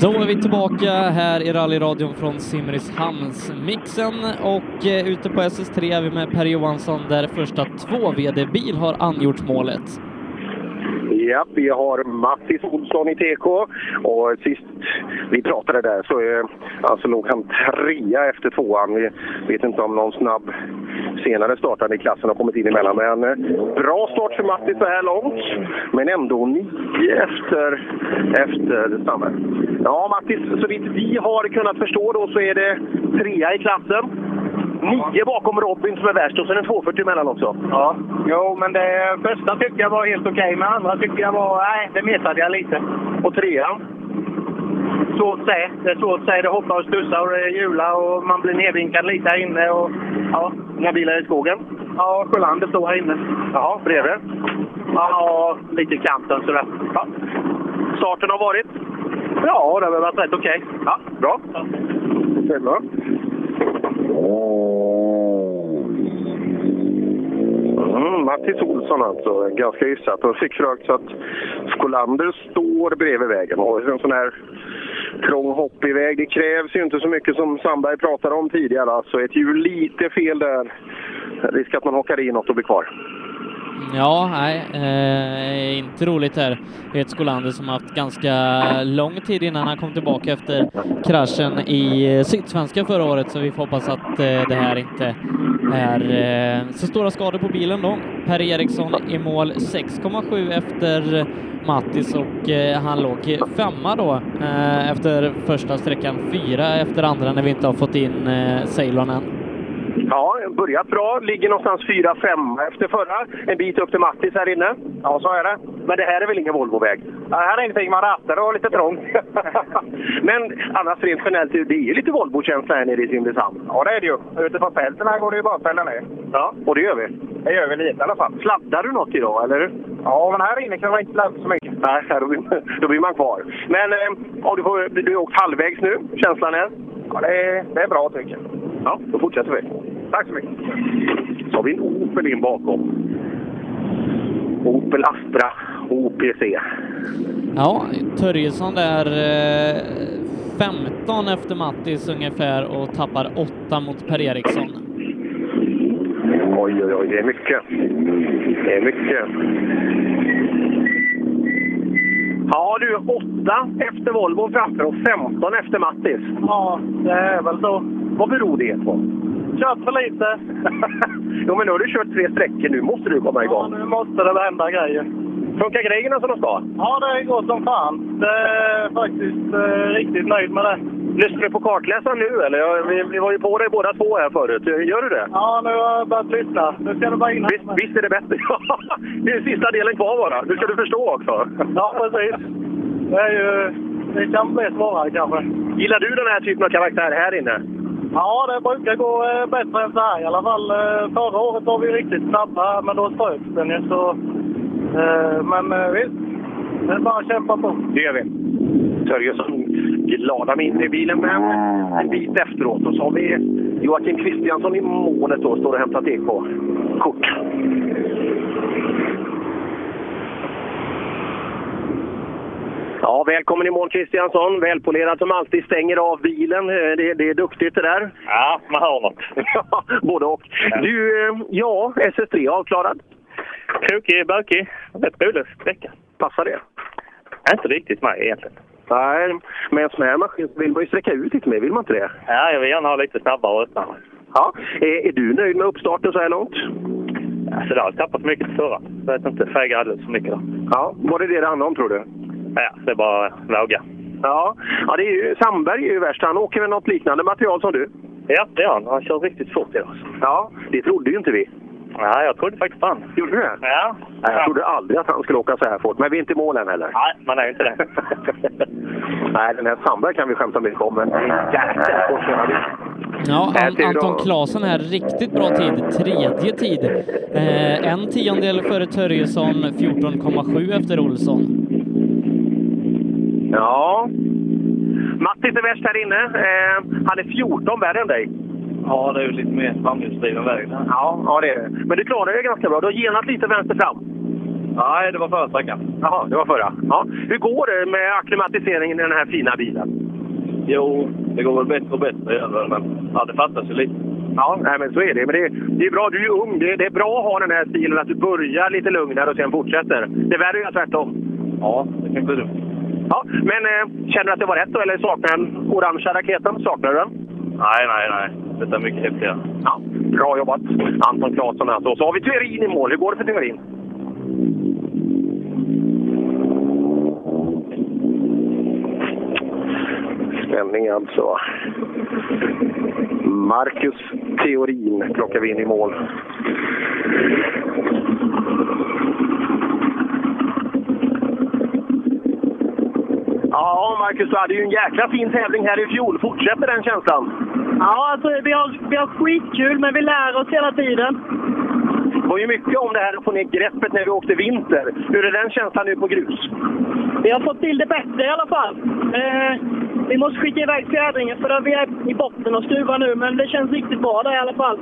Då är vi tillbaka här i rallyradion från Simrishamnsmixen och eh, ute på SS3 är vi med Per Johansson där första två VD-bil har angjort målet. Ja, vi har Mattis Olsson i TK och sist vi pratade där så eh, alltså låg han trea efter tvåan. Vi vet inte om någon snabb senare startande i klassen har kommit in emellan. Men eh, bra start för Mattis så här långt, men ändå nio efter, efter Stammer. Ja, Mattis, så vitt vi har kunnat förstå då så är det trea i klassen. Nio bakom Robin som är värst och sen en 240 emellan också. Ja, jo, men det första tyckte jag var helt okej, okay, men andra tyckte jag var... Nej, det missade jag lite. Och trean? Svårt att säga. Det är svårt att säga. Det hoppar och studsar och det hjular och man blir nedvinkad lite här inne. Och, ja. Inga bilar i skogen? Ja, Sjölander står här inne. Jaha, bredvid? Ja, lite i kanten sådär. Ja. Starten har varit? Ja, det har varit rätt okej. Okay. Ja, bra. Det är bra. Mm, Mattis Olsson alltså, ganska hyfsat. Och fick rökt så att Skolander står bredvid vägen. Och en sån här trång hoppig väg. Det krävs ju inte så mycket som Sandberg pratade om tidigare. Alltså ett hjul lite fel där. Risk att man hockar i något och blir kvar. Ja, nej, eh, inte roligt här. Ett Skolander som haft ganska lång tid innan han kom tillbaka efter kraschen i eh, Sydsvenska förra året, så vi får hoppas att eh, det här inte är eh, så stora skador på bilen då. Per Eriksson i mål 6,7 efter Mattis och eh, han låg femma då eh, efter första sträckan, fyra efter andra när vi inte har fått in eh, Ceylon än. Ja, börjat bra. Ligger någonstans 4-5 efter förra. En bit upp till Mattis här inne. Ja, så är det. Men det här är väl ingen Volvoväg? Ja, här är ingenting. Man rattar och lite trångt. Men annars rent generellt, det är ju lite Volvo-känsla här nere i Simrishamn. Ja, det är det ju. Ute på fälten här går det ju bara att fälla ner. Ja, och det gör vi. Det gör vi lite i alla fall. Sladdar du något idag, eller? Ja, men här inne kan man inte ladda så mycket. Nej, då blir, då blir man kvar. Men eh, du, får, du har åkt halvvägs nu. Känslan är? Ja, det är, det är bra tycker jag. Ja, då fortsätter vi. Tack så mycket. Så har vi en Opel in bakom. Opel Astra OPC. Ja, Törjesson där eh, 15 efter Mattis ungefär och tappar 8 mot Per Eriksson. Oj, oj, oj, det är mycket. Det är mycket. Ja du, 8 efter Volvo framför och 15 efter Mattis. Ja, det är väl så. Vad beror det på? Kört för lite. jo, men nu har du kört tre sträckor. Nu måste du komma igång. Ja, nu måste det hända grejer. Funkar grejerna som de ska? Ja, det går som fan. Det är faktiskt eh, riktigt nöjd med det. Lyssnar du på kartläsaren nu eller? Vi, vi var ju på dig båda två här förut. Gör du det? Ja, nu har jag börjat lyssna. Nu ska du bara in visst, visst är det bättre? det är sista delen kvar bara. Nu ska du förstå också. ja, precis. Det, är ju, det kan bli svårare kanske. Gillar du den här typen av karaktär här inne? Ja, det brukar gå eh, bättre än så här i alla fall. Eh, förra året var vi riktigt snabba, men då ströks den ju. Så, eh, men visst, det är bara att kämpa på. Det gör vi. Törjesson glada med in i bilen men en bit efteråt. Och så har vi Joakim Kristiansson i målet då, står och hämtar TK-kort. Ja, välkommen i mål Kristiansson. Välpolerad som alltid. Stänger av bilen. Det, det är duktigt det där. Ja, man hör något. både och. Du, ja, SS3 avklarad. Krokig, bökig. Rätt rolig sträcka. Passar det? Inte riktigt mig egentligen. Nej, med en sån här maskin vill man ju sträcka ut lite mer, vill man inte det? Ja, jag vill gärna ha lite snabbare och öppnare. Ja. Är, är du nöjd med uppstarten så här långt? Alltså, det har tappat mycket förra. Jag vet inte, fägar alldeles för mycket. Då. Ja, var det det det handlade om tror du? Ja, det är bara att våga. Ja, ja det är ju, Sandberg är ju värst. Han åker med något liknande material som du? Ja, det gör han. Han kör riktigt fort idag. Ja, det trodde ju inte vi. Nej, jag trodde faktiskt på han. Gjorde du det? Ja. Nej, jag trodde aldrig att han skulle åka så här fort. Men vi är inte i mål än heller. Nej, man är inte det. Nej, den här Sandberg kan vi skämta mycket om, men jäklar. Ja, An Anton Klasen är riktigt bra tid, tredje tid. Eh, en tiondel före Törjesson, 14,7 efter Olsson. Ja. Mattis är värst här inne. Eh, han är 14 värre än dig. Ja, det är ju lite mer framhjulsdriven väg. Ja, ja, det är det. Men du klarar det ganska bra. Du har genat lite vänster fram. Nej, det var förra sträckan. Jaha, det var förra. Ja. Hur går det med akklimatiseringen i den här fina bilen? Jo, det går väl bättre och bättre, men ja, det fattas ju lite. Ja, nej, men så är det. Men det, det är bra, du är ung. Det, det, är bra att ha den här stilen, att du börjar lite lugnare och sen fortsätter. Det är värre att göra tvärtom. Ja, det kan bli dumt. Ja, men eh, känner du att det var rätt då, eller saknar du den orangea raketen? Saknar du den? Nej, nej, nej. Detta är mycket häftigare. Ja, bra jobbat, Anton Claesson. Alltså. Så har vi Theorin i mål. Hur går det för Theorin? Spänning alltså. Marcus Theorin plockar vi in i mål. Ja, Marcus, du hade ju en jäkla fin tävling här i fjol. Fortsätter den känslan? Ja, alltså, vi, har, vi har skitkul, men vi lär oss hela tiden. Det var ju mycket om det här att få ner greppet när vi åkte vinter. Hur är den känslan nu på grus? Vi har fått till det bättre i alla fall. Eh, vi måste skicka iväg fjädringen för vi är i botten och skruvar nu, men det känns riktigt bra där i alla fall.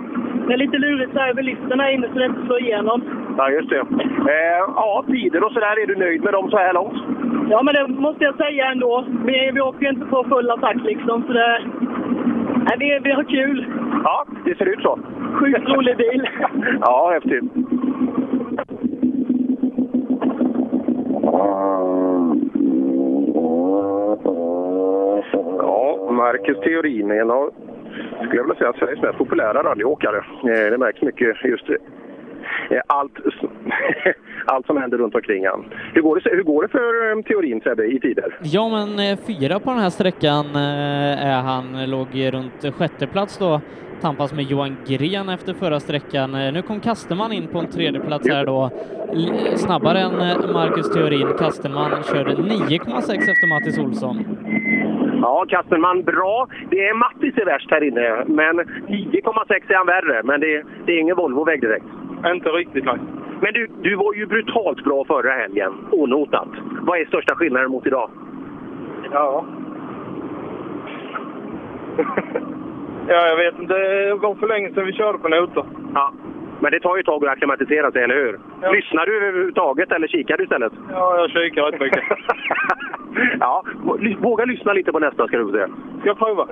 Det är lite lurigt så här vid liften här inne så det inte slår igenom. Ja, just det. Eh, ja, tider och sådär, är du nöjd med dem så här långt? Ja, men det måste jag säga ändå. Vi, vi åker ju inte på full attack liksom, så det... Nej, vi, vi har kul. Ja, det ser ut så. Sjukt rolig bil. ja, häftigt. Ja, Marcus Theorin är en av, skulle jag vilja säga, Sveriges mest populära rallyåkare. Eh, det märks mycket just eh, allt, allt som händer runt omkring han. Hur går det, hur går det för eh, Theorin, Sebbe, i tider? Ja, men fyra på den här sträckan är han. Låg runt sjätte plats då. Tampas med Johan Gren efter förra sträckan. Nu kom Kasterman in på en tredje plats här då. Snabbare än Marcus Theorin. Kasterman körde 9,6 efter Mattis Olsson. Ja, Kastenman bra. Det är Mattis är värst här inne, men 9,6 är han värre. Men det, det är ingen Volvo-väg direkt. Inte riktigt, nej. Men du, du var ju brutalt bra förra helgen, onotat. Vad är största skillnaden mot idag? Ja. ja, jag vet inte. Det var för länge sedan vi körde på noter. Ja. Men det tar ju ett tag att acklimatisera sig, eller hur? Ja. Lyssnar du överhuvudtaget eller kikar du istället? Ja, jag kikar rätt mycket. ja, våga lyssna lite på nästa ska du få se. Ska jag prova?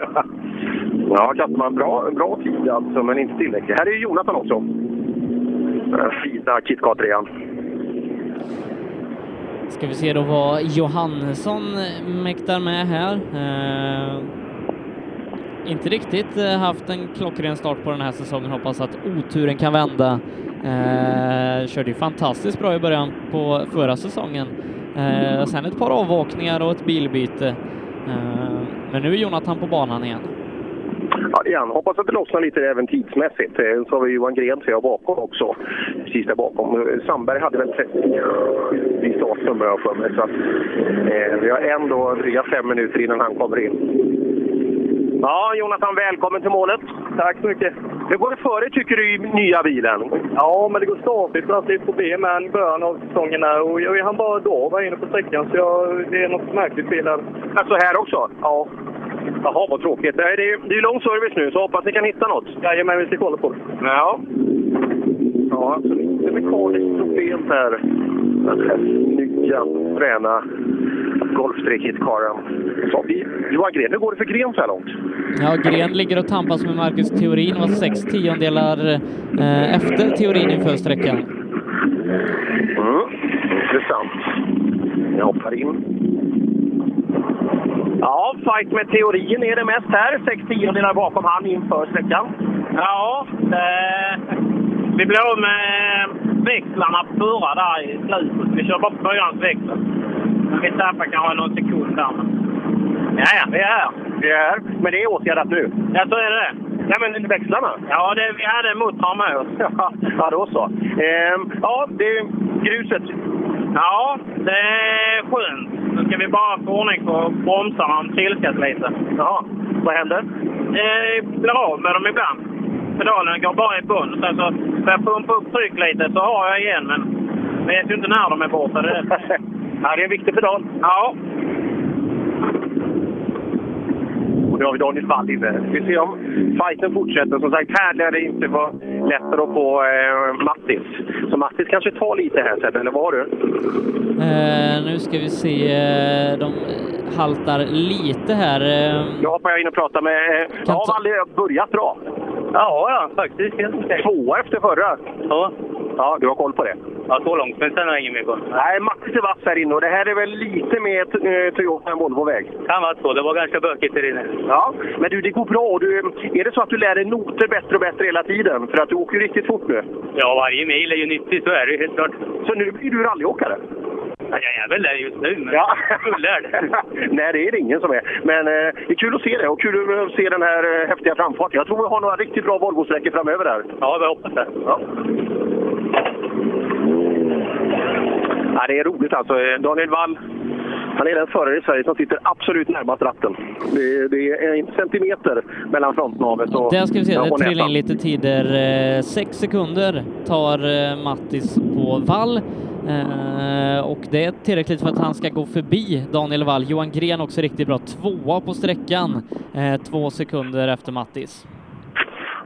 Ja, Kattman, bra, bra tid alltså, men inte tillräckligt. Här är Jonathan också. Den fina KitKat 3 Ska vi se då vad Johannesson mäktar med här. Eh, inte riktigt eh, haft en klockren start på den här säsongen. Hoppas att oturen kan vända. Eh, körde ju fantastiskt bra i början på förra säsongen. Eh, sen ett par avåkningar och ett bilbyte. Eh, men nu är Jonathan på banan igen. Ja, igen. Hoppas att det lossnar lite även tidsmässigt. Eh, så har vi Johan Gren ser jag bakom också. Precis där bakom. Sandberg hade väl 37 i startnummer har jag för mig. Så att, eh, vi har ändå dryga fem minuter innan han kommer in. Ja, Jonathan, välkommen till målet. Tack så mycket. Hur går det för dig, tycker du, i nya bilen? Ja, men det går stadigt. Har haft lite problem med början av säsongen här och jag hann bara då vara inne på sträckan så jag, det är något märkligt fel här. Alltså här också? Ja. Jaha, vad tråkigt. Nej, Det är, det är lång service nu, så hoppas ni kan hitta något. Jajamän, vi ska kolla på det. Ja. Ja, alltså lite mekaniskt problem här. Den här nya, fräna vi, Johan Gren, hur går det för Gren så här långt? Ja, Gren ligger och tampas med Marcus Theorin, var sex tiondelar eh, efter Theorin inför sträckan. Mm. Intressant. Jag hoppar in. Ja, fight med teorin är det mest här. Sex tiondelar bakom han inför sträckan. Ja, eh, vi blev av med växlarna på förra där i slutet. Vi kör bara på fyrans växel. Men vi tappade kanske någon sekund där. Ja, ja, vi är här. Vi är här, men det är åtgärdat nu. Ja, så är det. Ja, men växlarna? Ja, det, vi hade muttrar med oss. Ja, då så. Ehm, ja, det är gruset. Ja, det är skönt. Nu ska vi bara få ordning på bromsarna om trilskas lite. Jaha, vad händer? Det blir av med dem ibland. Pedalen går bara i bund. Sen så får jag pumpa upp tryck lite så har jag igen. Men jag vet ju inte när de är borta. Det är ja, det är en viktig pedal. Ja. Och nu har vi Daniel Wall inne. Vi ser om fighten fortsätter. Som sagt, här lär det inte vara lättare att få eh, Mattis. Så Mattis kanske tar lite här Sebbe, eller vad har du? Eh, nu ska vi se, eh, de haltar lite här. Eh, Jag hoppar in och pratar med... Eh, Kan ja, ta- Valle, börjat bra. Ja, ja, faktiskt. Tvåa efter förra. Ja, Ja, du har koll på det. Ja så långt. Men sen har jag ingen mer koll. Nej, Mattis är vass här inne och det här är väl lite mer eh, Toyota än Volvo-väg. Kan vara så. Det var ganska bökigt där inne. Ja, men du, det går bra. Du, är det så att du lär dig noter bättre och bättre hela tiden? För att du åker ju riktigt fort nu. Ja, varje mil är ju nyttigt. Så är det ju helt klart. Så nu blir du rallyåkare? Ja, jag är väl där just nu, men Ja. fullärd. Nej, det är det ingen som är. Men eh, det är kul att se det och kul att se den här eh, häftiga framfarten. Jag tror vi har några riktigt bra Volvo-sträckor framöver där. Ja, jag hoppas det. Ja. Ja, det är roligt alltså. Daniel Wall, han är den förare i Sverige som sitter absolut närmast ratten. Det, det är en centimeter mellan frontnavet och, Där ska vi se, det trillar in lite tider. Eh, Sex sekunder tar eh, Mattis på Wall. Eh, och det är tillräckligt för att han ska gå förbi Daniel Wall. Johan Gren också riktigt bra. Tvåa på sträckan. Två sekunder efter Mattis.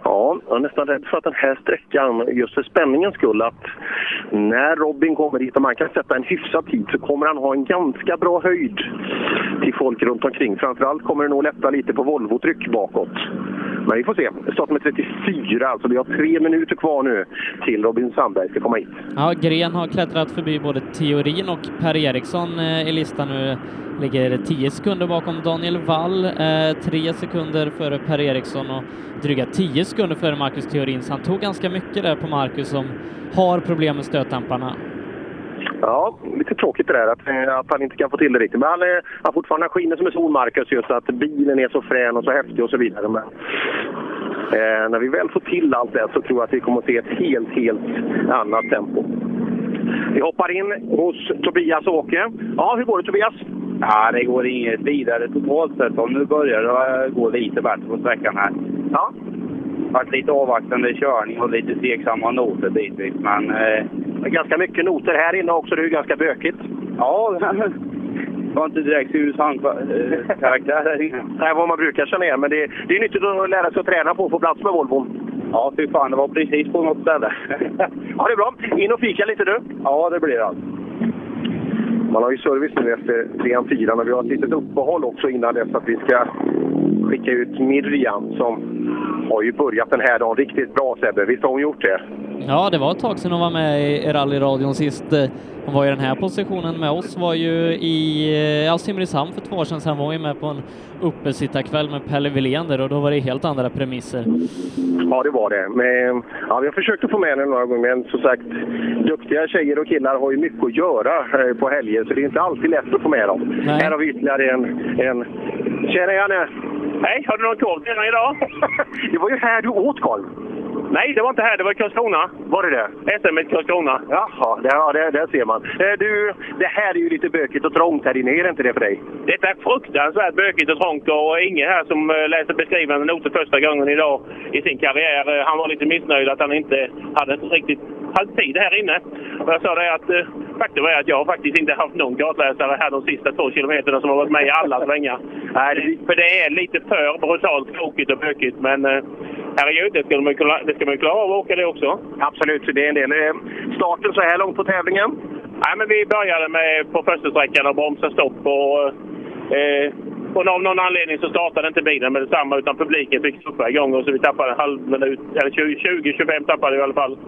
Ja, jag är nästan rädd för att den här sträckan, just för spänningens skull, att när Robin kommer dit om han kan sätta en hyfsad tid så kommer han ha en ganska bra höjd till folk runt omkring. Framförallt kommer det nog lätta lite på Volvo-tryck bakåt. Men vi får se. Start med 34, alltså vi har tre minuter kvar nu till Robin Sandberg ska komma hit. Ja, Gren har klättrat förbi både Theorin och Per Eriksson eh, i listan nu. Ligger 10 sekunder bakom Daniel Wall, eh, 3 sekunder före Per Eriksson och dryga 10 sekunder före Marcus Theorin. Så han tog ganska mycket där på Marcus som har problem med stötdämparna. Ja, lite tråkigt det där att, eh, att han inte kan få till det riktigt. Men han är, han fortfarande skiner som en sol, Marcus, just att bilen är så frän och så häftig och så vidare. Men, eh, när vi väl får till allt det så tror jag att vi kommer att se ett helt, helt annat tempo. Vi hoppar in hos Tobias och Åke. Ja, hur går det Tobias? Ja, det går inget vidare totalt sett. Och nu börjar det gå lite bättre på sträckan här. Ja, varit lite avvaktande körning och lite tveksamma noter bitvis. Men eh, det är ganska mycket noter här inne också. Det är ju ganska bökigt. ja, det var inte direkt Susan-karaktär här inne. Det är vad man brukar känna igen, men det, det är nyttigt att lära sig att träna på att få plats med Volvon. Ja, fy fan. Det var precis på något ställe. Ja, det är bra. In och fika lite du. ja, det blir allt. Man har ju service nu efter trean, fyran och vi har ett litet uppehåll också innan dess att vi ska skicka ut Miriam som har ju börjat den här dagen riktigt bra Sebbe. Visst har hon gjort det? Ja, det var ett tag sedan hon var med i rallyradion sist. Eh, hon var i den här positionen med oss, var ju i eh, ja, Simrishamn för två år sedan. Sen var hon ju med på en uppesittarkväll med Pelle Wilén där och då var det helt andra premisser. Ja, det var det. Men, ja, vi har försökt att få med henne några gånger, men som sagt, duktiga tjejer och killar har ju mycket att göra eh, på helger, så det är inte alltid lätt att få med dem. Nej. Här har vi ytterligare en... en... Tjena Janne! Hej, har du någon korv till idag? det var ju här du åt korv. Nej, det var inte här. Det var i Karlskrona. Var det det? SM i Karlskrona. Jaha, där, ja, där, där ser man. Eh, Du, det här är ju lite bökigt och trångt här inne, är det inte det för dig? Detta är fruktansvärt bökigt och trångt och ingen här som eh, läser beskrivande noter första gången idag i sin karriär. Eh, Han var lite missnöjd att han inte hade riktigt haft tid här inne. Och jag sa det att eh, faktum är att jag faktiskt inte haft någon kartläsare här de sista två kilometerna som har varit med i alla svängar. Nej, För det är lite för brutalt krokigt och bökigt men eh, herregud, det ska man klara- det ska man ju klara av att åka det också. Absolut, det är en del. Eh, Starten så här långt på tävlingen? Nej, men vi började med på första sträckan och bromsa stopp. Och, eh, och av någon anledning så startade inte bilen med detsamma utan publiken fick stoppa igång och så vi tappade en halv minut, eller 20-25 tappade vi i alla fall.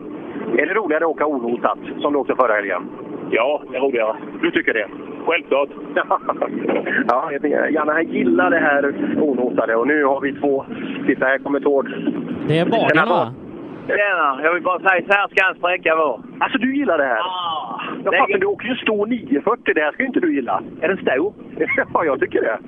Är det roligare att åka onotat, som du åkte förra helgen? Ja, det är roligare. Du tycker det? Självklart. ja, Janne han gillar det här onotade och nu har vi två. Titta, här kommer Tord. Det är bagarna va? Tjena, jag vill bara säga så här ska en sträcka vara. Alltså, du gillar det här? Ja, fast är, du åker ju stå 940, det här ska ju inte du gilla. är den stor? ja, jag tycker det.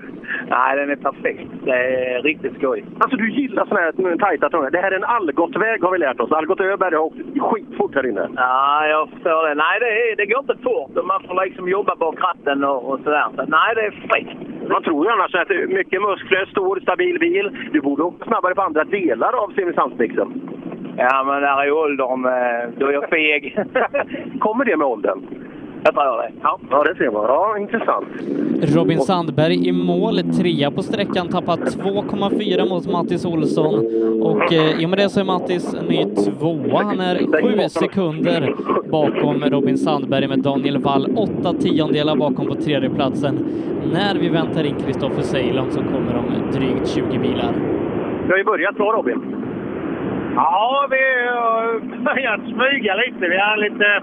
Nej, den är perfekt. Det är riktigt skoj. Alltså du gillar såna här tajta tunnlar. Det här är en Algottväg har vi lärt oss. Algot Öberg har åkt skitfort här inne. Ja, jag förstår det. Nej, det, är, det går inte fort man får liksom jobba bak ratten och, och sådär. Så, nej, det är fräckt. Man tror ju annars att det är mycket muskler, stor, stabil bil. Du borde åka snabbare på andra delar av Jag tror det. Ja. Ja, det ser man. Ja, intressant. Robin Sandberg i mål, trea på sträckan, tappat 2,4 mot Mattis Olsson och eh, i och med det så är Mattis ny tvåa. Han är sju sekunder bakom Robin Sandberg med Daniel Wall, åtta tiondelar bakom på tredjeplatsen när vi väntar in Kristoffer Ceylon som kommer om drygt 20 bilar. Vi har ju börjat bra Robin. Ja, vi har börjat smyga lite. Vi har lite...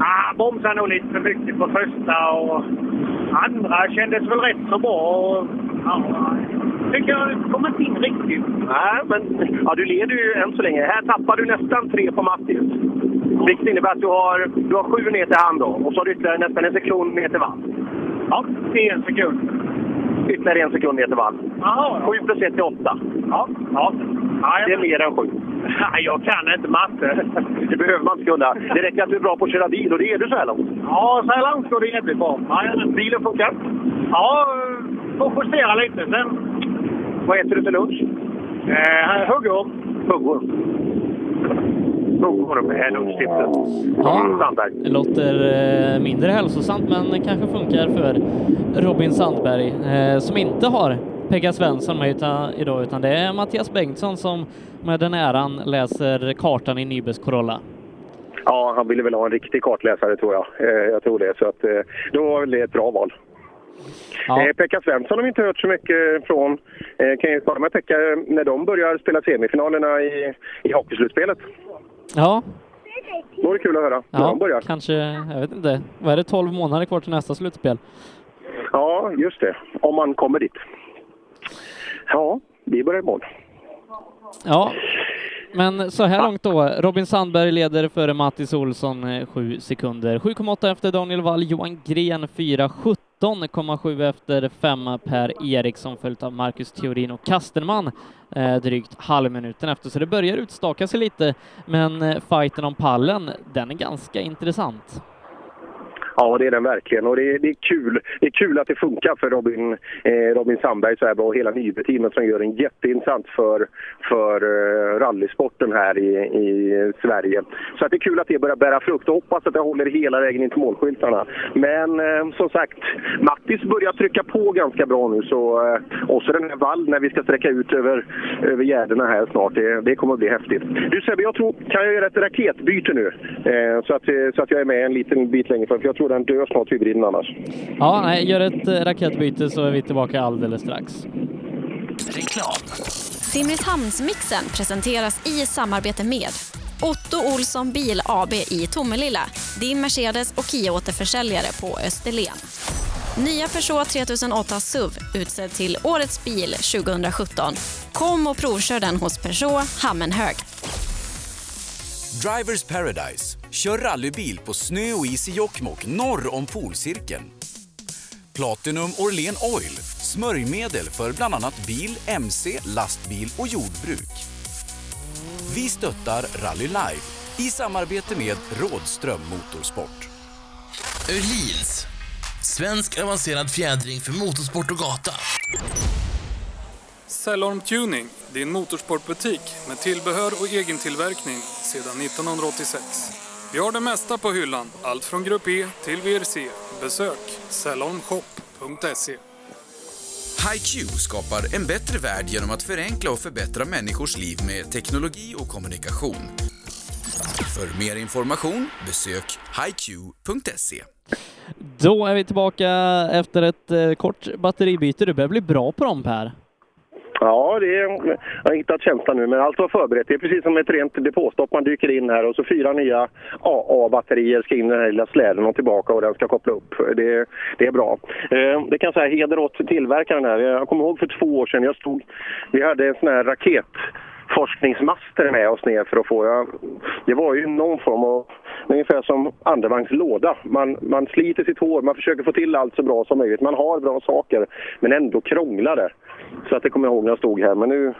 Ah, bromsade nog lite för mycket på första och andra kändes väl rätt så bra. Och, ja, tycker jag kom inte in riktigt. Nej, men ja, du leder ju än så länge. Här tappar du nästan tre på Mattis. Vilket innebär att du har, du har sju ner till han då. Och så har du ytterligare nästan en sekund ner till Wall. Ja, det är en sekund. Ytterligare en sekund ner till Wall. Jaha, Sju plus ett är åtta. ja. ja. ja Det är mer än sju. Nej, jag kan inte matte. Det behöver man inte kunna. Det räcker att du är bra på att köra bil och det är du så här långt. Ja, så här långt går det jävligt bra. Ja, Bilen funkar. ja, får justera lite sen. Vad äter du till lunch? Eh, huggorm. Huggorm. Huggorm är lunchtipset. Ja. Sandberg. Det låter eh, mindre hälsosamt men kanske funkar för Robin Sandberg eh, som inte har Pekka Svensson med idag utan det är Mattias Bengtsson som med den äran läser kartan i Nybes Corolla. Ja, han ville väl ha en riktig kartläsare tror jag. Eh, jag tror det. Så att, då var väl det ett bra val. Ja. Eh, Pekka Svensson har vi inte hört så mycket från. Eh, kan jag svara med Pekka när de börjar spela semifinalerna i, i hockeyslutspelet. Ja, Då är det kul att höra ja börjar. kanske, jag vet inte, vad är det, 12 månader kvar till nästa slutspel? Ja, just det. Om man kommer dit. Ja, vi börjar i mål. Ja, men så här långt då. Robin Sandberg leder före Mattis Olsson eh, sju sekunder. 7,8 efter Daniel Wall, Johan Gren 4, 17,7 efter femma Per Eriksson följt av Marcus Theorin och Kastenman eh, drygt halvminuten efter. Så det börjar utstaka sig lite, men eh, fighten om pallen, den är ganska intressant. Ja, det är den verkligen. Och det är, det är kul. Det är kul att det funkar för Robin, eh, Robin Sandberg så här bra och hela Nyby-teamet som gör en jätteinsats för, för eh, rallysporten här i, i Sverige. Så att det är kul att det börjar bära frukt och hoppas att det håller hela vägen in till målskyltarna. Men eh, som sagt, Mattis börjar trycka på ganska bra nu. Så, eh, och så den här vall när vi ska sträcka ut över, över gärdena här snart. Det, det kommer att bli häftigt. Du Sebbe, jag tror, kan jag göra ett raketbyte nu? Eh, så, att, så att jag är med en liten bit längre fram. För jag tror den dör snart hybriden annars. Ja, nej, gör ett eh, raketbyte så är vi tillbaka alldeles strax. Reklam. Simrishamnsmixen presenteras i samarbete med Otto Olsson Bil AB i Tomelilla, din Mercedes och Kia-återförsäljare på Österlen. Nya Peugeot 3008 SUV utsedd till Årets bil 2017. Kom och provkör den hos Peugeot Hammenhög. Drivers Paradise. Kör rallybil på snö och is i Jokkmokk norr om polcirkeln. Platinum Orlen Oil. Smörjmedel för bland annat bil, mc, lastbil och jordbruk. Vi stöttar Rally Life i samarbete med Rådström Motorsport. Öhlins. Svensk avancerad fjädring för motorsport och gata. Cellorm Tuning, din motorsportbutik med tillbehör och egen tillverkning sedan 1986. Vi har det mesta på hyllan, allt från Grupp E till VRC. Besök cellormshop.se. HiQ skapar en bättre värld genom att förenkla och förbättra människors liv med teknologi och kommunikation. För mer information besök hiq.se. Då är vi tillbaka efter ett eh, kort batteribyte. Du börjar bli bra på dem Per. Ja, det är, jag har hittat känslan nu, men allt var förberett. Det är precis som ett rent depåstopp. Man dyker in här och så fyra nya AA-batterier ska in i den här lilla släden och tillbaka och den ska koppla upp. Det, det är bra. Eh, Det kan jag säga heder åt tillverkaren här. Jag kommer ihåg för två år sedan, jag stod, vi hade en sån här raket forskningsmaster med oss ner för att få... Ja, det var ju någon form av... Ungefär som andevagnslåda. Man, man sliter sitt hår, man försöker få till allt så bra som möjligt. Man har bra saker, men ändå krånglar det. Så att det kommer jag ihåg när jag stod här. Men nu,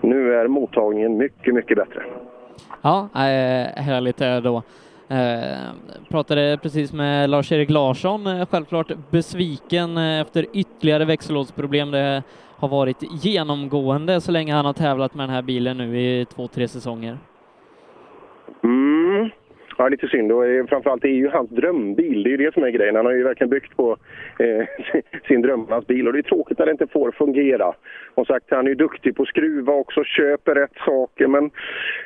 nu är mottagningen mycket, mycket bättre. Ja, eh, härligt är då. Eh, pratade precis med Lars-Erik Larsson, eh, självklart besviken eh, efter ytterligare växellådsproblem. Det har varit genomgående så länge han har tävlat med den här bilen nu i två, tre säsonger. Mm. Ja, lite synd. Och eh, framförallt det är ju hans drömbil. Det är ju det som är grejen. Han har ju verkligen byggt på eh, sin drömmarnas bil. Och det är tråkigt när det inte får fungera. Som sagt, han är ju duktig på att skruva också, köper rätt saker. Men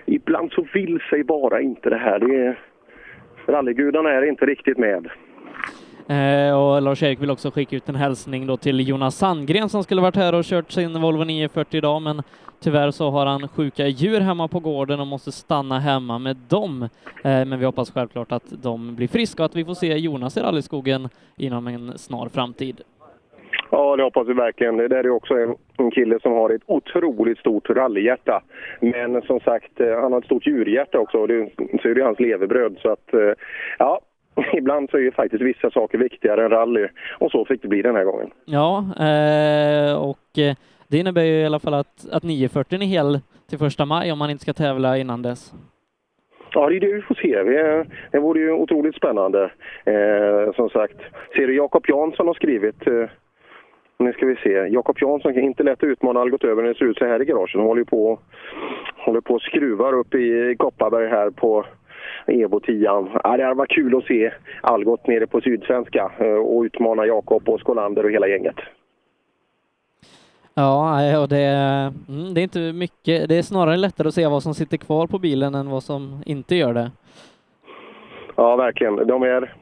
ibland så vill sig bara inte det här. Det är, rallygudarna är inte riktigt med. Eh, och Lars-Erik vill också skicka ut en hälsning då till Jonas Sandgren som skulle varit här och kört sin Volvo 940 idag, men tyvärr så har han sjuka djur hemma på gården och måste stanna hemma med dem. Eh, men vi hoppas självklart att de blir friska och att vi får se Jonas i rallyskogen inom en snar framtid. Ja, det hoppas vi verkligen. Det där är också en, en kille som har ett otroligt stort rallyhjärta. Men som sagt, eh, han har ett stort djurhjärta också och det, så är det hans levebröd. Så att, eh, ja, ibland så är ju faktiskt vissa saker viktigare än rally. Och så fick det bli den här gången. Ja, eh, och eh, det innebär ju i alla fall att, att 940 är hel till första maj om man inte ska tävla innan dess. Ja, det är det vi får se. Vi, det vore ju otroligt spännande. Eh, som sagt, ser du Jakob Jansson har skrivit eh, nu ska vi se. Jakob Jansson kan inte lätt utmana Algot Över när det ser ut så här i garaget. De håller på, håller på och skruvar upp i Kopparberg här på Evo 10. Ja, det hade varit kul att se Algot nere på Sydsvenska eh, och utmana Jakob och Skolander och hela gänget. Ja, och det, mm, det är inte mycket. Det är snarare lättare att se vad som sitter kvar på bilen än vad som inte gör det. Ja, verkligen. De är,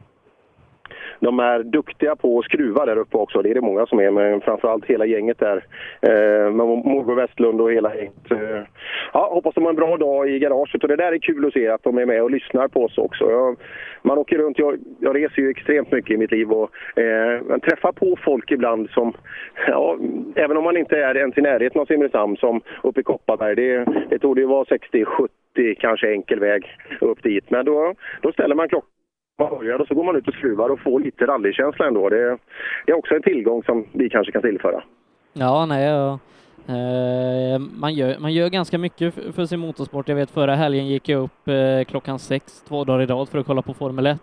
de är duktiga på att skruva där uppe också. Det är det många som är, men framförallt hela gänget där. Eh, med Morgo Westlund och hela gänget. Eh, ja, hoppas de har en bra dag i garaget och det där är kul att se att de är med och lyssnar på oss också. Jag, man åker runt, jag, jag reser ju extremt mycket i mitt liv och eh, man träffar på folk ibland som, ja, även om man inte är ens i närheten av Simrishamn som uppe i Kopparberg, det, det tog ju vara 60-70 kanske enkel väg upp dit. Men då, då ställer man klockan börjar och så går man ut och skruvar och får lite rallykänsla ändå. Det, det är också en tillgång som vi kanske kan tillföra. Ja, nej, ja. Eh, man, gör, man gör ganska mycket för sin motorsport. Jag vet förra helgen gick jag upp eh, klockan sex två dagar i rad för att kolla på Formel 1.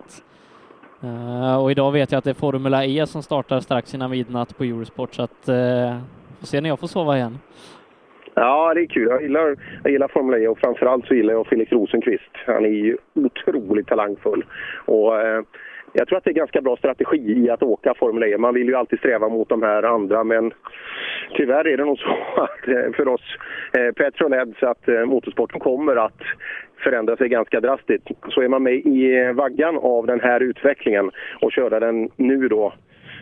Eh, och idag vet jag att det är Formula E som startar strax innan midnatt på Eurosport så att eh, får se när jag får sova igen. Ja, det är kul. Jag gillar, jag gillar Formel E och framförallt så gillar jag Felix Rosenqvist. Han är ju otroligt talangfull. Och, eh, jag tror att det är ganska bra strategi i att åka Formel E. Man vill ju alltid sträva mot de här andra, men tyvärr är det nog så att eh, för oss eh, Petrolheads att eh, motorsporten kommer att förändra sig ganska drastiskt. Så är man med i vaggan av den här utvecklingen och köra den nu då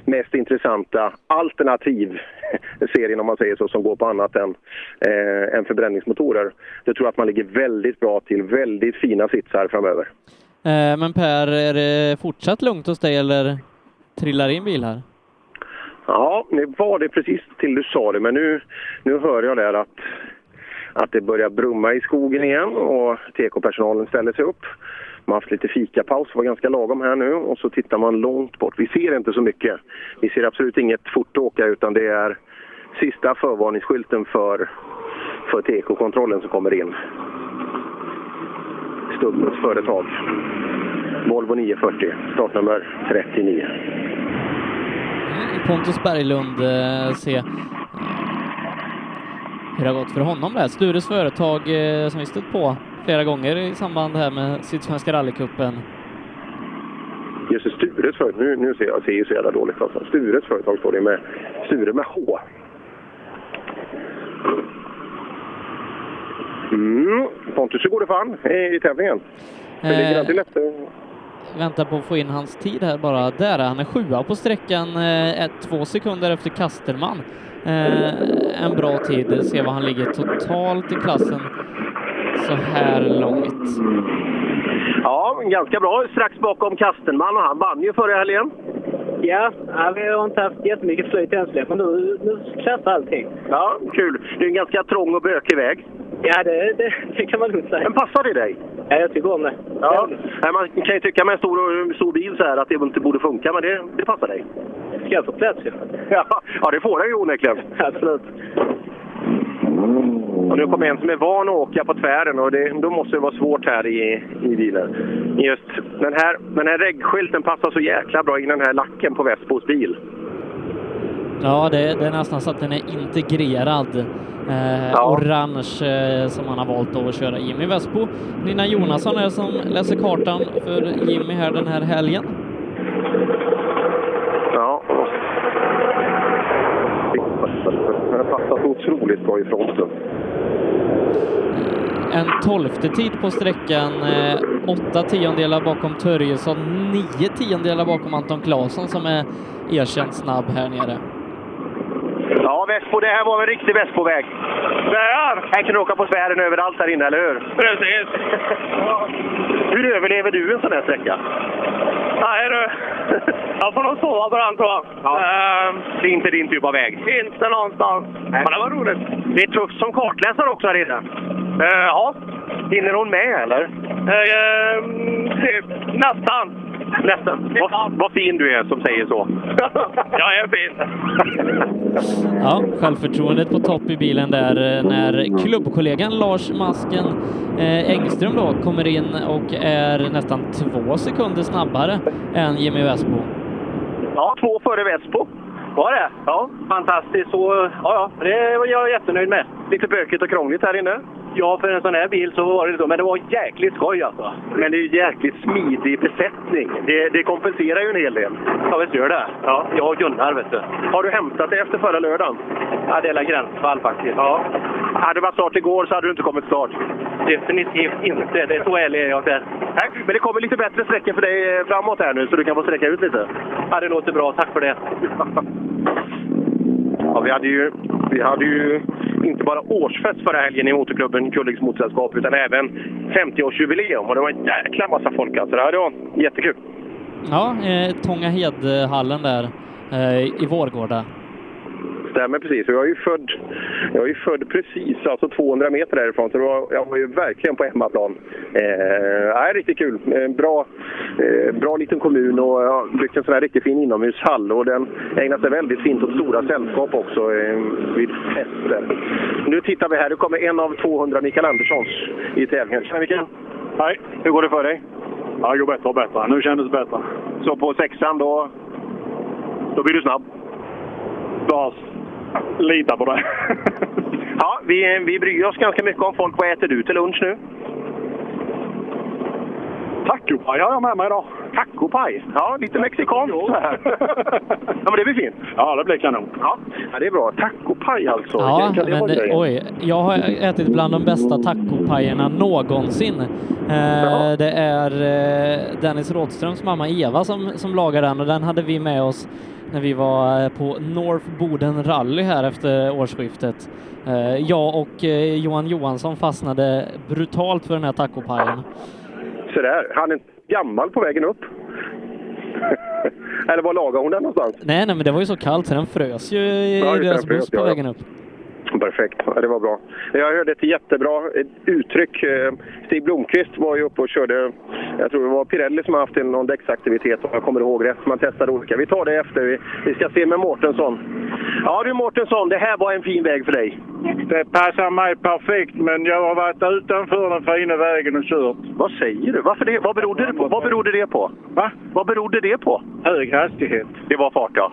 mest intressanta alternativ serien om man säger så, som går på annat än, eh, än förbränningsmotorer. Det tror jag att man ligger väldigt bra till, väldigt fina sitsar framöver. Eh, men Per, är det fortsatt lugnt hos dig eller trillar in bil här? Ja, det var det precis till du sa det, men nu, nu hör jag där att, att det börjar brumma i skogen igen och TK-personalen ställer sig upp. Man har haft lite fikapaus, det var ganska lagom här nu och så tittar man långt bort. Vi ser inte så mycket. Vi ser absolut inget fort åka utan det är sista förvarningsskylten för, för TK-kontrollen som kommer in. Stubbens företag. Volvo 940, startnummer 39. Pontus Berglund, eh, se eh, hur det har gått för honom där. Stures företag eh, som vi stött på flera gånger i samband här med Sydsvenska rallycupen. Just Stures företag. Nu, nu ser jag ser ju så jävla dåligt alltså. Stures företag står det med Sture med H. Mm. Pontus, hur går det för han i tävlingen? Hur ligger han till efter? Väntar på att få in hans tid här bara. Där är han är sjua på sträckan, eh, ett, två sekunder efter Kasterman. Eh, en bra tid. Se vad han ligger totalt i klassen så här långt. Ja, ganska bra. Strax bakom Kastenman och han vann ju förra helgen. Ja, ja, vi har inte haft jättemycket flyt än men nu, nu klaffar allting. Ja, kul. Det är en ganska trång och bökig väg. Ja, det, det, det kan man lugnt säga. Men passar det dig? Ja, jag tycker om det. Ja. Nej, man kan ju tycka med en stor, stor bil så här att det inte borde funka, men det, det passar dig. Ska jag få plats ju? Ja, ja, det får den ju onekligen. Absolut. Och nu kommer en som är van att åka på tvären och det, då måste det vara svårt här i, i bilen. Just den här, den här reggskylten passar så jäkla bra i den här lacken på Vesbos bil. Ja, det, det är nästan så att den är integrerad. Eh, Ja. Orange eh, som han har valt att köra. Jimmy Vespo. Nina Jonasson är det som läser kartan för Jimmy här den här helgen. Ja. Den har passat otroligt bra i fronten. En tolfte tid på sträckan, eh, åtta tiondelar bakom Törjesson, nio tiondelar bakom Anton Claesson som är erkänt snabb här nere. Ja, Vespo, det här var en riktig Vespo-väg. Det här? Här kan du åka på sfären överallt här inne, eller hur? Precis. Hur överlever du en sån här sträcka? Nej du, jag får nog sova på den tror jag. Ehm, Det är inte din typ av väg. inte någonstans. Men det var roligt. Det är tufft som kartläsare också här inne. Eh, ja. Hinner hon med, eller? Eh, typ, nästan. Nästan. Vad, vad fin du är som säger så. jag är fin. Ja, självförtroendet på topp i bilen där eh, när klubbkollegan Lars Masken eh, Engström då kommer in och är nästan två sekunder snabbare än Jimmy Vespo. Ja, två före Vespo. Var det? Ja. Fantastiskt. Så, ja, ja, det var jag jättenöjd med. Lite bökigt och krångligt här inne. Ja, för en sån här bil så var det så. Men det var jäkligt skoj alltså. Men det är ju jäkligt smidig besättning. Det, det kompenserar ju en hel del. Ja, visst gör det. Ja, jag och Gunnar, vet du. Har du hämtat det efter förra lördagen? Ja, det är gränsfall faktiskt. Ja. Hade det varit start igår så hade du inte kommit start. Definitivt inte. Det är så ärlig är jag där. Nej, men det kommer lite bättre sträckor för dig framåt här nu så du kan få sträcka ut lite. Ja, det låter bra. Tack för det. Ja, vi hade ju, vi hade ju inte bara årsfest förra helgen i Motorklubben Kulliks Motorsällskap utan även 50-årsjubileum och det var en jäkla massa folk alltså. Det här var jättekul. Ja, eh, Tångahedhallen där eh, i Vårgårda. Stämmer precis. Och Jag är ju född, jag är ju född precis alltså 200 meter därifrån, så var, jag var ju verkligen på hemmaplan. Eh, nej, riktigt kul. Eh, bra, eh, bra liten kommun och jag har byggt en sån här riktigt fin inomhushall och den ägnar sig väldigt fint åt stora sällskap också eh, vid fester. Nu tittar vi här. Nu kommer en av 200 Mikael Anderssons i tävlingen. Tjena Mikael! Hej! Hur går det för dig? Ja, det går bättre och bättre. Nu kändes det bättre. Så på sexan då, då blir du snabb? Ja, lita på det. ja, vi, vi bryr oss ganska mycket om folk. Vad äter du till lunch nu? Tacopaj har jag med mig idag. Tacopaj? Ja, lite mexikanskt så här. ja, men det blir fint. Ja, det blir kanon. Ja, ja det är bra. Tacopaj alltså. Ja, Kan det men oj, jag har ätit bland de bästa tacopajerna någonsin. Eh, det är eh, Dennis Rådströms mamma Eva som, som lagar den och den hade vi med oss när vi var eh, på North Boden Rally här efter årsskiftet. Eh, jag och eh, Johan Johansson fastnade brutalt för den här tacopajen. Så där. Han är gammal på vägen upp. Eller var lagar hon den någonstans? Nej, nej, men det var ju så kallt så den frös ju i Ja, deras buss på ja. vägen upp. Perfekt, ja, det var bra. Jag hörde ett jättebra eh, uttryck. Eh, Stig Blomqvist var ju uppe och körde, jag tror det var Pirelli som har haft en- någon däcksaktivitet om jag kommer ihåg rätt. Man testade olika. Vi tar det efter. Vi, vi ska se med Mårtensson. Ja du Mårtensson, det här var en fin väg för dig. Det passar mig perfekt, men jag har varit utanför den fina vägen och kört. Vad säger du? Varför det? Vad berodde det på? Vad berodde det på? Va? Vad berodde det på? Hög hastighet. Det var fart ja.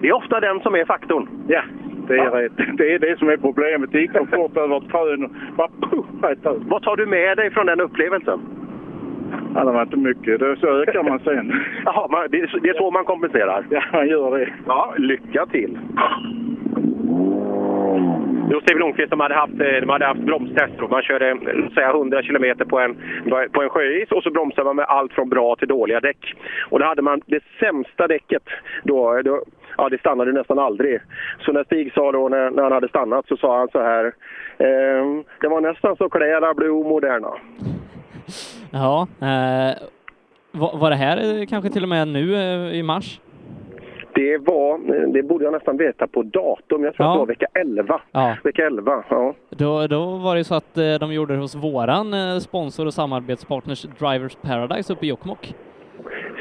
Det är ofta den som är faktorn. Ja, det är rätt. Det är det som är problemet. Det gick så fort över ett ut. Vad tar du med dig från den upplevelsen? Ja, det var inte mycket. Det, så ökar man sen. Jaha, det är så man kompenserar? Ja, man gör det. Ja, lycka till! Det Steve Blomqvist de hade haft, eh, de hade haft bromstest. då. Man körde säga 100 km på en, på en sjöis och så bromsade man med allt från bra till dåliga däck. Och då hade man det sämsta däcket. Då, då, ja, det stannade nästan aldrig. Så när Stig sa då, när, när han hade stannat, så sa han så här. ehm, det var nästan så kläderna blev omoderna. Ja, eh, var, var det här eh, kanske till och med nu eh, i mars? Det var, det borde jag nästan veta på datum. Jag tror Ja. att det var vecka 11. Ja. Vecka 11, ja. Då, då var det så att eh, de gjorde det hos våran eh, sponsor och samarbetspartners Drivers Paradise uppe i Jokkmokk.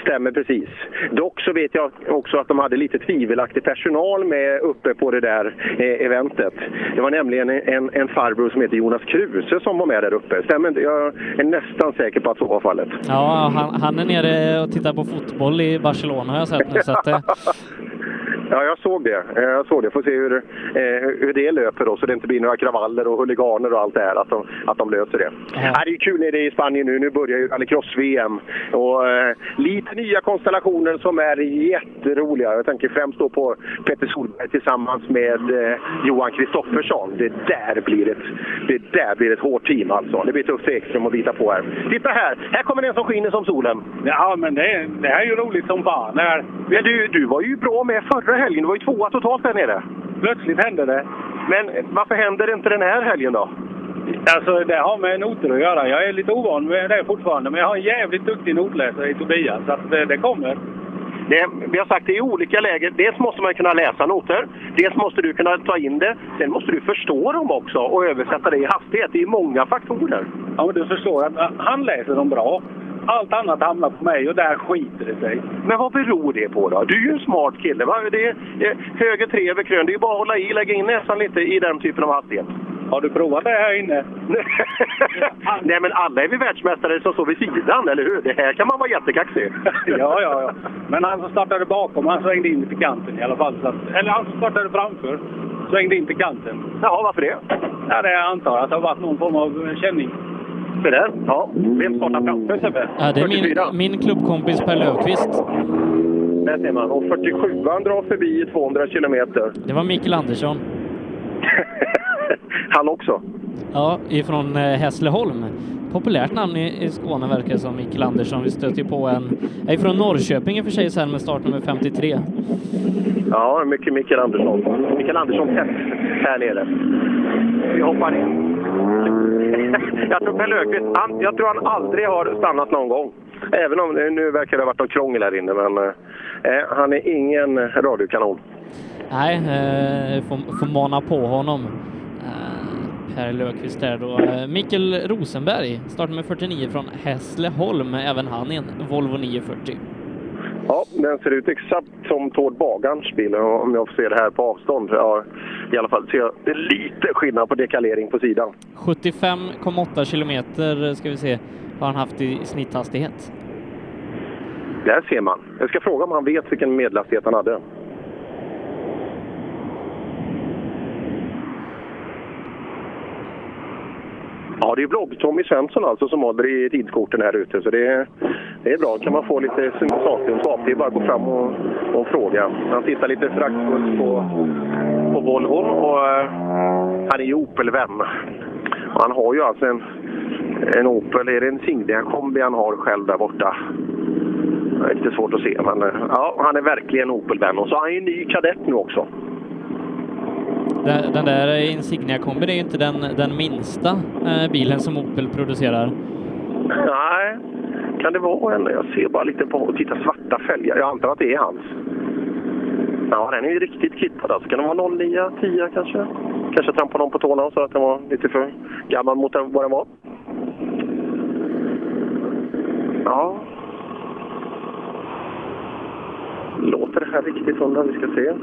Stämmer precis. Dock så vet jag också att de hade lite tvivelaktig personal med uppe på det där eh, eventet. Det var nämligen en, en farbror som heter Jonas Kruse som var med där uppe. Stämmer? Jag är nästan säker på att så var fallet. Ja, han, han är nere och tittar på fotboll i Barcelona har jag sett nu. Så att, eh, Ja, jag såg det. Eh, Jag såg det. Får se hur, eh, hur det löper då, så det inte blir några kravaller och huliganer och allt det här. Att de, att de löser det. Ja. det är kul nere i Spanien nu. Nu börjar ju rallycross-VM. Och eh, lite nya konstellationer som är jätteroliga. Jag tänker främst då på Petter Solberg tillsammans med eh, Johan Kristoffersson. Det där blir ett, det där blir ett hårt team alltså. Det blir tufft för Ekström att bita på här. Titta här! Här kommer en som skiner som solen. Ja, men det, det här är ju roligt som fan. Det här, Men du, du var ju bra med förra helgen. Du var ju tvåa totalt där nere. Plötsligt hände det. Men varför händer det inte den här helgen då? Alltså, det har med noter att göra. Jag är lite ovan med det fortfarande, men jag har en jävligt duktig notläsare i Tobias, så att det, det kommer. Det, vi har sagt det i olika läger. Dels måste man kunna läsa noter, dels måste du kunna ta in det, sen måste du förstå dem också och översätta det i hastighet. Det är många faktorer. Ja, men du förstår att han läser dem bra. Allt annat hamnar på mig och där skiter det sig. Men vad beror det på då? Du är ju en smart kille. Va? Det är, eh, höger tre över krön. Det är ju bara att hålla i, lägga in näsan lite i den typen av hastighet. Har du provat det här inne? Nej, men alla är vi världsmästare som står vid sidan, eller hur? Det här kan man vara jättekaxig. ja, ja, ja. Men han som startade bakom, han svängde in till kanten i alla fall. Att, eller han som startade framför svängde in till kanten. Ja, varför det? Ja, det jag antar att det har varit någon form av känning. Se där. Ja, vem startar framför Sebbe? Ja, det är min, min klubbkompis Per Löfqvist. Där ser man. Och 47 han drar förbi i 200 kilometer. Det var Mikael Andersson. Han också? Ja, ifrån eh, Hässleholm. Populärt namn i, i Skåne verkar det som, Mikael Andersson. Vi stöter ju på en, är från Norrköping i och för sig sen med startnummer 53. Ja, mycket Mikael Andersson. Mikael Andersson test här nere. Vi hoppar in. jag tror Per Löfqvist, han, jag tror han aldrig har stannat någon gång. Även om det- nu verkar det ha varit något krångel här inne, men eh, eh han är ingen radiokanon. Nej, eh, får, får mana på honom. Eh, Per Löfqvist där då. Eh, Mikael Rosenberg, startnummer 49 från Hässleholm, även han i en Volvo 940. Ja, den ser ut exakt som Tord Bagarns bil om jag får se det här på avstånd. Ja, I alla fall ser jag det är lite skillnad på dekalering på sidan. 75,8 kilometer ska vi se har han haft i snitthastighet. Där ser man. Jag ska fråga om han vet vilken medelhastighet han hade. Ja, det är blogg-Tommy Svensson alltså som håller i tidskorten här ute. Så det är, det är bra. kan man få lite sakkunskap. Det är bara att gå fram och, och fråga. Han tittar lite föraktfullt på, på Volvon och eh, han är ju Opel-vän. Han har ju alltså en, en Opel, är det en Signia-kombi han har själv där borta? Det är lite svårt att se, men eh, ja, han är verkligen Opel-vän. Och så har han ju en ny kadett nu också. Den, den där Insignia-kombin är ju inte den, den minsta eh, bilen som Opel producerar. Nej, kan det vara en? Jag ser bara lite på titta svarta fälgar. Jag antar att det är hans. Ja, den är ju riktigt kittad alltså. Kan det vara 09, 10 kanske? Kanske trampade någon på tårna och sa att den var lite för gammal mot vad den var. Ja. Låter det här riktigt hundra? Vi ska se.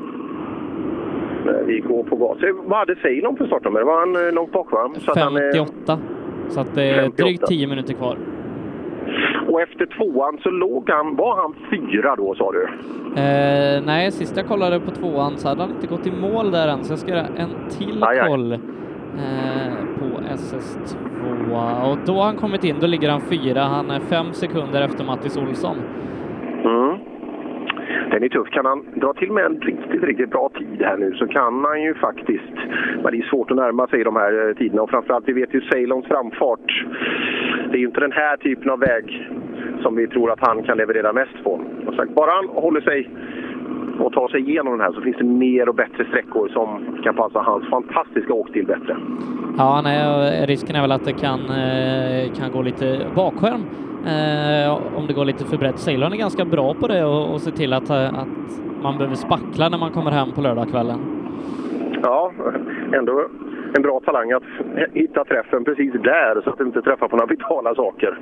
Vi går på gas. Eh, Vad hade Ceylon för startnummer? Var han eh, långt bak va? Så att han, eh, 58. Så att det är 58. drygt 10 minuter kvar. Och efter tvåan så låg han, var han fyra då sa du? Eh, nej, sist jag kollade på tvåan så hade han inte gått i mål där än, så jag ska göra en till Aj, aj. koll eh, på SS2. Och då har han kommit in, då ligger han fyra. Han är fem sekunder efter Mattis Olsson. Den är tuff. Kan han dra till med en riktigt, riktigt bra tid här nu så kan han ju faktiskt... Men det är svårt att närma sig de här eh, tiderna och framförallt vi vet ju Ceylons framfart. Det är ju inte den här typen av väg som vi tror att han kan leverera mest på. Och sagt, bara han håller sig och tar sig igenom den här så finns det mer och bättre sträckor som kan passa hans fantastiska åkstil bättre. Ja, nej, risken är väl att det kan, eh, kan gå lite bakskärm Eh, om det går lite för brett. Ceylon är ganska bra på det och, och se till att, eh, att man behöver spackla när man kommer hem på lördagskvällen. Ja, ändå en bra talang att hitta träffen precis där så att du inte träffar på några vitala saker.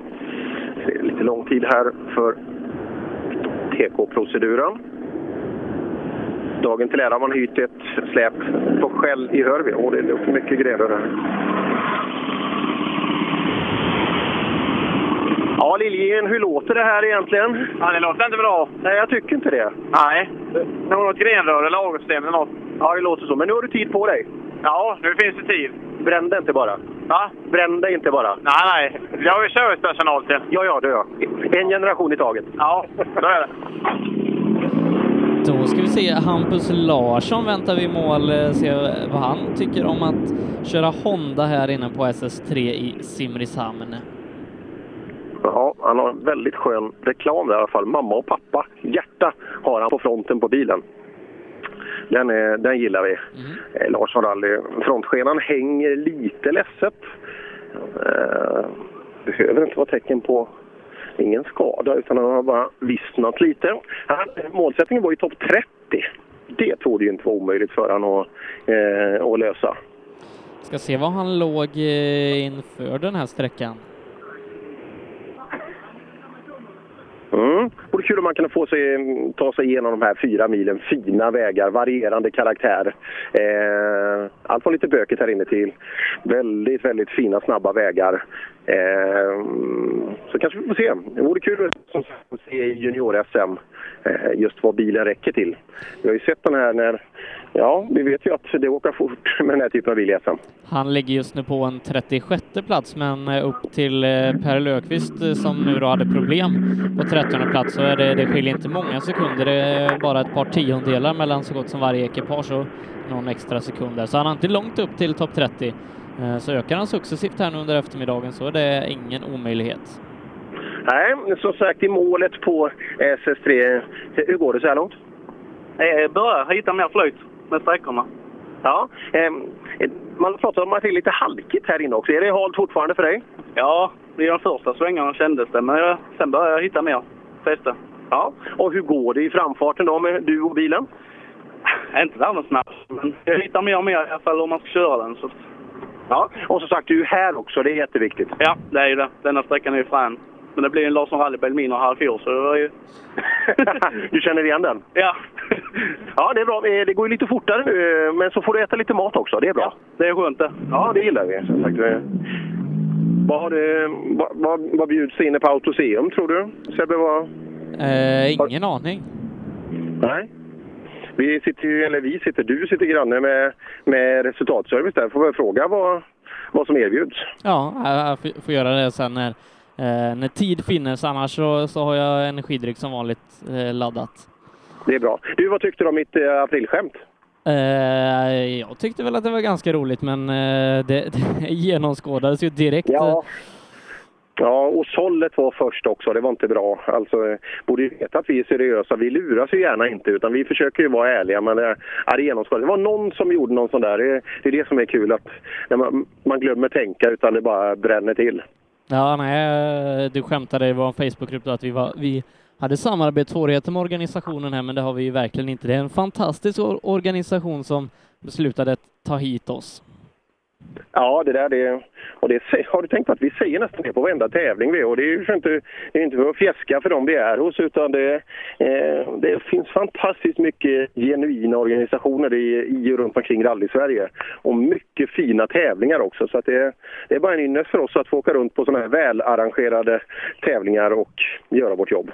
Det är lite lång tid här för TK-proceduren. Dagen till ära har man hyrt ett släp på skäll i Hörby. Åh, det luktar mycket grejer här. Ja, Liljegren, hur låter det här egentligen? Ja, det låter inte bra. Nej, jag tycker inte det. Nej. Något grenrör eller avgassystem eller något. Ja, det låter så. Men nu har du tid på dig. Ja, nu finns det tid. Bränn det inte bara. Va? Bränn det inte bara. Nej, nej. Jag har ju servicepersonal till. Ja, ja, det gör jag. En generation i taget. Ja, så är det. Då ska vi se, Hampus Larsson väntar vi i mål, se vad han tycker om att köra Honda här inne på SS3 i Simrishamn. Ja, han har en väldigt skön reklam där i alla fall. Mamma och pappa. Hjärta har han på fronten på bilen. Den, är, den gillar vi. Eh, Larsson Rally. Frontskenan hänger lite ledset. Eh, behöver inte vara tecken på ingen skada utan han har bara vissnat lite. Han, målsättningen var ju topp 30. Det trodde ju inte var omöjligt för honom att, eh, att lösa. Ska se var han låg eh, inför den här sträckan. Mm. Vore kul om man kunde få sig, ta sig igenom de här fyra milen. Fina vägar, varierande karaktär. Eh, allt från lite bökigt här inne till väldigt, väldigt fina, snabba vägar. Eh, så kanske vi får se. Det vore kul som sagt, att se i junior-SM eh, just vad bilen räcker till. Vi har ju sett den här när... Ja, vi vet ju att det åker fort med den här typen av bil. Han ligger just nu på en 36 plats, men eh, upp till eh, Per Löfqvist eh, som nu då hade problem på 13 plats så är det, det skiljer inte många sekunder. Det är bara ett par tiondelar mellan så gott som varje ekipage och någon extra sekund där. Så han har inte långt upp till topp 30. Eh, Så ökar han successivt här nu under eftermiddagen så är det ingen omöjlighet. Nej, som sagt i målet på SS3. Hur går det så här långt? Jag börjar hitta mer flyt med sträckorna. Ja, ehm, man pratar om att det är lite halkigt här inne också. Är det halt fortfarande för dig? Ja, i de första svängarna kändes det, men jag, sen började jag hitta mer fäste. Ja, och hur går det i framfarten då med du och bilen? Inte världens snabb, men jag hittar mer och mer i alla fall om man ska köra den. Så. Ja, och som sagt, du är här också. Det är jätteviktigt. Ja, det är ju det. Denna sträckan är ju frän. Men det blir en Larsson rallybil mindre här i fjol, så det var ju... du känner igen den? Ja. Ja, det är bra. Eh, Det går ju lite fortare nu, eh, men så får du äta lite mat också. Det är bra. Ja, det är skönt det. Ja, det gillar vi. Som sagt, eh, vad, har du, vad, vad, vad bjuds inne på Autoseum, tror du? Sebbe, vad... Eh, ingen aning. Nej. Vi sitter ju, eller vi sitter, du sitter granne med, med resultatservice där. Får väl fråga vad, vad som erbjuds. Ja, jag- jag får- göra det sen när, när tid finnes. Annars så, så har jag energidryck som vanligt eh, laddat. Det är bra. Du, vad tyckte du om mitt eh, aprilskämt? Eh, jag tyckte väl att det var ganska roligt, men eh, det, det genomskådades ju direkt. Ja. Ja, och sållet var först också. Det var inte bra. Alltså, eh, borde ju veta att vi är seriösa. Vi luras ju gärna inte, utan vi försöker ju vara ärliga. Men det, ja, det genomskådades. Det var någon som gjorde någon sån där. Det, det är det som är kul, att man, man glömmer tänka utan det bara bränner till. Ja, nej, eh, du skämtade i vår Facebookgrupp då att vi, var, vi hade samarbetssvårigheter med organisationen här, men det har vi ju verkligen inte. Det är en fantastisk organisation som beslutade att ta hit oss. Ja, det där det... Och det har du tänkt på att vi säger nästan det på varenda tävling vi är. Och det är ju inte, det är inte för att fjäska för dem vi är hos, utan det, eh, det finns fantastiskt mycket genuina organisationer i, i och runt omkring rally-Sverige. Och mycket fina tävlingar också. Så att det, det är bara en ynnest för oss att få åka runt på sådana här välarrangerade tävlingar och göra vårt jobb.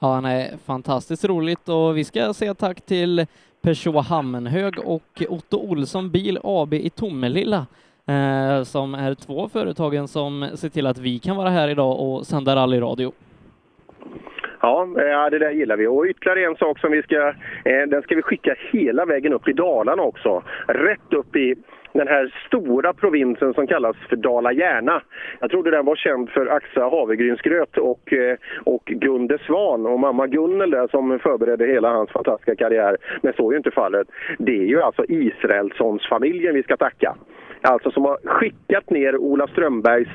Ja, nej, fantastiskt roligt och vi ska säga tack till Peugeot Hammenhög och Otto Olsson Bil AB i Tomelilla eh, som är två företagen som ser till att vi kan vara här idag och sända rallyradio. Ja, eh, det där gillar vi. Och ytterligare en sak som vi ska, eh, den ska vi skicka hela vägen upp i Dalarna också. Rätt upp i den här stora provinsen som kallas för Dala-Järna. Jag trodde den var känd för Axa havregrynsgröt och, eh, och Gunde Svan och mamma Gunnel där som förberedde hela hans fantastiska karriär. Men så är ju inte fallet. Det är ju alltså Israelssons familjen vi ska tacka. Alltså som har skickat ner Ola Strömbergs,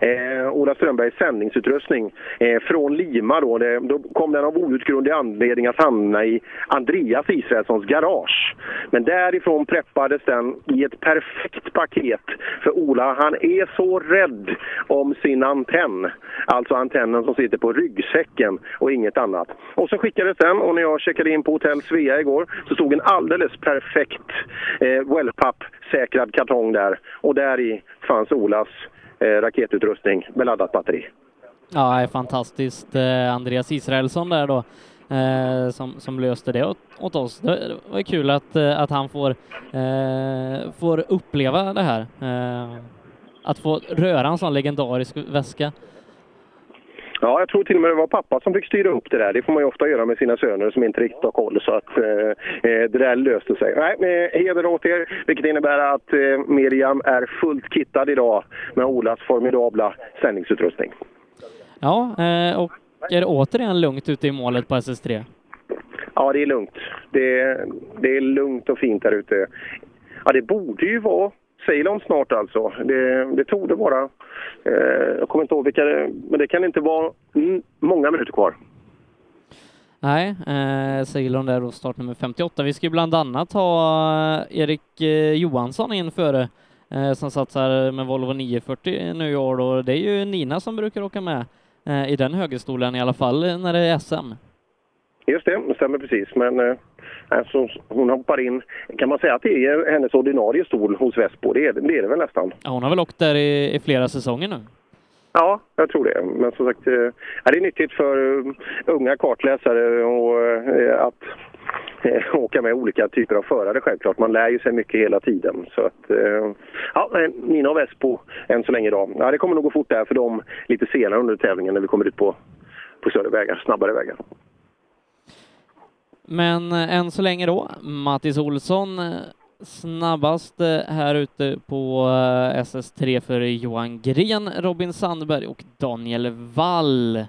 eh, Ola Strömbergs sändningsutrustning eh, från Lima. Då. Det, då kom den av outgrundlig anledning att hamna i Andreas Israelssons garage. Men därifrån preppades den i ett perfekt paket. För Ola han är så rädd om sin antenn. Alltså antennen som sitter på ryggsäcken och inget annat. Och så skickades den och när jag checkade in på hotell Svea igår så stod en alldeles perfekt eh, wellpapp säkrad kartong där. Och där i fanns Olas eh, raketutrustning med laddat batteri. Ja, det är fantastiskt. Eh, Andreas Israelsson där då, eh, som, som löste det åt, åt oss. Det, var kul att, eh, att han får, eh, får uppleva det här. Eh, att få röra en sån legendarisk väska. Ja, jag tror till och med det var pappa som fick styra upp det där. Det får man ju ofta göra med sina söner som inte riktigt har koll. Så att eh, eh det där löste sig. Nej, eh, heder åt er, vilket innebär att eh, Miriam är fullt kittad idag med Olas formidabla sändningsutrustning. Ja, eh, och är återigen lugnt ute i målet på SS3? Ja, det är lugnt. Det är, det är lugnt och fint där ute. Ja, det borde ju vara Ceylon snart alltså. Det, det tog det vara. Eh, jag kommer inte ihåg vilka det men det kan inte vara många minuter kvar. Nej, eh, Ceylon där då startnummer 58. Vi ska ju bland annat ha eh, Erik eh, Johansson in före eh, som satsar med Volvo 940 nu i år och det är ju Nina som brukar åka med eh, i den högerstolen i alla fall när det är SM. Just det, det stämmer precis. Men eh, alltså, hon hoppar in, kan man säga att det är hennes ordinarie stol hos Vespo? Det är det, är det väl nästan? Ja, hon har väl åkt där i, i flera säsonger nu? Ja, jag tror det. Men som sagt, eh, är det är nyttigt för uh, unga kartläsare och, att åka med olika typer av förare självklart. Man lär ju sig mycket hela tiden. Så att, ja, Nina och Vespo än så länge idag. Ja, det kommer nog gå fort där för dem lite senare under tävlingen när vi kommer ut på, på större vägar, snabbare vägar. Men eh, än så länge då, Mattis Olsson eh, snabbast eh, här ute på SS3 för Johan Gren, Robin Sandberg och Daniel Wall.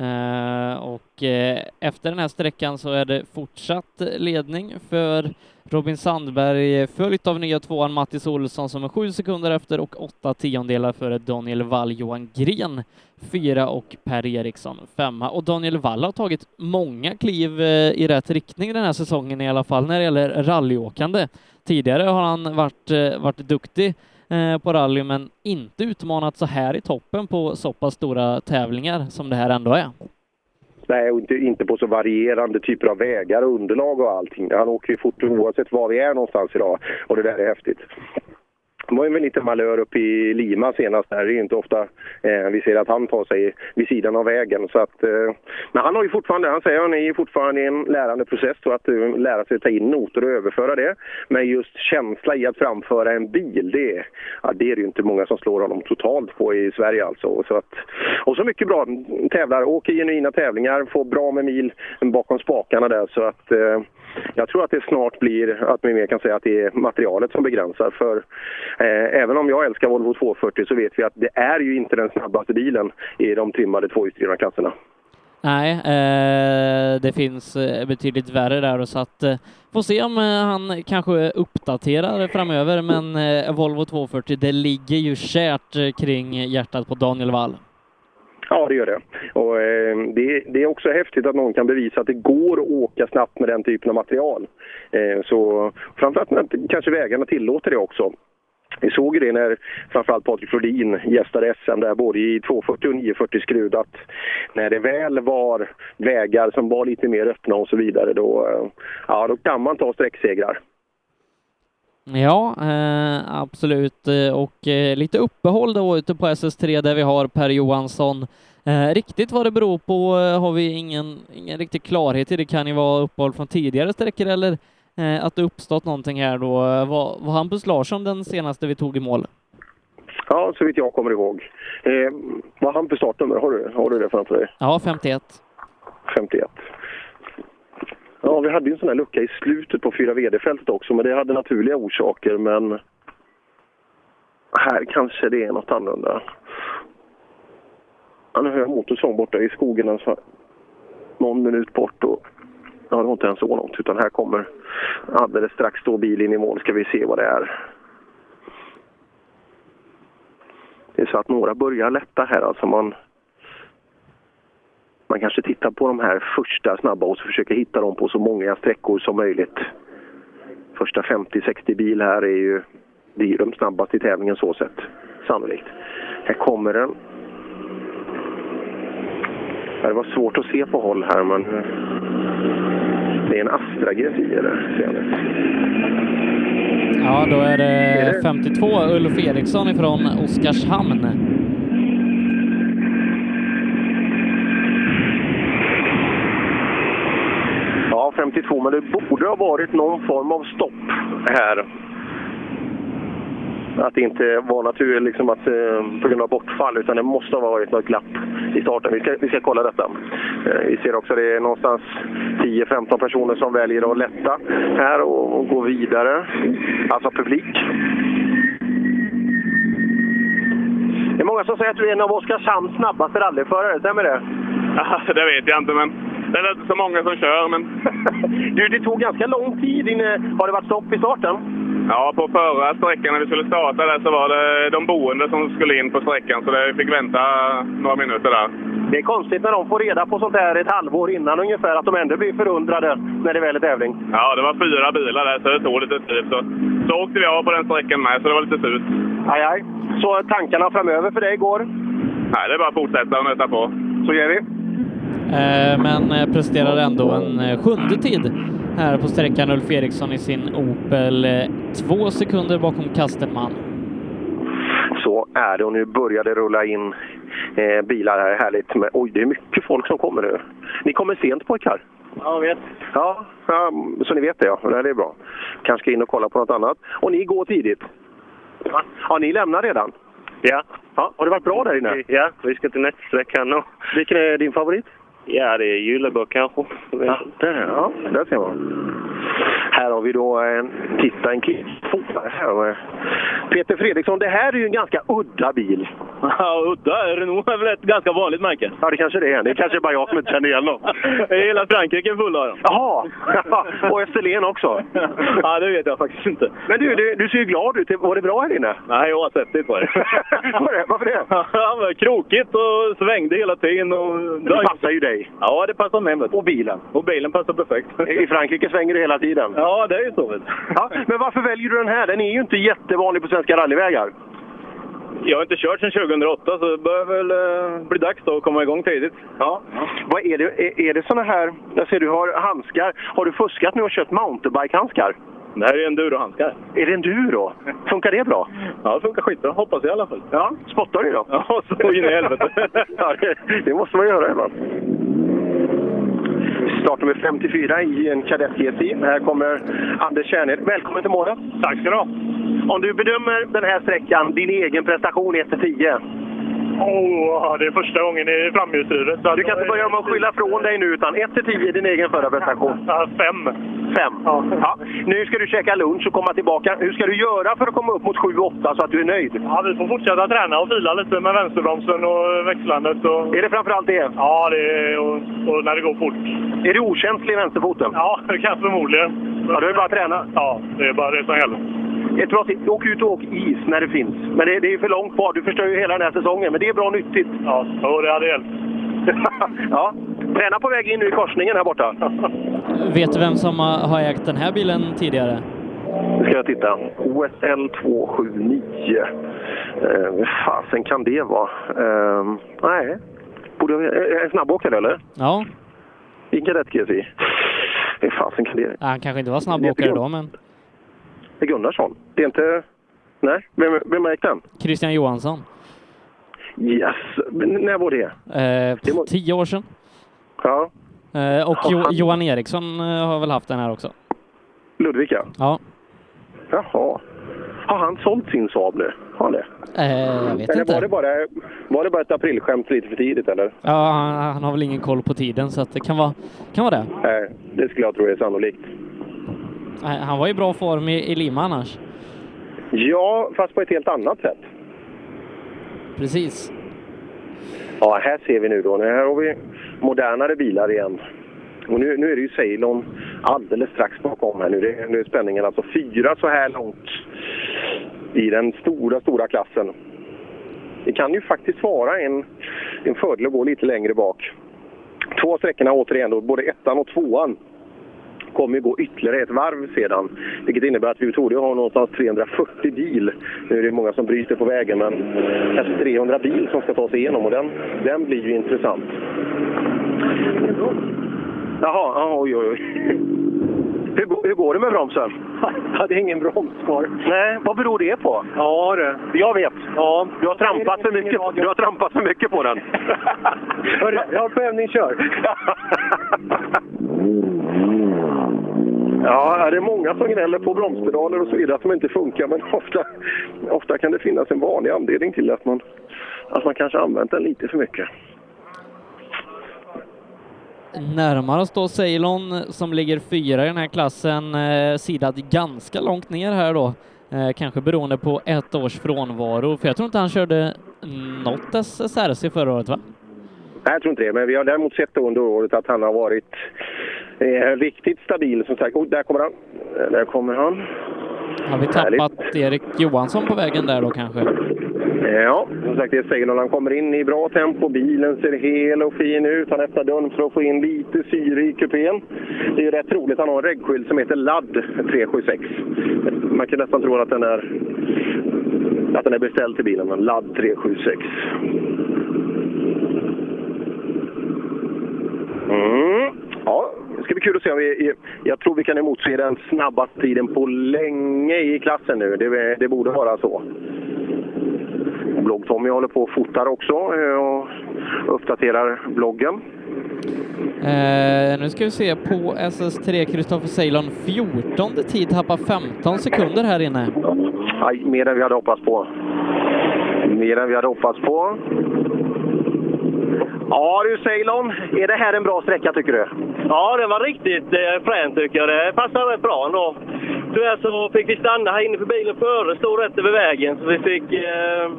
Eh, och eh, efter den här sträckan så är det fortsatt ledning för Robin Sandberg följt av nya tvåan Mattis Olsson som är sju sekunder efter och åtta tiondelar före Daniel Wall, Johan Gren fyra och Per Eriksson femma. Och Daniel Wall har tagit många kliv eh, i rätt riktning den här säsongen i alla fall när det gäller rallyåkande. Tidigare har han varit, varit duktig Eh, på rally men inte utmanat så här i toppen på så pass stora tävlingar som det här ändå är. Nej, och inte, inte på så varierande typer av vägar och underlag och allting. Han åker ju fort oavsett var vi är någonstans idag och det där är häftigt. Det var ju en liten malör uppe i Lima senast. Där. Det är ju inte ofta eh, vi ser att han tar sig vid sidan av vägen. Så att, eh, men han har ju fortfarande, han säger att han är fortfarande i en lärande process och att uh, lära sig ta in noter och överföra det. Men just känsla i att framföra en bil, det, ja, det är det ju inte många som slår honom totalt på i Sverige alltså. Så att, och så mycket bra tävlar, åker genuina tävlingar, får bra med mil bakom spakarna där. Så att eh, jag tror att det snart blir att vi mer kan säga att det är materialet som begränsar. För eh, även om jag älskar Volvo 240 så vet vi att det är ju inte den snabbaste bilen i de trimmade tvåhjulsdrivna klasserna. Nej, eh, det finns eh, betydligt värre där så att eh, får se om eh, han kanske uppdaterar framöver men eh, Volvo 240 det ligger ju kärt eh, kring hjärtat på Daniel Wall. Ja, det gör det. Och, eh, det, det, är också häftigt att någon kan bevisa att det går att åka snabbt med den typen av material. Eh, så framförallt när kanske vägarna tillåter det också. Vi såg ju det när framförallt Patrik Flodin gästade SM där både i 240 och 940 skrud att när det väl var vägar som var lite mer öppna och så vidare då, eh, ja, då kan man ta sträcksegrar. Ja, eh, absolut. Och eh, lite uppehåll då ute på SS3 där vi har Per Johansson. Eh, riktigt vad det beror på eh, har vi ingen, ingen riktig klarhet i. Det kan ju vara uppehåll från tidigare sträckor eller eh, att det uppstått någonting här då. Var, var Hampus Larsson den senaste vi tog i mål? Ja, så vitt jag kommer ihåg. Eh, vad han för startnummer? Har du, har du det framför dig? Ja, 51. 51. Ja, vi hade ju en sån här lucka i slutet på 4 VD-fältet också, men det hade naturliga orsaker. Men här kanske det är något annorlunda. Ja, nu hör jag motorsång borta i skogen, alltså. någon minut bort. Och, ja, det var inte ens så långt, utan här kommer alldeles strax stå bilen i mål. Ska vi se vad det är. Det är så att några börjar lätta här. Alltså man, man kanske tittar på de här första snabba och så försöker hitta dem på så många sträckor som möjligt. Första 50-60 bil här är ju det är de snabbaste i tävlingen så sett, sannolikt. Här kommer den. Det var svårt att se på håll här, men det är en Astra jag Ja, då är det 52 Ulf Eriksson ifrån Oskarshamn. 52, men det borde ha varit någon form av stopp här. Att det inte var naturligt liksom att, eh, på grund av bortfall, utan det måste ha varit något glapp i starten. Vi ska, vi ska kolla detta. Eh, vi ser också att det är någonstans 10-15 personer som väljer att lätta här och, och gå vidare. Alltså publik. Det är många som säger att du är en av Oskarshamns snabbaste rallyförare, stämmer det? Ja, det vet jag inte, men det är inte så många som kör. Men... du, det tog ganska lång tid. Innan, har det varit stopp i starten? Ja, på förra sträckan när vi skulle starta där så var det de boende som skulle in på sträckan, så vi fick vänta några minuter där. Det är konstigt när de får reda på sånt här ett halvår innan ungefär, att de ändå blir förundrade när det väl är tävling. Ja, det var fyra bilar där, så det tog lite tid. Så, så åkte vi av på den sträckan med, så det var lite surt. Aj, aj. Så tankarna framöver för dig går? Nej, det är bara att fortsätta och nöta på. Så gör vi. Eh, men eh, presterade ändå en eh, sjunde tid här på sträckan Ulf Eriksson i sin Opel. Två sekunder bakom Kastenman. Så är det och nu börjar det rulla in eh, bilar här. Härligt. Men, oj, det är mycket folk som kommer nu. Ni kommer sent pojkar. Ja, jag vet. Ja, ja, så ni vet det ja. Det är bra. Kanske ska in och kolla på något annat. Och ni går tidigt? Ja, ja ni lämnar redan? Ja. ja. Har det varit bra där inne? Ja, vi ska till nästa sträcka nu. Vilken är din favorit? Ja, det är Gyllebo kanske. Ja, där, ja, där ser man. Här har vi då en, titta en här med Peter Fredriksson. Det här är ju en ganska udda bil. Ja, udda. Renault är väl ett ganska vanligt märke. Ja, det kanske det är. Det är kanske bara jag som inte känner igen dem. Hela Frankrike är full av dem. Jaha! Och Österlen också. ja, det vet jag faktiskt inte. Men du, du, du ser ju glad ut. Var det bra här inne? Nej, oavsett var det. var det? Varför det? Ja, men krokigt och svängde hela tiden. Och... Det passar ju dig. Ja, det passar mig. Och bilen. Och bilen passar perfekt. I Frankrike svänger du hela tiden. Ja, det är ju så. Ja, men varför väljer du den här? Den är ju inte jättevanlig på svenska rallyvägar. Jag har inte kört sedan 2008 så det börjar väl eh, bli dags då att komma igång tidigt. Ja. Vad är det, är, är det såna här... Jag ser du har handskar. Har du fuskat nu och köpt mountainbike-handskar? Det här är endurohandskar. Är det enduro? Funkar det bra? Ja, det funkar skitbra. Hoppas jag i alla fall. Ja, spottar du då? Ja, så in i helvete. ja, det, det måste man göra ibland. Startnummer 54 i en Kadett GT. Här kommer Anders Kärnhed. Välkommen till målet. Tack ska du ha. Om du bedömer den här sträckan, din egen prestation 1-10? Oh, det är första gången i framhjulsdrivet. Du kan inte börja med att skylla från dig nu, utan 1-10 är din egen förra prestation. Ja, fem. Fem? Ja. ja. Nu ska du käka lunch och komma tillbaka. Hur ska du göra för att komma upp mot 7-8 så att du är nöjd? Ja, vi får fortsätta träna och fila lite med vänsterbromsen och växlandet. Och... Är det framförallt det? Ja, det är, och, och när det går fort. Är du okänslig i vänsterfoten? Ja, det kan förmodligen. Ja, du är bara att träna? Ja, det är bara det som gäller. Ett bra tips. Åk ut och åk is när det finns. Men det, det är för långt kvar. Du förstör ju hela den här säsongen. Men det är bra nyttigt. Ja, oh, det hade hjälpt. ja. Träna på väg in nu i korsningen här borta. Vet du vem som har ägt den här bilen tidigare? Nu ska jag titta. OSL 279. Eh, fasen kan det vara? Eh, nej. Borde jag, är en snabbåkare eller? Ja. I kadett GSI. Hur fasen kan det... Ja, han kanske inte var snabbåkare då, men... Gunnarsson. Det är inte... Nej, vem, vem har ägt den? Christian Johansson. Yes. Men när var det? Eh, det var... Tio år sedan. Ja. Eh, och jo Johan Eriksson eh, har väl haft den här också? Ludvika? Ja. Jaha. Har han sålt sin Saab nu? Har han det? Eh, jag vet eller inte. Var det, bara, var det bara ett aprilskämt lite för tidigt eller? Ja, han, han, har väl ingen koll på tiden så det kan vara, kan vara det. Nej, det skulle jag tro är sannolikt. Han var i bra form i, i Lima annars. Ja, fast på ett helt annat sätt. Precis. Ja, här ser vi nu då. Här har vi modernare bilar igen. Och nu, nu är det ju Ceylon alldeles strax bakom här. Nu, det, nu är spänningen alltså fyra så här långt i den stora, stora klassen. Det kan ju faktiskt vara en, en fördel att gå lite längre bak. Två sträckorna återigen då, både ettan och tvåan kommer ju gå ytterligare ett varv sedan. Vilket innebär att vi trodde ha någonstans 340 bil. Nu är det många som bryter på vägen, men kanske 300 bil som ska ta sig igenom och den, den blir ju intressant. Jaha, oj oj oj. Hur, hur går det med bromsen? Jag hade ingen broms kvar. Nej, vad beror det på? Ja du. Jag vet. Ja. Du har trampat för mycket, du har trampat för mycket på den. jag har prövningskör. Ja, det är många som gnäller på bromspedaler och så vidare att de inte funkar, men ofta, ofta kan det finnas en vanlig anledning till att man, att man kanske använt den lite för mycket. Närmare oss då Ceylon som ligger fyra i den här klassen, eh, sidad ganska långt ner här då. Eh, kanske beroende på ett års frånvaro, för jag tror inte han körde något SSRC förra året va? Nej, jag tror inte det, men vi har däremot sett under året att han har varit eh, riktigt stabil. Som sagt, oh, där kommer han. Eh, Där kommer han. Har vi tappat Erik Johansson på vägen där då kanske? Eh, Ja, som sagt, det säger när han kommer in i bra tempo. Bilen ser hel och fin ut. Han öppnar dörren för att få in lite syre i kupén. Det är ju rätt roligt. Han har en reggskylt som heter LAD 376. Man kan nästan tro att den är, att den är beställd till bilen, men LAD 376. Mm. Ja, det ska bli kul att se om vi... Jag tror vi kan emotse den snabbaste tiden på länge i klassen nu. Det, det borde vara så. Blogg-Tommy håller på och fotar också eh, och uppdaterar bloggen. Eh, nu ska vi se på SS3 Kristoffer Ceylon 14 tid, tappar 15 sekunder här inne. Aj, mer än vi hade hoppats på. Mer än vi hade hoppats på. Ja du Ceylon, är det här en bra sträcka tycker du? Ja, det var riktigt eh, fränt tycker jag. Det passade rätt bra ändå. Tyvärr så fick vi stanna här inne för bilen före stod rätt över vägen. Så vi fick eh,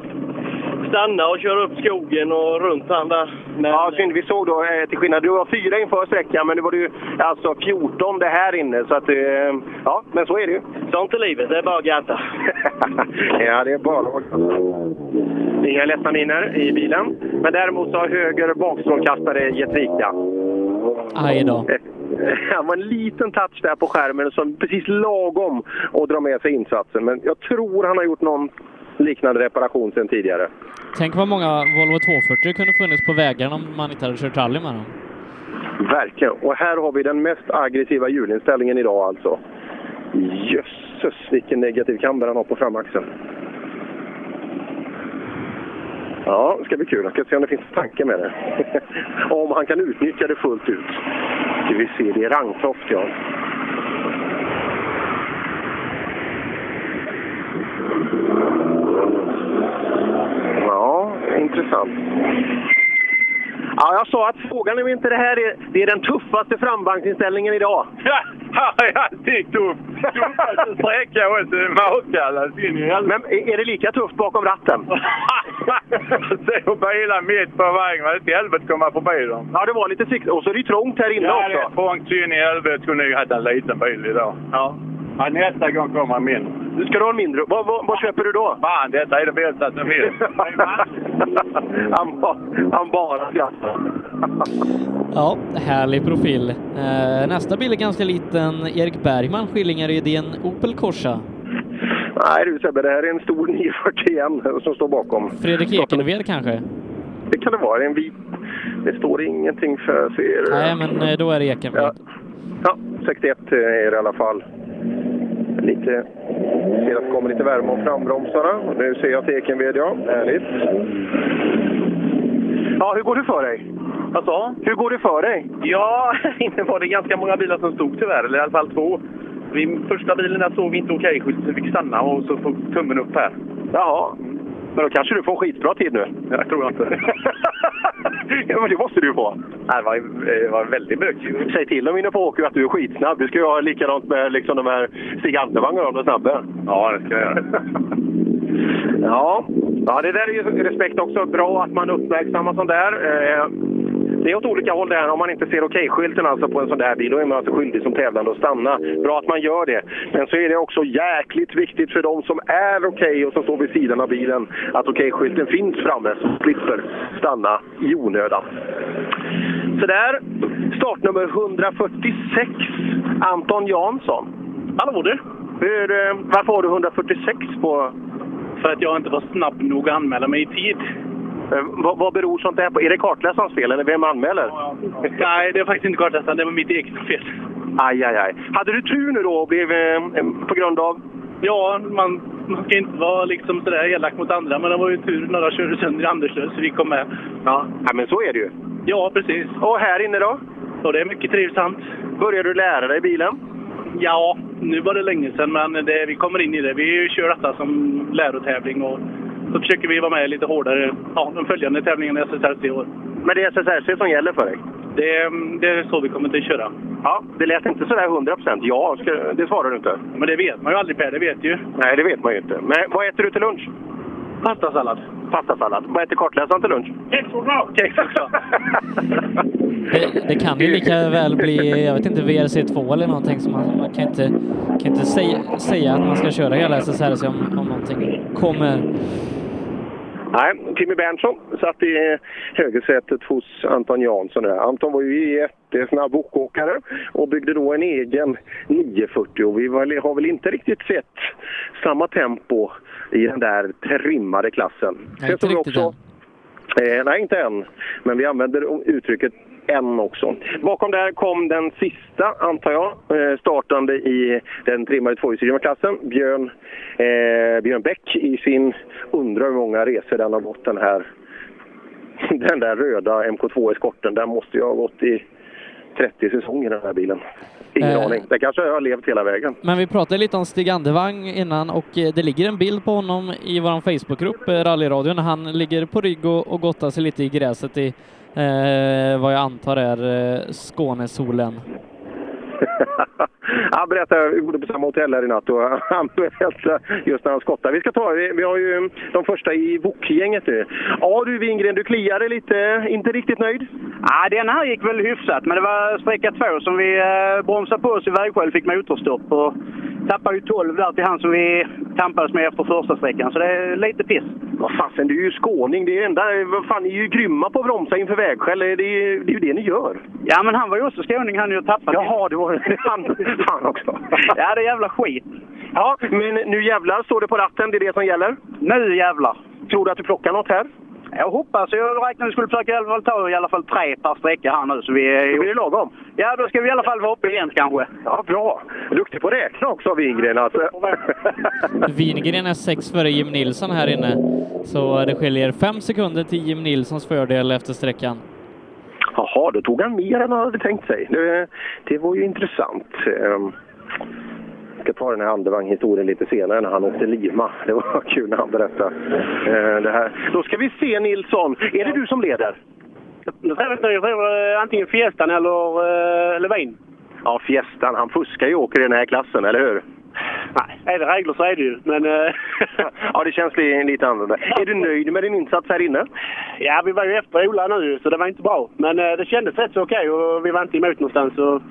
stanna och köra upp skogen och runt han där. Men, Ja, synd. Vi såg då, eh, till skillnad, du var fyra inför sträckan, men nu var du alltså 14 det här inne. Så att, eh, ja, men så är det ju. Sånt är livet, det är bara att gatta. ja, det är bara att Inga ledsna miner i bilen. Men däremot så har höger bakstrålkastare gett vika. Aj då. Det var en liten touch där på skärmen som precis lagom att dra med sig insatsen. Men jag tror han har gjort någon liknande reparation sedan tidigare. Tänk vad många Volvo 240 kunde funnits på vägarna om man inte hade kört rally med dem. Verkligen. Och här har vi den mest aggressiva hjulinställningen idag alltså. Jösses vilken negativ kamber han har på framaxeln. Ja, det ska bli kul. Jag ska se om det finns tanke med det. om han kan utnyttja det fullt ut. Ska vi se, det är Rangtoft ja. Ja, intressant. Ja, jag sa att frågan är inte det här är, det är den tuffaste framvagnsinställningen idag. Ja, ja, det är tufft. Tuffaste sträcka också. Makalöst in i helvete. Men är det lika tufft bakom ratten? Se bilar mitt på vägen. Vad i helvete komma förbi dem. Ja, det var lite sikt. Och så är det trångt här inne ja, också. det är trångt in i helvete. Skulle nog haft en liten bil idag. Ja. Ja nästa gång kommer en mindre. Ska du ha en mindre? Vad, vad, vad köper du då? Fan, detta är det bästa som finns. han, ba- han bara skrattar. Ja, härlig profil. Eh, nästa bil är ganska liten. Erik Bergman, Skillingaryd, i en Opel Corsa. Nej du Sebbe, det här är en stor 941 som står bakom. Fredrik Ekenved kanske? Det kan det vara. Det är en vit. Det står ingenting för... Ser? Nej, men eh, då är det Ekenved. Ja. ja, 61 är det i alla fall. Lite... Ser att det kommer lite värme om frambromsarna. Nu ser jag att Ekenved, ja. Härligt. Ja, hur går det för dig? Alltså? Hur går det för dig? Ja, inne var det ganska många bilar som stod tyvärr, eller i alla fall två. Vid första bilen där såg vi inte okej-skylt så vi fick stanna och så få tummen upp här. Jaha. Men då kanske du får en skitbra tid nu? Jag tror jag inte. ja, men det måste du få. Nej, Det var, det var väldigt bökigt. Säg till dem inne på åker att du är skitsnabb. Du ska ju ha likadant med liksom de här Stig Andervagnarna om du är snabbare. Ja, det ska jag göra. Ja. ja, det där är ju respekt också. Bra att man uppmärksammar sånt där. Eh, Det är åt olika håll där. Om man inte ser okej-skylten alltså på en sån där bil, då är man alltså skyldig som tävlande att stanna. Bra att man gör det. Men så är det också jäkligt viktigt för de som är okej och som står vid sidan av bilen att okej-skylten finns framme så slipper stanna i onödan. Så där, startnummer 146, Anton Jansson. Hallå du! Hur, eh, varför har du 146 på... För att jag inte var snabb nog att anmäla mig i tid. Eh, Vad, vad beror sånt där på? Är det kartläsarens fel eller vem anmäler? Nej, det är faktiskt inte kartläsaren. Det var mitt eget fel. Aj, aj, aj. Hade du tur nu då och blev eh, på grund av... Ja, man, man ska inte vara liksom sådär elak mot andra, men det var ju tur. Några körde sönder i Anderslöv, så vi kom med. Ja. ja, men så är det ju. Ja, precis. Och här inne då? Och det är mycket trivsamt. Börjar du lära dig bilen? Ja, nu var det länge sedan, men det, vi kommer in i det. Vi kör detta som lärotävling och så försöker vi vara med lite hårdare ja, de följande tävlingarna i SSRC i år. Men det är SSRC som gäller för dig? Det, det är så vi kommer att köra. Ja, det lät inte sådär 100 procent. Ja, ska, det svarar du inte. Men det vet man ju aldrig Per, det vet ju. Nej, det vet man ju inte. Men vad äter du till lunch? Pastasallad. Pastasallad. Vad äter kartläsaren till lunch? Kexchoklad! Kexchoklad! Det, det kan ju lika väl bli, jag vet inte, VRC2 eller någonting som man, man kan inte, kan inte säga, säga att man ska köra hela SSRC om, om någonting kommer. Nej, Timmy Berntsson satt i högersätet hos Anton Jansson. Där. Anton var ju jättesnabb okåkare och byggde då en egen 940 och vi har väl inte riktigt sett samma tempo i den där trimmade klassen. Nej, inte riktigt också, eh, nej, inte än. Men vi använder uttrycket än också. Bakom där kom den sista, antar jag, eh, startande i den trimmade tvåhjulsdrivna-klassen. Björn, eh, Björn Bäck i sin, undrar hur många resor den har gått den här, den där röda MK2-eskorten. Den måste ju ha gått i 30 säsonger den här bilen. Ingen Eh. aning. Det kanske har levt hela vägen. Men vi pratade lite om Stig Andevang innan och eh, det ligger en bild på honom i vår Facebookgrupp, eh, Rallyradion, när han ligger på rygg och, och gottar sig lite i gräset i eh, vad jag antar är eh, Skånesolen. Han berättade, vi bodde på samma hotell här i natt och han berättade just när han skottade. Vi ska ta, vi, vi har ju de första i Wok-gänget nu. Ja du Wingren, du kliade lite, inte riktigt nöjd? Ja, den här gick väl hyfsat, men det var sträcka två som vi eh, bromsade på oss i vägskäl fick motorstopp. Och tappade ju 12 där till han som vi tampades med efter första sträckan, så det är lite piss. Vad fasen, du är ju skåning. Det är enda, vad fan, ni är ju grymma på att bromsa inför vägskäl. Det är, det är ju det ni gör. Ja, men han var ju också skåning, han ju tappat. Jaha, det var han, han också. Ja, det är jävla skit. Ja, men nu jävlar står det på ratten. Det är det som gäller. Nu jävlar. Tror du att du plockar något här? Jag hoppas. Jag räknar vi skulle försöka i alla fall ta i alla fall tre per sträcka här nu. Så vi är... Då blir det lagom. Ja, då ska vi i alla fall vara uppe igen kanske. Ja, bra. Duktig på att räkna också, Wingren. Alltså. Wingren är sex före Jim Nilsson här inne, så det skiljer fem sekunder till Jim Nilssons fördel efter sträckan. Jaha, då tog han mer än han hade tänkt sig. Det, det var ju intressant. Ehm, Jag ska ta den här Andevang-historien lite senare när han åkte Lima. Det var kul när han berättade eh, det här. Då ska vi se Nilsson. Är det du som leder? Jag tror jag tror antingen Fiestan eller eh, Levin. Ja, Fiestan. Han fuskar ju och åker i den här klassen, eller hur? Nej, är det regler så är det ju. Men... eh, Ja, det känns li- lite annorlunda. Är du nöjd med din insats här inne? Ja, vi var ju efter Ola nu, så det var inte bra. Men eh, det kändes rätt så okej och vi var inte emot någonstans. Så,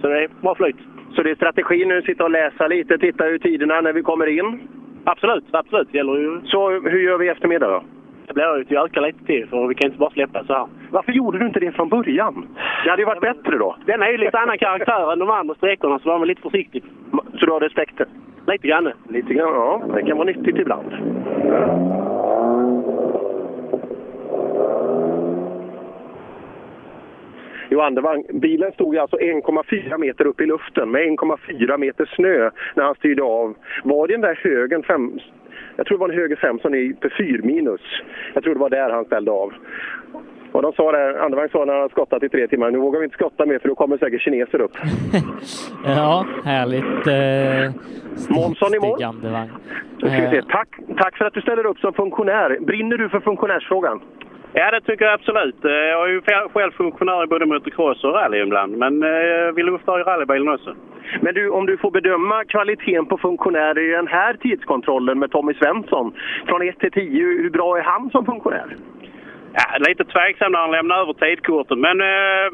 så det är bra flyt. Så det är strategi nu, sitta och läsa lite, titta hur tiderna när vi kommer in? Absolut, absolut. Det gäller ju... Så hur gör vi i eftermiddag då? Det blir att vi ökar lite till, för vi kan inte bara släppa så här. Varför gjorde du inte det från början? Det hade ju varit bättre då. Den är ju lite annan karaktär än de andra sträckorna, så var man lite försiktig. Så du har respekt? Lite grann. Lite grann, ja. Det kan vara nyttigt ibland. Johan, var, bilen stod ju alltså 1,4 meter upp i luften med 1,4 meter snö när han styrde av. Var det den där högen, fem, jag tror det var en höger 5 som är på 4 minus. Jag tror det var där han ställde av. Och de sa där, Andevang sa när han skottat i tre timmar, nu vågar vi inte skotta mer för då kommer säkert kineser upp. Ja, härligt. Eh, Månsson i mål. Nu ska vi se. Eh, Tack, tack för att du ställer upp som funktionär. Brinner du för funktionärsfrågan? Ja, det tycker jag absolut. Eh, jag är ju själv funktionär i både motocross och rally ibland, men eh, vi luftar i rallybilen också. Men du, om du får bedöma kvaliteten på funktionärer i den här tidskontrollen med Tommy Svensson, från 1 till 10, hur bra är han som funktionär? Ja, lite tveksam när han lämnar över tidkorten, men... Eh,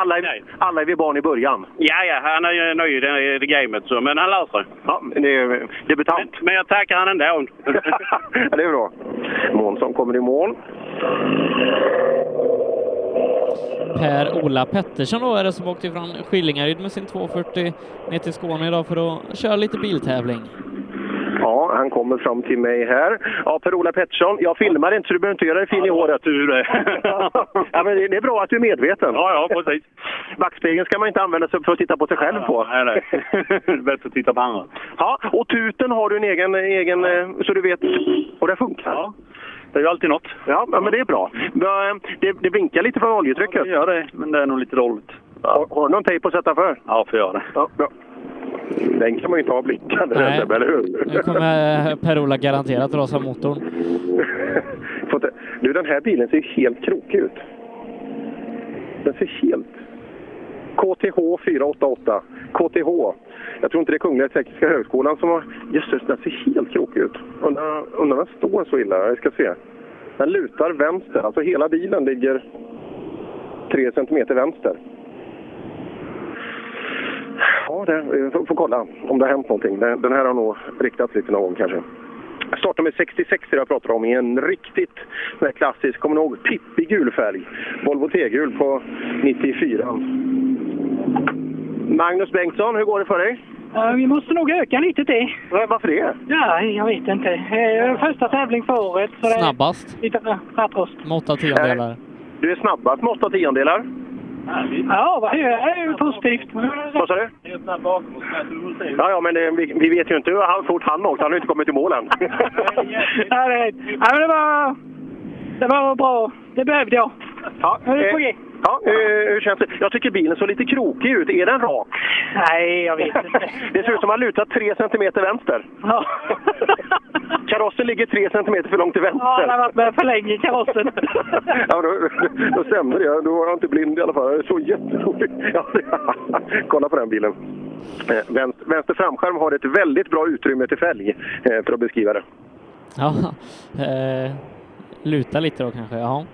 alla, är, alla är vi barn i början. Ja, ja, han är ju ny i det, det gamet, så, men han lär sig. Ja, det är debutant. Men, men jag tackar han ändå. ja, det är bra. Månsson kommer i mål. Per-Ola Pettersson då är det som åkte från Skillingaryd med sin 240 ner till Skåne idag för att köra lite biltävling. Ja, han kommer fram till mig här. Ja, Per-Ola Pettersson, jag filmar inte så du behöver inte göra dig fin i håret. Du det. ja, men det är bra att du är medveten. Ja, ja, precis. Backspegeln ska man inte använda sig för att titta på sig själv på. Nej, nej. Bättre att titta på andra. Ja, och tuten har du en egen, egen eh, så du vet, och det funkar. Ja. Det är ju alltid något. Ja, men det är bra. Det, det blinkar lite från oljetrycket. Ja, det gör det, men det är nog lite dåligt. Har, har du någon tejp att sätta för? Ja, får göra det. Ja, bra. Den kan man ju inte ha blickande, Nej. Sebbe, eller hur? Nu kommer Per-Ola garanterat rasa motorn. Du, den här bilen ser helt krokig ut. Den ser helt... KTH 488. KTH. Jag tror inte det är Kungliga Tekniska Högskolan som har... Jösses, den ser helt krokig ut. Undrar undrar om den står så illa. Jag ska se. Den lutar vänster. Alltså hela bilen ligger tre centimeter vänster. Ja, det, får, får kolla om det har hänt någonting. Den, den här har nog riktats lite någon gång kanske. Startnummer 66 är det jag pratar om i en riktigt klassisk, kommer ni ihåg, Pippi gul färg. Volvo T-gul på 94. Magnus Bengtsson, hur går det för dig? Vi måste nog öka lite till. Varför det? Ja, jag vet inte. Eh, Första tävling för året. Så det är Snabbast lite rattrost. med åtta tiondelar. Du är snabbast med 8 tiondelar. Ja, vad det är ju positivt. Vad sa du? Ja, ja, men det, vi, vi vet ju inte hur fort han åkte. Han har ju inte kommit i mål än. Ja, det, ja, men det var... Det var bra. Det behövde jag. Ja, Nu är det på eh, G. ja eh, hur känns det? Jag tycker bilen såg lite krokig ut. Är den rak? Nej, jag vet inte. Det ser ut som att han lutar 3 centimeter vänster. Ja. Karossen ligger 3 centimeter för långt till vänster. Ja, han har varit med för länge i karossen. Ja, då, då stämmer det. Då var jag inte blind i alla fall. Det är så jätteroligt. Ja, kolla på den bilen. Eh, Vänster, vänster framskärm har ett väldigt bra utrymme till fälg, eh, för att beskriva det. Ja, eh, luta lite då kanske. Ja.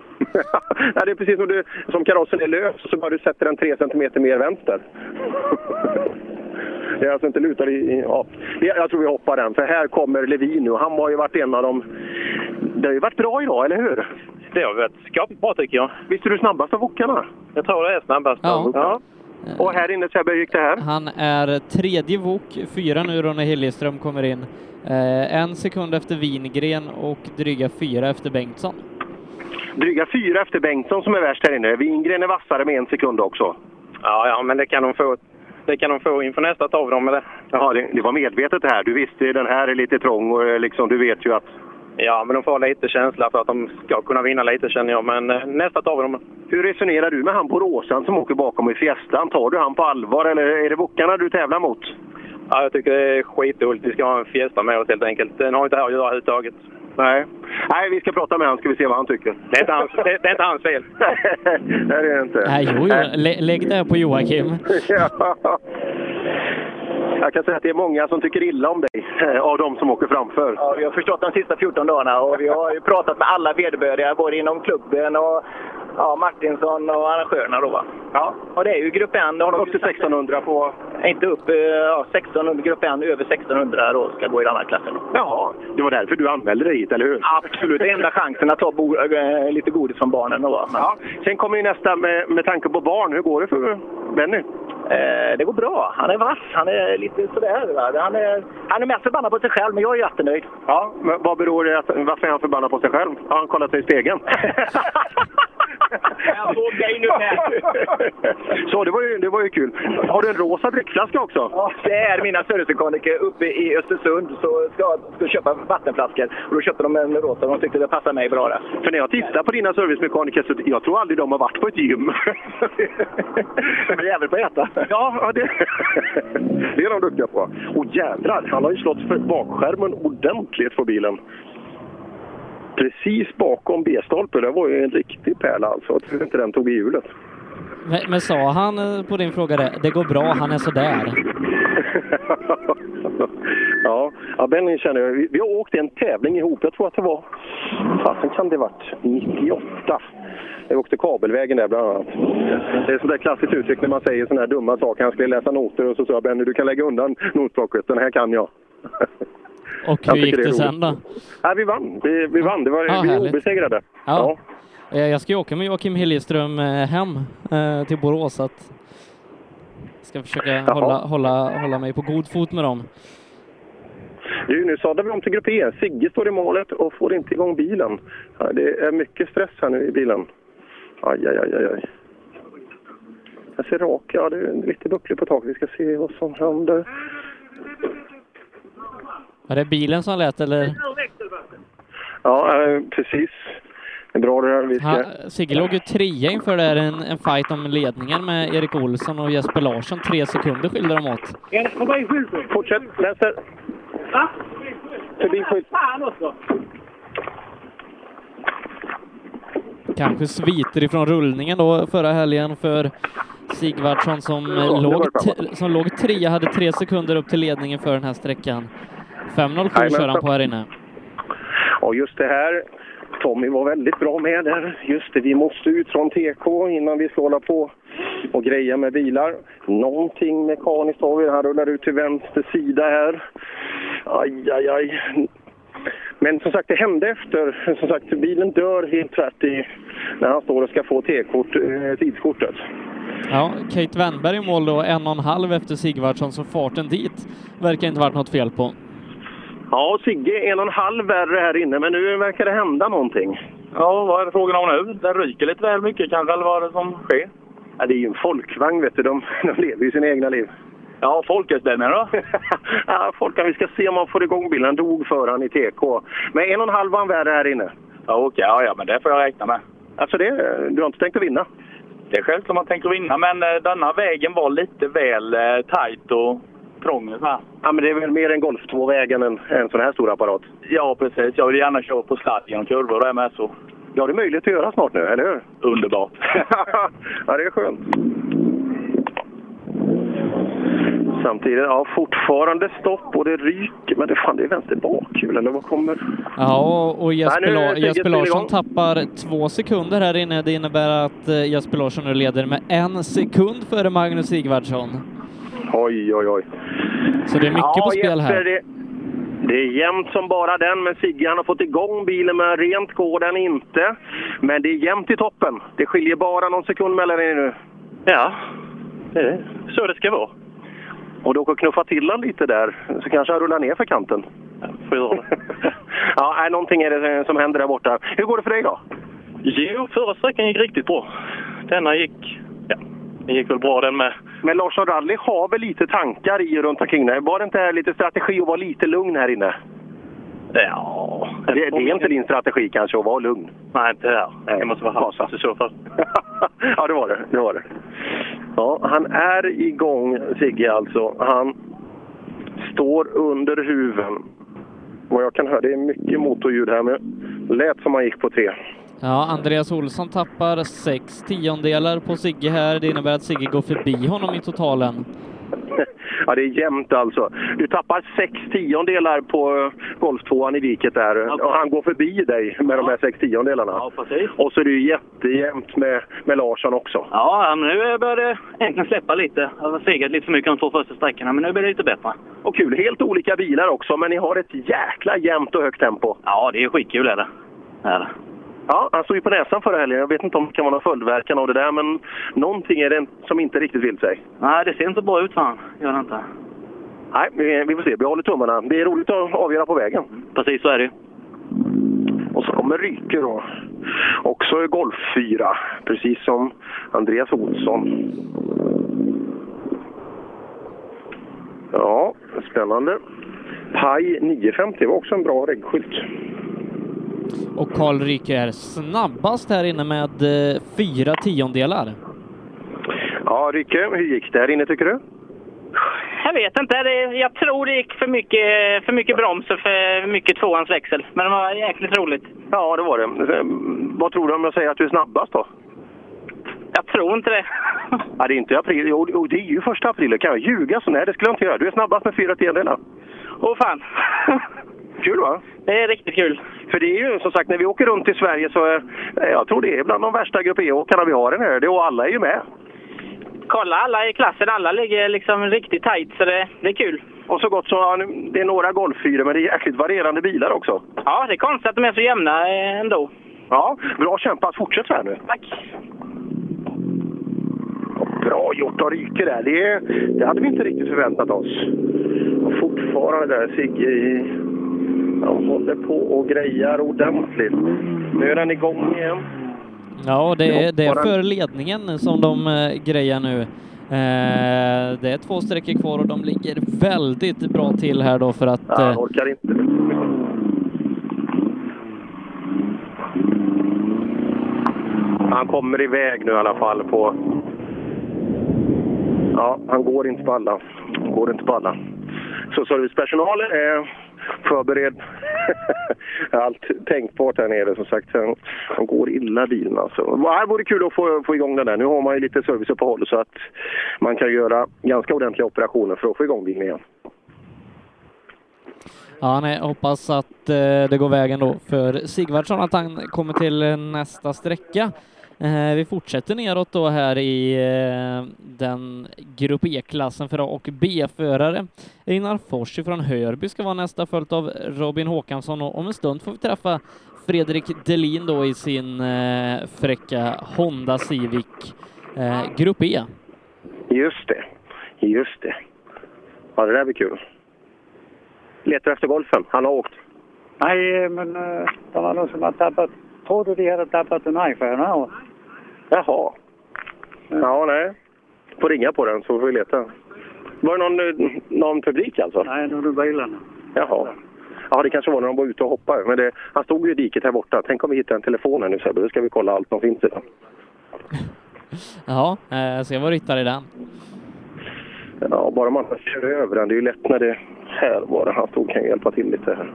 Nej, det är precis som, du, som karossen är lös, så bara du sätter den 3 centimeter mer vänster. Det är alltså inte lutad i... i ja. Jag tror vi hoppar den, för här kommer Levin nu. Han har ju varit en av de... Det har ju varit bra idag, eller hur? Det har varit skapligt bra tycker jag. Visst är du snabbast av wokarna? Jag tror det är snabbast. Ja. ja. Och här inne Sebbe, hur gick det här? Han är tredje vok, fyra nu Ronny Hiljeström kommer in. Eh, en sekund efter Wingren och dryga fyra efter Bengtsson. Dryga fyra efter Bengtsson som är värst här inne. Wingren är vassare med en sekund också. Ja, ja, men det kan de få. Det kan de få inför nästa av dem med det. Jaha, det, det var medvetet det här. Du visste den här är lite trång och eh, liksom, du vet ju att... Ja, men de får lite känsla för att de ska kunna vinna lite känner jag. Men eh, nästa av dem. Hur resonerar du med han på Råsan som åker bakom i Fiestan? Tar du han på allvar eller är det Wokarna du tävlar mot? Ja, jag tycker det är skitroligt. Vi ska ha en Fiesta med oss helt enkelt. Den har inte här att göra överhuvudtaget. Nej. Nej, vi ska prata med honom ska vi se vad han tycker. Det är inte hans, det, det är inte hans fel. Nej, det är det inte. Nej, jo, jo. Lä, lägg det på Joakim. ja. Jag kan säga att det är många som tycker illa om dig, av de som åker framför. Ja, vi har förstått de sista 14 dagarna och vi har ju pratat med alla vederbörliga, både inom klubben och ja, Martinsson och arrangörerna. Då, va? Ja. Och det är ju grupp 1. Har de Upp till 1600 på... Inte upp, eh, ja, 1600, grupp 1 över 1600 då ska gå i den här klassen. Jaha, det var därför du anmälde dig hit, eller hur? Absolut, det är enda chansen att ta bo, eh, lite godis från barnen. Då, va? Men, Ja. Sen kommer ju nästa med, med tanke på barn. Hur går det för Benny? eh, det går bra. Han är vass. Han är lite sådär. Va? Han, är, han är mest förbannad på sig själv, men jag är jättenöjd. Ja, men vad beror det att, varför är han förbannad på sig själv? Har han kollat sig i spegeln? Jag. Så, det var, ju, det var ju kul. Har du en rosa drickflaska också? Ja, det är mina servicemekaniker uppe i Östersund så ska, ska köpa vattenflaskor. Och då köpte de en rosa och de tyckte det passade mig bra. Där. För när jag tittar på dina servicemekaniker så jag tror aldrig de har varit på ett gym. Är jävligt på att äta. Ja, det, det är de duktiga på. Och jädrar, han har ju slått för bakskärmen ordentligt på bilen. Precis bakom B-stolpen. Det var ju en riktig pärla alltså. Jag tror inte den tog i hjulet. Men, men sa han eh, på din fråga det, det går bra, han är sådär? ja, ja Benny känner jag. Vi, vi har åkt en tävling ihop. Jag tror att det var... Fasen kan det varit 98. Jag åkte kabelvägen där bland annat. Det är sånt där klassiskt uttryck när man säger såna här dumma saker. Han skulle läsa noter och så sa jag Benny du kan lägga undan notblocket. Den här kan jag. Och hur gick det det sen då? Nej, vi vann. Vi, vi vann. Det var, Ja, vi är obesegrade. Ja. Eh, Jag ska ju åka med Joakim Hiljeström eh, hem eh, till Borås, att ska försöka Jaha. hålla, hålla, hålla mig på god fot med dem. Du, nu sadlar vi om till grupp E. Sigge står i målet och får inte igång bilen. Ja, det är mycket stress här nu i bilen. Aj, aj, aj, aj. Jag ser rak, ja det är lite bucklig på taket. Vi ska se vad som händer. Var det bilen som lät eller? Ja, eh, precis. Det är bra det här. Vi ska... Sigge låg ju trea inför det här, en, en fight om ledningen med Erik Olsson och Jesper Larsson. Tre sekunder skilde de åt. Fortsätt. Vänster. Va? Förbi skylten. Fan också! Kanske sviter ifrån rullningen då förra helgen för Sigvardsson som, Ja, låg, som låg trea, hade tre sekunder upp till ledningen för den här sträckan. 5.07 Jajamän. kör han på här inne. Och just det här, Tommy var väldigt bra med där. Just det, vi måste ut från TK innan vi ska hålla på och greja med bilar. Någonting mekaniskt har vi. Han rullar ut till vänster sida här. Aj, aj, aj. Men som sagt, det hände efter. Som sagt, bilen dör helt tvärt i, när han står och ska få T-kort, eh, tidskortet. Ja, Kate Wennberg i mål då, en och en halv efter Sigvardsson, så farten dit verkar inte varit något fel på. Ja, Sigge en och en halv värre här inne, men nu verkar det hända någonting. Ja, vad är det frågan om nu? Den ryker lite väl mycket kanske, eller vad är det som sker? Ja, det är ju en folkvagn, vet du. De, de lever ju sina egna liv. Ja, folkhästställningen då? ja, folkan, vi ska se om man får igång bilen. Han dog för han i TK. Men en och en halv var han värre här inne. Ja, okej. Ja, ja, men det får jag räkna med. Alltså det, du har inte tänkt att vinna? Det är självklart man tänker vinna, men eh, denna vägen var lite väl eh, tajt och trång. så här. Ja, men det är väl mer en Golf 2-väg än en, sån här stor apparat? Ja, precis. Jag vill gärna köra på sladd genom kurvor och det med så. Det har du möjlighet att göra snart nu, eller hur? Underbart. ja, det är skönt. Samtidigt, ja, fortfarande stopp och det ryker. Men det, fan, det är vänster bakhjul, eller vad kommer? Ja, och, Jesper, Nej, La- Jesper Larsson tappar två sekunder här inne. Det innebär att eh, Jesper Larsson nu leder med en sekund före Magnus Sigvardsson. Oj, oj, oj. Så det är mycket ja, på spel här. Jesper, Det, det är jämnt som bara den, men Sigge har fått igång bilen, men rent går den inte. Men det är jämnt i toppen. Det skiljer bara någon sekund mellan er nu. Ja, det är så det ska vara. Och du åker knuffa till han lite där, så kanske han rullar ner för kanten. Får göra det. ja, någonting är det som händer där borta. Hur går det för dig då? Jo, förra sträckan gick riktigt bra. Denna gick... Ja, den gick väl bra den med. Men Larsson Rally har väl lite tankar i och runt omkring det? Var det inte lite strategi att vara lite lugn här inne? Ja... Det, det är inte din strategi kanske att vara lugn? Nej, inte här. Det måste vara hans i så fall. ja, det var det. det var det. Ja, han är igång, Sigge alltså. Han står under huven. Vad jag kan höra, det är mycket motorljud här, men det lät som han gick på tre. Ja, Andreas Olsson tappar sex tiondelar på Sigge här. Det innebär att Sigge går förbi honom i totalen. Ja, det är jämnt alltså. Du tappar sex tiondelar på Golf 2 i diket där. Och han går förbi dig med de här sex tiondelarna. Ja, precis. Och så är det ju jättejämnt med, med Larsson också. Ja, men nu börjar det äntligen släppa lite. Jag har segat lite för mycket de två första sträckorna, men nu blir det lite bättre. Och kul, helt olika bilar också, men ni har ett jäkla jämnt och högt tempo. Ja, det är skitkul är det. Är det. Ja, han stod ju på näsan förra helgen. Jag vet inte om det kan vara någon följdverkan av det där, men någonting är det som inte riktigt vill sig. Nej, det ser inte bra ut fan. Gör det inte. Nej, vi, vi får se. Vi håller tummarna. Det är roligt att avgöra på vägen. Precis så är det. Och så kommer Ryke då. Också Golf 4, precis som Andreas Olsson. Ja, spännande. Paj 950 var också en bra reggskylt. Och Karl Ryker är snabbast här inne med eh, fyra tiondelar. Ja, Ryke, hur gick det här inne tycker du? Jag vet inte. Det, jag tror det gick för mycket, för mycket broms och för mycket tvåans växel. Men det var jäkligt roligt. Ja, det var det. Eh, Vad tror du om jag säger att du är snabbast då? Jag tror inte det. Ja, det är inte april. Jo, jo, det är ju första april. Kan jag ljuga så? Nej, det skulle jag inte göra. Du är snabbast med fyra tiondelar. Åh fan. Kul va? Det är riktigt kul. För det är ju som sagt, när vi åker runt i Sverige så eh, jag tror det är bland de värsta Grupp E-åkarna vi har här. Det, och alla är ju med. Kolla alla i klassen. Alla ligger liksom riktigt tajt, så det, det är kul. Och så gott så, det är några Golf-4 men det är jäkligt varierande bilar också. Ja, det är konstigt att de är så jämna eh, ändå. Ja, bra kämpat. Fortsätt så här nu. Tack. Bra gjort av Ryke där. Det, det hade vi inte riktigt förväntat oss. Och fortfarande där Sigge i... Han håller på och grejar ordentligt. Nu är den igång igen. Ja, det är, det är för ledningen som de eh, grejar nu. Eh, det är två sträckor kvar och de ligger väldigt bra till här då för att... Eh, orkar inte. han kommer iväg nu i alla fall på... Ja, han går inte på alla. Han går inte på alla. Så servicepersonalen är förberedd. Allt tänkbart här nere som sagt. sen, han går illa bilen alltså. Det vore kul att få, få igång den där. Nu har man ju lite serviceuppehåll så att man kan göra ganska ordentliga operationer för att få igång bilen igen. Ja, nej, hoppas att eh, det går vägen då för Sigvardsson, att han kommer till nästa sträcka. Eh, vi fortsätter neråt då här i eh, den Grupp E-klassen för A och B-förare. Einar Fors från Hörby ska vara nästa, följt av Robin Håkansson och om en stund får vi träffa Fredrik Delin då i sin eh, fräcka Honda Civic eh, Grupp E. Just det. Just det. Ja, det där blir kul. Letar efter golfen. Han har åkt. Nej, men uh, det var någon som har tappat... Trodde de hade tappat en iPhone här. Jaha. Ja, nej. Får ringa på den så får vi leta. Var det någon, eh, någon publik alltså? Nej, det var bilarna. Jaha. Ja, det kanske var när de var ute och hoppade. Men det, han stod ju i diket här borta. Tänk om vi hittar en telefon här nu Sebbe. Då ska vi kolla allt som finns i den. Ja, eh, så jag var ryttare i den. Ja, bara man kör över den. Det är ju lätt när det här var det han stod. Kan hjälpa till lite här.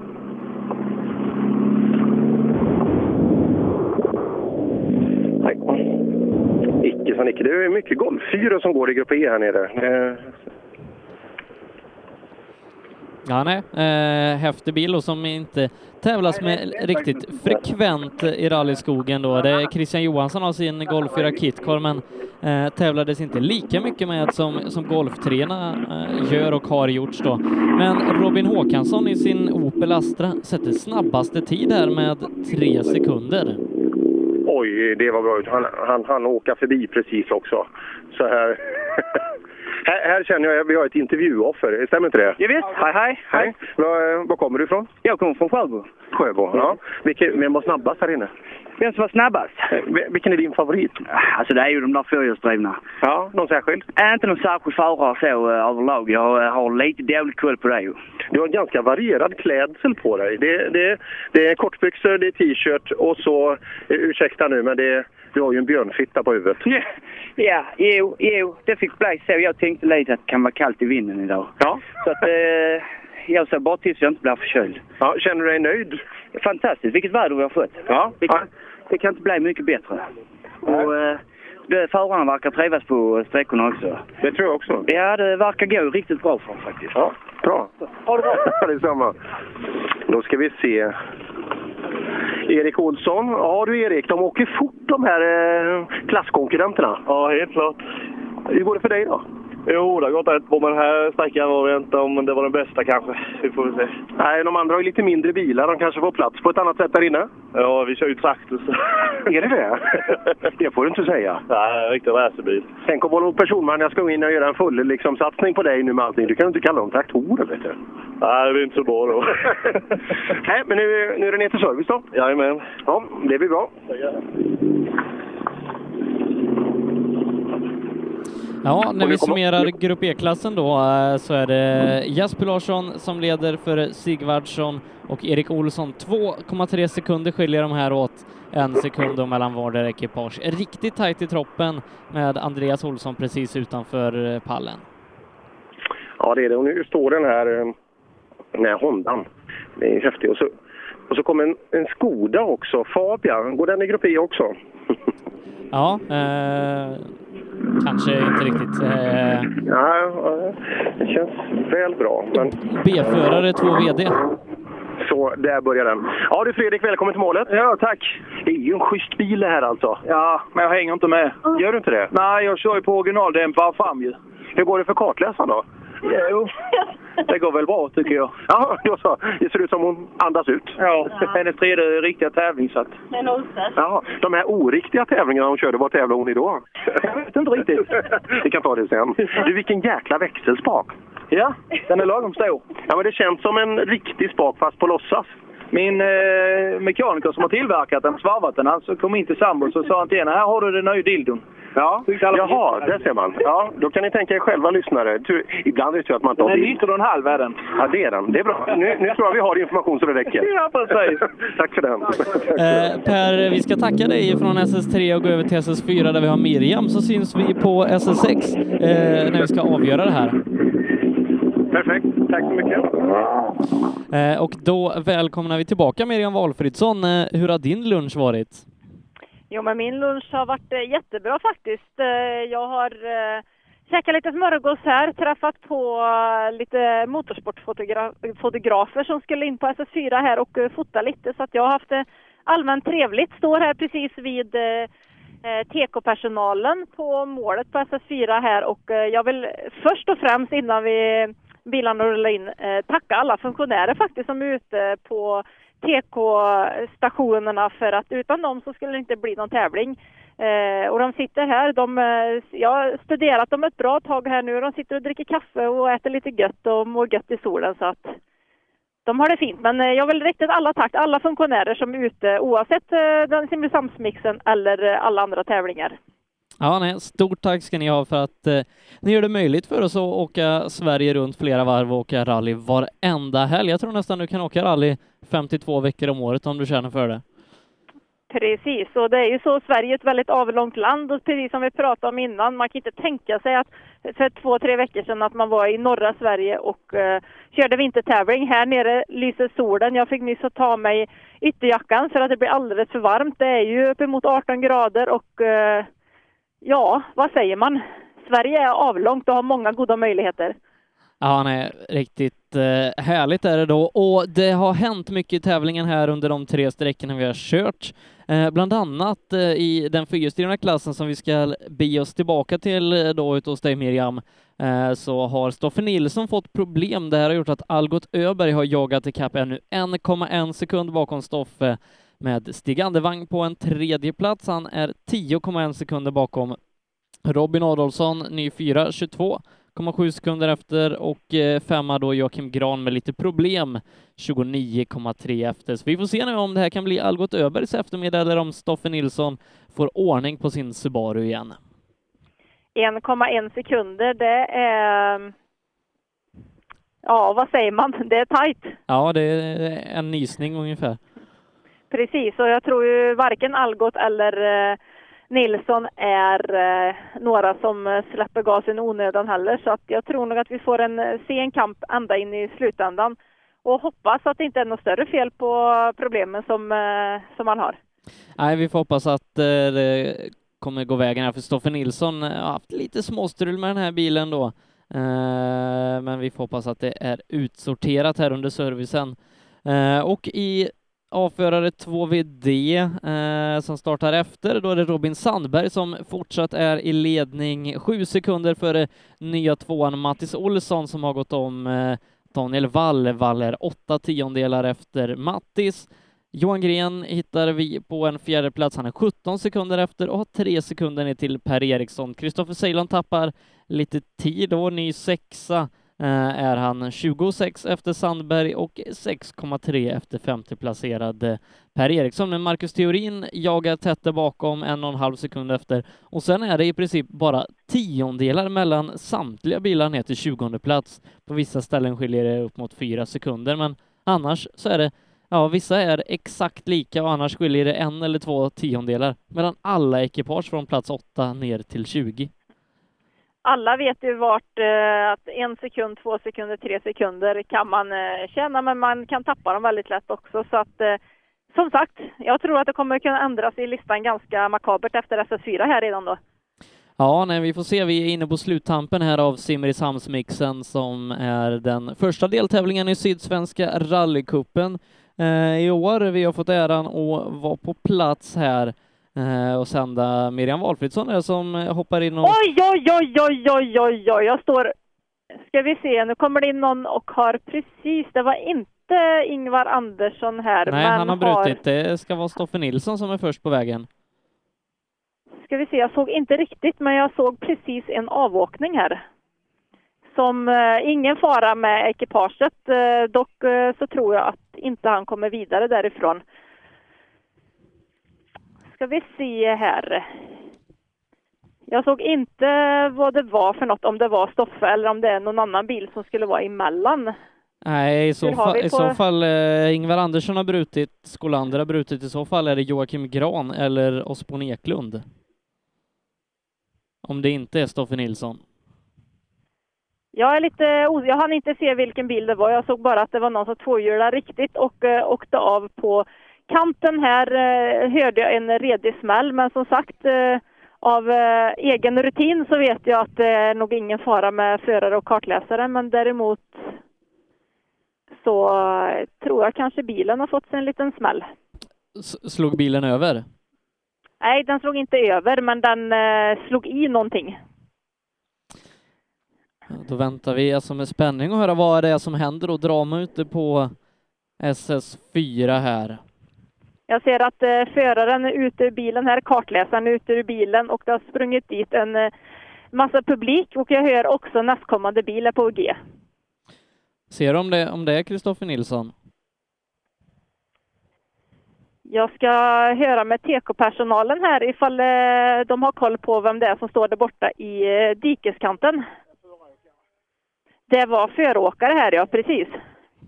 Nej. Icke som icke. Det är mycket golffyrer som går i Grupp E här nere. Eh, Ja, nej, eh, häftig bil och som inte tävlas med riktigt frekvent i rallyskogen då. Det är Christian Johansson har sin Golf 4 Kitcar men eh, tävlades inte lika mycket med som, som Golf 3 eh, gör och har gjorts då. Men Robin Håkansson i sin Opel Astra sätter snabbaste tid här med tre sekunder. Oj, det var bra ut. Han, han, han åka förbi precis också. Så här. här, här känner jag att vi har ett intervjuoffer. Stämmer inte det? Ja, visst. Hej, hej. Hej. Var, var kommer du ifrån? Jag kommer från Sjöbo. Sjöbo, ja. Vilken, vem var snabbast här inne? Vem som var snabbast? Eh, Vilken är din favorit? Alltså det är ju de där fyrhjulsdrivna. Ja, någon särskild? Äh, inte någon särskild förare så uh, överlag. Jag uh, har lite dålig koll på det ju. Du har en ganska varierad klädsel på dig. Det, det, det är kortbyxor, det är t-shirt och så, eh, ursäkta nu, men det, du har ju en björnfitta på huvudet. Ja, ja jo, jo, det fick bli så. Jag tänkte lite att det kan vara kallt i vinden idag. Ja. Så att uh, jag ser bara till så jag inte blir förkyld. Ja, känner du dig nöjd? Fantastiskt. Vilket väder vi har fått. Ja. Det kan, det kan inte bli mycket bättre. Och, det, förarna verkar trivas på sträckorna också. Det tror jag också. Ja, det verkar gå riktigt bra för dem faktiskt. Ja, bra. Ha det bra. Detsamma. Då ska vi se. Erik Olsson. Ja du Erik, de åker fort de här eh, klasskonkurrenterna. Ja, helt klart. Hur går det för dig då? Jo, det har gått rätt bra, men den här sträckan var det inte om det var den bästa kanske. Vi får väl se. Nej, de andra har ju lite mindre bilar. De kanske får plats på ett annat sätt där inne. Ja, vi kör ju traktor så... Är det det? det får du inte säga. Nej, riktig racerbil. Tänk om Volvo Personvagn jag ska gå in och göra en full liksom, satsning på dig nu med allting. Du kan ju inte kalla dem traktorer, vet du. Nej, det blir inte så bra då. Nej, men nu, nu är det ner till service då. Jajamän. Ja, det blir bra. Ja, när Och nu vi summerar Grupp E-klassen då eh, så är det Jesper Larsson som leder för Sigvardsson och Erik Olsson. 2,3 sekunder skiljer de här åt. En sekund mellan vardera ekipage. Riktigt tajt i troppen med Andreas Olsson precis utanför eh, pallen. Ja, det är det. Och nu står den här, eh, den här Hondan. Det är häftigt. Och så, och så kommer en, en Skoda också. Fabian, går den i Grupp E också? Ja, eh, kanske inte riktigt. Eh, Ja, ja, det känns väl bra. Men... B-förare, två VD. Så, där börjar den. Ja du Fredrik, välkommen till målet. Ja, tack. Det är ju en schysst bil det här alltså. Ja, men jag hänger inte med. Gör du inte det? Nej, jag kör ju på originaldämpare fram ju. Hur går det för kartläsaren då? Jo, det går väl bra tycker jag. Ja, då så. Det ser ut som hon andas ut. Ja, hennes tredje riktiga tävling så att... En onsdag. Ja, de här oriktiga tävlingarna hon körde, vad tävlade hon i då? Jag vet inte riktigt. Vi kan ta det sen. Du, vilken jäkla växelspak! Ja, den är lagom stor. Ja, men det känns som en riktig spak fast på låtsas. min eh, mekaniker som har tillverkat den, svarvat den, han så kom in till sambo så sa han till henne, här har du den nya dildon. Ja, jaha, där ser man. Ja, då kan ni tänka er själva lyssnare. Tur, ibland är det så att man inte Den har är bild. liter och en halv är den. Ja, det är den. Det är bra. Nu, nu tror jag vi har information så det räcker. Ja, precis. Tack för den. Eh, per, vi ska tacka dig från SS3 och gå över till SS4 där vi har Miriam, så syns vi på SS6 eh, när vi ska avgöra det här. Perfekt. Tack så mycket. Eh, och då välkomnar vi tillbaka Miriam Valfridsson. Eh, hur har din lunch varit? Jo, men min lunch har varit eh, jättebra faktiskt. Eh, jag har eh, käkat lite smörgås här, träffat på lite motorsportfotografer som skulle in på SS4 här och fota lite. Så att jag har haft det allmänt trevligt. Står här precis vid TK-personalen på målet på SS4 här och jag vill först och främst innan vi bilarna rullar in tacka alla funktionärer faktiskt som är ute på TK-stationerna för att utan dem så skulle det inte bli någon tävling. Eh, och de sitter här, de, eh, jag har studerat dem ett bra tag här nu. De sitter och dricker kaffe och äter lite gött och mår gött i solen så att de har det fint. Men eh, jag vill rikta alla tack till alla funktionärer som är ute oavsett eh, den Simrishamnsmixen eller eh, alla andra tävlingar. Ja, nej, stort tack ska ni ha för att eh, ni gör det möjligt för oss att åka Sverige runt flera varv och åka rally varenda helg. Jag tror nästan du kan åka rally 52 veckor om året om du känner för det. Precis, och det är ju så, Sverige är ett väldigt avlångt land och precis som vi pratade om innan, man kan inte tänka sig att för två, tre veckor sedan att man var i norra Sverige och eh, körde vintertävling. Här nere lyser solen. Jag fick nyss att ta mig ytterjackan för att det blir alldeles för varmt. Det är ju uppemot 18 grader och eh, ja, vad säger man? Sverige är avlångt och har många goda möjligheter. Ja, nej, riktigt eh, härligt är det då. Och det har hänt mycket i tävlingen här under de tre sträckorna vi har kört. Eh, bland annat eh, i den fyrhjulsdrivna klassen som vi ska be oss tillbaka till eh, då ute hos dig Miriam, eh, så har Stoffe Nilsson fått problem. Det här har gjort att Algot Öberg har jagat ikapp ännu 1,1 sekund bakom Stoffe med Stig Andevang på en tredje plats. Han är 10,1 sekunder bakom Robin Adolfsson, ny fyra, 22,7 sekunder efter och eh, femma då Joakim Gran med lite problem, 29,3 efter. Så vi får se nu om det här kan bli Algot Öbergs eftermiddag eller om Stoffe Nilsson får ordning på sin Subaru igen. 1,1 sekunder, det är... Ja, vad säger man? Det är tajt. Ja, det är en nysning ungefär. Precis, och jag tror ju varken Algot eller eh, Nilsson är eh, några som eh, släpper gasen i onödan heller. Så att jag tror nog att vi får en eh, sen kamp ända in i slutändan. Och hoppas att det inte är något större fel på problemen som, eh, som man har. Nej, vi får hoppas att eh, det kommer gå vägen här, för Stoffe Nilsson eh, har haft lite småstrul med den här bilen då. Men vi får hoppas att det är utsorterat här under servicen. Och i avförare 2VD eh, som startar efter, då är det Robin Sandberg som fortsatt är i ledning, sju sekunder före nya tvåan Mattis Olsson som har gått om eh, Daniel Wall. Wall är åtta tiondelar efter Mattis. Johan Gren hittar vi på en fjärde plats. Han är 17 sekunder efter och har tre sekunder ner till Per Eriksson. Kristoffer Ceylon tappar lite tid och ny sexa Eh, är han 26 efter Sandberg och 6,3 efter femteplacerade Per Eriksson. Men Marcus Theorin jagar tätt där bakom, en och en halv sekund efter. Och sen är det i princip bara tiondelar mellan samtliga bilar ner till 20 plats. På vissa ställen skiljer det upp mot fyra sekunder, men annars så är det Ja, vissa är exakt lika och annars skiljer det en eller två tiondelar mellan alla ekipage från plats 8 ner till 20. Alla vet ju vart eh, att en sekund, två sekunder, tre sekunder kan man eh, tjäna, men man kan tappa dem väldigt lätt också. Så att eh, som sagt, jag tror att det kommer kunna ändras i listan ganska makabert efter SS4 här redan då. Ja, nej, vi får se. Vi är inne på sluttampen här av Simrishamnsmixen som är den första deltävlingen i Sydsvenska rallycupen eh, i år. Vi har fått äran att vara på plats här och sända Miriam Valfridsson är som eh, hoppar in och... Oj, oj, oj, oj, oj, oj, oj, jag står... Ska vi se, nu kommer det in någon och har precis, det var inte Ingvar Andersson här, Nej, han har brutit. Det ska vara Stoffe Nilsson som är först på vägen. Ska vi se, jag såg inte riktigt, men jag såg precis en avåkning här. som eh, ingen fara med ekipaget. Eh, dock eh, så tror jag att inte han kommer vidare därifrån. Ska vi se här. Jag såg inte vad det var för något, om det var Stoffe eller om det är någon annan bil som skulle vara emellan. Nej, i så, fall, vi i på- så fall eh, Ingvar Andersson har brutit, Skolander har brutit, i så fall är det Joakim Gran eller Osbon Eklund. Om det inte är Stoffe Nilsson. Jag är lite jag hann inte se vilken bil det var. Jag såg bara att det var någon som tvåhjulade riktigt och eh, åkte av på kanten här. Eh, hörde jag en redig smäll, men som sagt eh, av eh, egen rutin så vet jag att det är nog ingen fara med förare och kartläsare, men däremot så tror jag kanske bilen har fått sig en liten smäll. S- slog bilen över? Nej, den slog inte över, men den slog i någonting. Då väntar vi alltså med spänning och höra vad det är som händer och drama ute på SS4 här. Jag ser att eh, föraren är ute ur bilen här, kartläsaren är ute ur bilen och det har sprungit dit en eh, massa publik och jag hör också nästkommande bil är på G. Ser du om det, om det är Kristoffer Nilsson? Jag ska höra med TK-personalen här ifall eh, de har koll på vem det är som står där borta i eh, dikeskanten. Det var föråkare här, ja precis.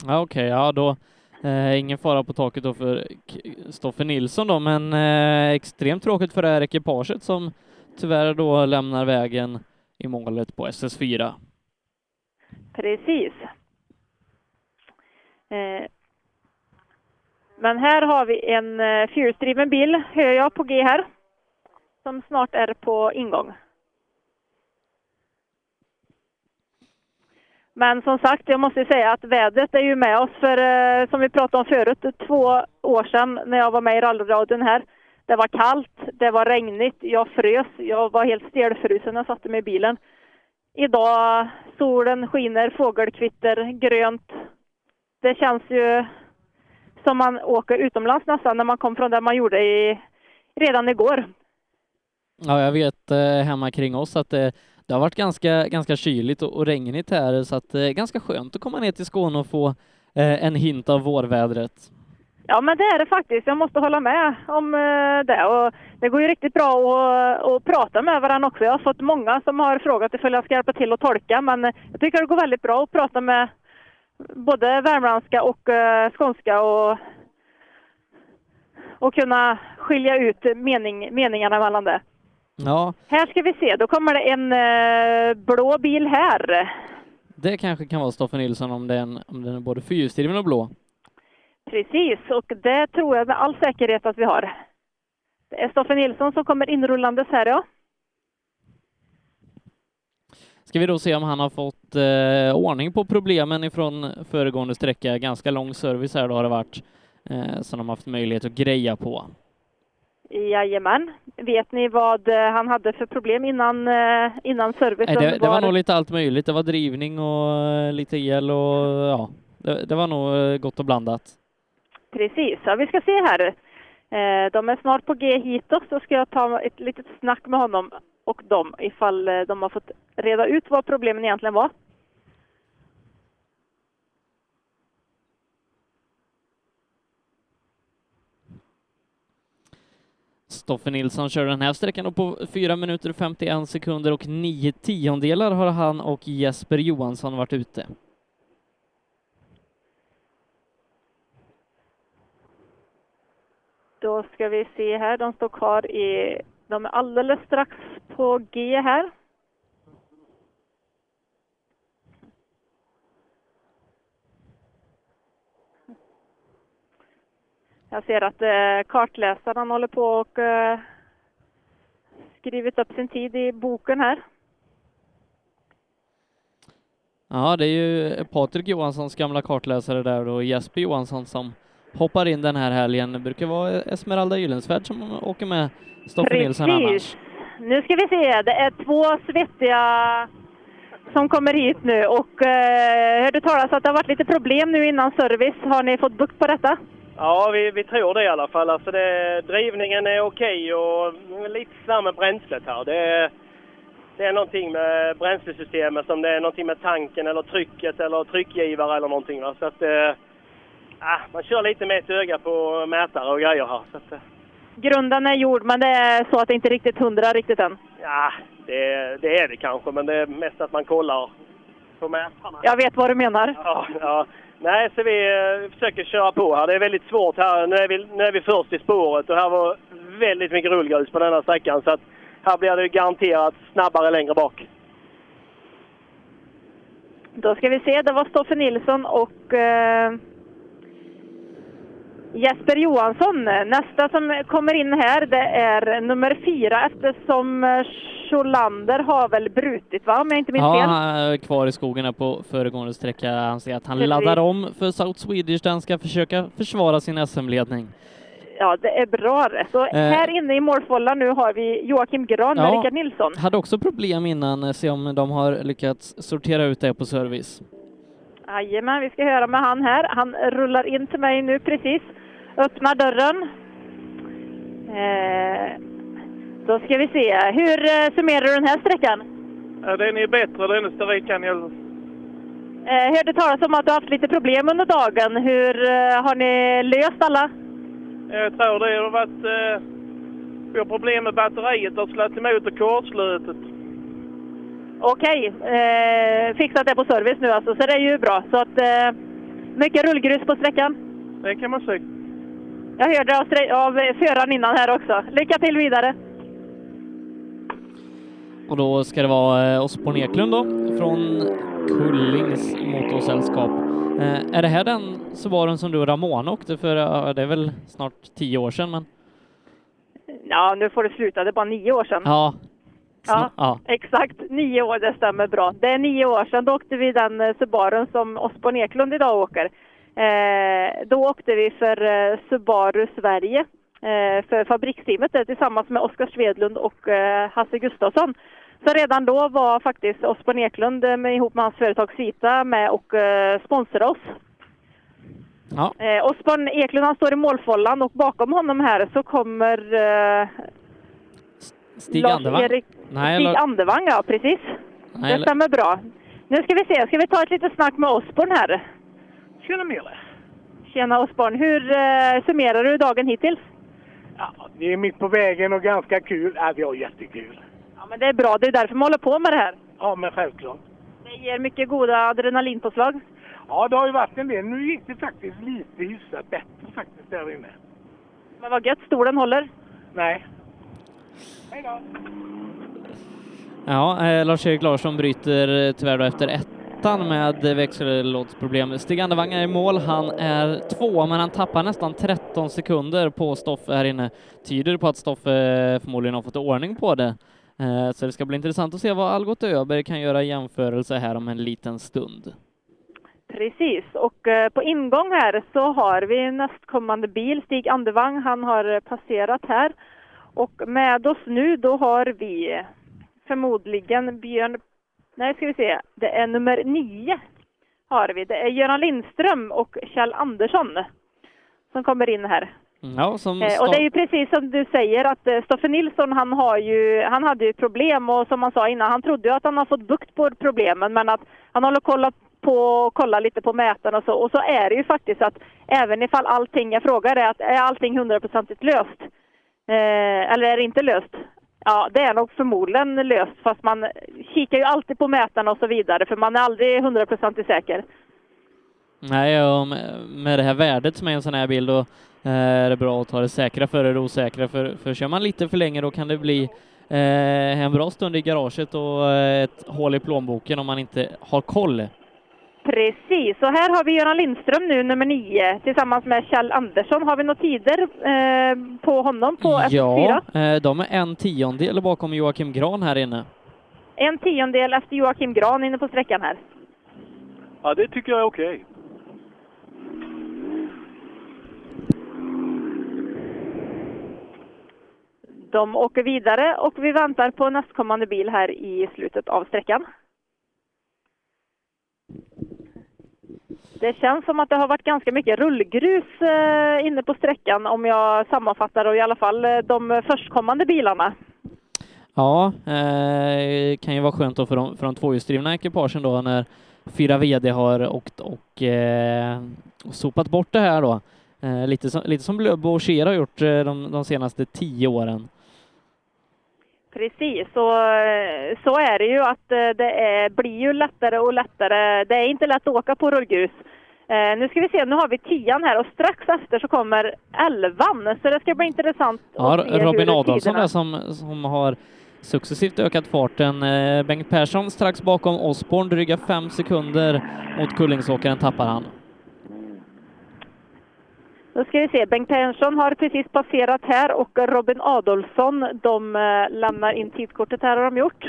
Ja, Okej, ja då eh, ingen fara på taket då för Stoffe Nilsson då, men eh, extremt tråkigt för det här ekipaget som tyvärr då lämnar vägen i målet på SS4. Precis. Eh, Men här har vi en eh, fyrhjulsdriven bil, hör jag på G här, som snart är på ingång. Men som sagt, jag måste säga att vädret är ju med oss för eh, som vi pratade om förut, två år sedan när jag var med i rallyradion här. Det var kallt, det var regnigt, jag frös, jag var helt stelfrusen när jag satte mig i bilen. Idag, solen skiner, fågelkvitter, grönt. Det känns ju som man åker utomlands nästan när man kom från det man gjorde i, redan igår. Ja, jag vet eh, hemma kring oss att det, det har varit ganska, ganska kyligt och, och regnigt här så att det är ganska skönt att komma ner till Skåne och få eh, en hint av vårvädret. Ja, men det är det faktiskt. Jag måste hålla med om eh, det. Och det går ju riktigt bra att, att prata med varandra också. Jag har fått många som har frågat ifall jag ska hjälpa till att tolka, men jag tycker det går väldigt bra att prata med både värmländska och skånska och, och kunna skilja ut mening, meningarna mellan det. Ja, Här ska vi se, då kommer det en eh, blå bil här. det kanske kan vara Stoffe Nilsson om den, om den är både fyrhjulsdriven och blå. Precis, och det tror jag med all säkerhet att vi har. Det är Stoffe Nilsson som kommer inrullandes här, ja. Ska vi då se om han har fått eh, ordning på problemen ifrån föregående sträcka. Ganska lång service här då har det varit, eh, som de haft möjlighet att greja på. Jajamän. Vet ni vad eh, han hade för problem innan, eh, innan servicen Nej, det, det var nog lite allt möjligt. Det var drivning och eh, lite el och ja, det, det var nog gott och blandat. Precis, ja, vi ska se här. De är snart på G hitåt, så ska jag ta ett litet snack med honom och dem ifall de har fått reda ut vad problemen egentligen var. Kristoffer Nilsson kör den här sträckan då på 4 minuter 51 sekunder och 9 tiondelar har han och Jesper Johansson varit ute. Då ska vi se här, de står kvar i... De är alldeles strax på G här. Jag ser att eh, kartläsaren håller på och eh, skrivit upp sin tid i boken här. Ja, det är ju Patrik Johanssons gamla kartläsare där och Jesper Johansson som hoppar in den här helgen. Det brukar vara Esmeralda Gyllensvärd som åker med Stoffe Nilsson annars. Nu ska vi se, det är två svettiga som kommer hit nu och eh, hörde talas att det har varit lite problem nu innan service. Har ni fått bukt på detta? Ja, vi, vi tror det i alla fall. Alltså det, drivningen är okej och lite sådär med bränslet här. Det, det är någonting med bränslesystemet, som det är någonting med tanken eller trycket eller tryckgivare eller någonting. Va? Så att, eh, ah, man kör lite med ett öga på mätare och grejer här. Så att, eh, Grunden är gjord, men det är så att det inte är riktigt hundra riktigt än. ja, det, det är det kanske, men det är mest att man kollar på mätarna. Jag vet vad du menar. Ja, ja. Nej, så vi eh, vi försöker köra på här. Det är väldigt svårt här. Nu är, vi, nu är vi först i spåret och här var väldigt mycket rullgrus på denna sträckan. Så att här blir det garanterat snabbare längre bak. Då ska vi se, det var Stoffe Nilsson och eh, Jesper Johansson. Nästa som kommer in här det är nummer fyra eftersom eh, Scholander har väl brutit va, om jag inte minns Ja, fel. han är kvar i skogen på föregående sträcka. Han säger att han Precis. laddar om för South Swedish. Den ska försöka försvara sin SM-ledning. Ja, det är bra det. Så Eh. här inne i målfållan nu har vi Joakim Gran med Ja. Rickard Nilsson. Hade också problem innan, eh, se om de har lyckats sortera ut det på service. Jajamän, vi ska höra med han här. Han rullar in till mig nu precis. Öppnar dörren. Eh, då ska vi se. Hur eh, summerar du den här sträckan? Ja, den är bättre denna sträckan. Jag, Eh, hörde talas om att du har haft lite problem under dagen. Hur eh, har ni löst alla? jag tror det har varit... Eh, vi har problem med batteriet och slagit emot och kortslutet. Okej, eh, fixat det på service nu alltså, så det är ju bra. Så att, eh, mycket rullgrus på sträckan. Det kan man se. Jag hörde av, av föraren innan här också. Lycka till vidare! Och då ska det vara eh, Osborn Eklund då, från Kullings motorsällskap. Eh, är det här den Subarun som du och Ramona åkte för? Ja, det är väl snart tio år sedan, men Ja, nu får det sluta. Det är bara nio år sedan. ja. Ja, ja. exakt. Nio år, det stämmer bra. Det är nio år sedan. Då åkte vi den eh, Subarun som Osborn Eklund idag åker. Eh, då åkte vi för eh, Subaru Sverige, eh, för fabriksteamet där, tillsammans med Oskar Svedlund och Hasse Gustafsson. Så redan då var faktiskt Osborn Eklund med, ihop med hans företag Sita med och eh, sponsrade oss. Ja. Eh, Osborn Eklund han står i målfållan och bakom honom här så kommer eh, Stig Andevang? Nej, Stig Andevang, ja precis. Nej, det eller- stämmer bra. Nu ska vi se, ska vi ta ett litet snack med Osborn här? Tjena Mille! Tjena Osborn, hur eh, summerar du dagen hittills? Ja, vi är mitt på vägen och ganska kul. Ja, vi har jättekul. Ja, men det är bra, det är därför man håller på med det här. Ja, men självklart. Det ger mycket goda adrenalinpåslag. Ja, det har ju varit en del. Nu gick det faktiskt lite hyfsat bättre faktiskt där inne. Men vad gött, stolen håller. Nej. Hej då! Ja, eh, Lars-Erik Larsson bryter eh, tyvärr då efter ettan med växellådsproblem. Stig Andevang är i mål. Han är två, men han tappar nästan 13 sekunder på Stoffe här inne. Tyder på att Stoffe eh, förmodligen har fått ordning på det. Eh, så det ska bli intressant att se vad Algot Öberg kan göra i jämförelse här om en liten stund. Precis, och eh, på ingång här så har vi nästkommande bil, Stig Andevang, han har passerat här. Och med oss nu då har vi förmodligen Björn, nej ska vi se, det är nummer nio har vi. Det är Göran Lindström och Kjell Andersson som kommer in här. Ja, som Eh, och det är ju precis som du säger att eh, Stoffe Nilsson han har ju, han hade ju problem och som han sa innan, han trodde ju att han har fått bukt på problemen men att han håller kolla på, kolla lite på mätaren och så. Och så är det ju faktiskt att även ifall allting, jag frågar är att är allting hundraprocentigt löst? Eh, eller är det inte löst? Ja, det är nog förmodligen löst fast man kikar ju alltid på mätarna och så vidare för man är aldrig hundraprocentigt säker. Nej, och med- det här värdet som är en sån här bil då eh, är det bra att ta det säkra före det osäkra. För, för kör man lite för länge då kan det bli eh, en bra stund i garaget och eh, ett hål i plånboken om man inte har koll. Precis, och här har vi Göran Lindström nu, nummer nio, tillsammans med Kjell Andersson. Har vi några tider eh, på honom på Ja, F4? eh, de är en tiondel bakom Joakim Gran här inne. En tiondel efter Joakim Gran inne på sträckan här. Ja, det tycker jag är okej. De åker vidare och vi väntar på nästkommande bil här i slutet av sträckan. Det känns som att det har varit ganska mycket rullgrus eh, inne på sträckan om jag sammanfattar och i alla fall eh, de förstkommande bilarna. Ja, eh, kan ju vara skönt då för de, för de tvåhjulsdrivna ekipagen då när fyra VD har åkt och, eh, och sopat bort det här då. Eh, lite, som, lite som Blöbo och Cher har gjort eh, de, de senaste tio åren. Precis, så, så är det ju att eh, det är, blir ju lättare och lättare. Det är inte lätt att åka på rullgrus. Eh, nu ska vi se, nu har vi tian här och strax efter så kommer elvan, så det ska bli intressant Ja, att se Robin Adolfsson där som, som har successivt ökat farten. Eh, Bengt Persson strax bakom Osborn, dryga fem sekunder mot Kullingsåkaren tappar han. Då ska vi se, Bengt Persson har precis passerat här och Robin Adolfsson, de eh, lämnar in tidskortet här har de gjort.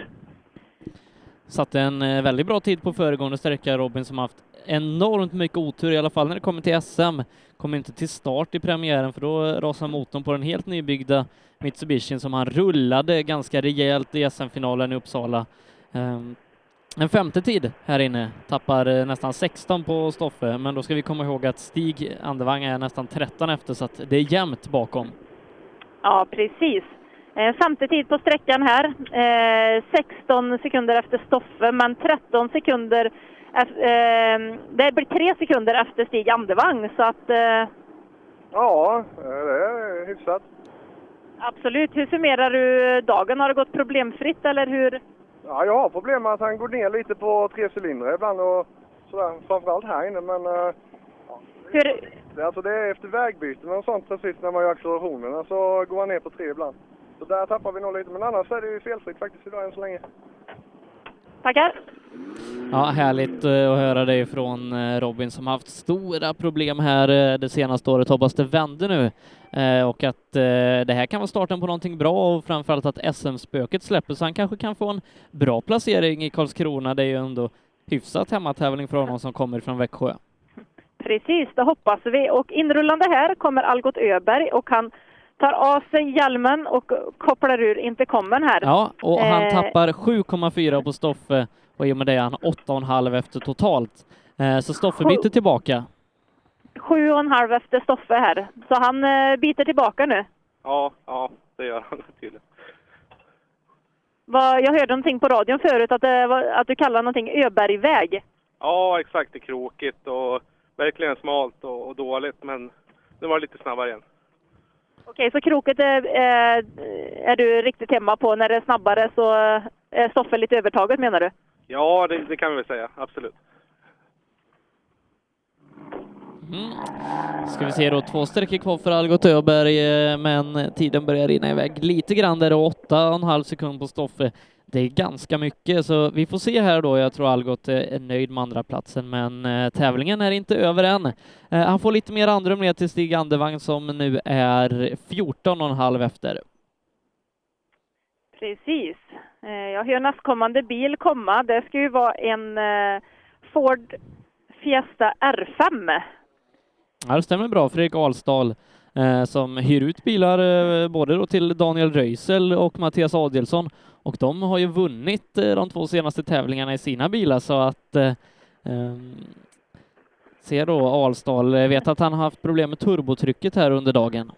Satte en eh, väldigt bra tid på föregående sträcka, Robin, som haft enormt mycket otur, i alla fall när det kommer till SM. Kom inte till start i premiären, för då rasade motorn på den helt nybyggda Mitsubishi som han rullade ganska rejält i SM-finalen i Uppsala. Ehm, en femte tid här inne, tappar eh, nästan 16 på Stoffe, men då ska vi komma ihåg att Stig Andevang är nästan 13 efter, så att det är jämnt bakom. Ja, precis. Eh, femte tid på sträckan här. Eh, 16 sekunder efter Stoffe, men 13 sekunder eh, det blir tre sekunder efter Stig Andevang, så att eh, Ja, det är hyfsat. absolut. Hur summerar du dagen? Har det gått problemfritt eller hur? Ja, jag har problem med att han går ner lite på tre cylindrar ibland och sådär. Framförallt här inne, men... eh, Hur, Det, alltså det är efter vägbyten och sånt precis när man gör accelerationerna så går han ner på tre ibland. Så där tappar vi nog lite, men annars är det ju felfritt faktiskt idag än så länge. Tackar. Ja, härligt eh, att höra det från eh, Robin som haft stora problem här eh, det senaste året. Hoppas det vänder nu och att det här kan vara starten på någonting bra och framförallt att SM-spöket släpper så han kanske kan få en bra placering i Karlskrona. Det är ju ändå hyfsat hemmatävling för honom som kommer från Växjö. Precis, det hoppas vi. Och inrullande här kommer Algot Öberg och han tar av sig hjälmen och kopplar ur intercomen här. Ja, och han Eh, tappar 7,4 på Stoffe och i och med det är han 8,5 efter totalt. Eh, Så Stoffe byter tillbaka. Sju och en halv efter Stoffe här. Så han eh, biter tillbaka nu. Ja, ja, det gör han tydligen. Vad, jag hörde någonting på radion förut att, det var, att du kallar någonting Öbergväg. Ja, exakt. Det är krokigt och verkligen smalt och, och dåligt, men nu var det lite snabbare igen. Okej, så kroket är, är, är du riktigt hemma på. När det är snabbare så är Stoffe lite övertaget menar du? Ja, det, det kan vi väl säga. Absolut. Mm. Ska vi se då, två sträckor kvar för Algot Öberg, eh, men tiden börjar rinna iväg lite grann där, och åtta och en halv sekund på Stoffe. Det är ganska mycket, så vi får se här då. Jag tror Algot är nöjd med andra platsen, men eh, tävlingen är inte över än. Eh, Han får lite mer andrum ner till Stig Andevang som nu är 14 och en halv efter. Precis. Eh, Jag hör nästkommande bil komma. Det ska ju vara en eh, Ford Fiesta R5. Ja, det stämmer bra. Fredrik Alsdal eh, som hyr ut bilar eh, både då till Daniel Röisel och Mattias Adelsson och de har ju vunnit eh, de två senaste tävlingarna i sina bilar så att eh, ehm, ser då Alsdal, jag vet att han har haft problem med turbotrycket här under dagen.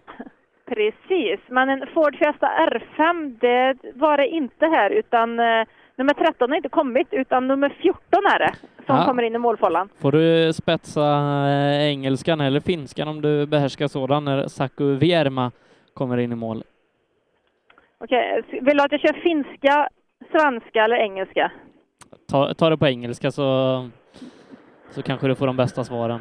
Precis, men en Ford Fiesta R5, det var det inte här utan eh, nummer 13 har inte kommit utan nummer 14 är det som Ja. kommer in i målfållan. Får du spetsa eh, engelskan eller finskan om du behärskar sådan när Saku Vierma kommer in i mål? Okej, vill du att jag kör finska, svenska eller engelska? Ta, ta det på engelska så, så kanske du får de bästa svaren.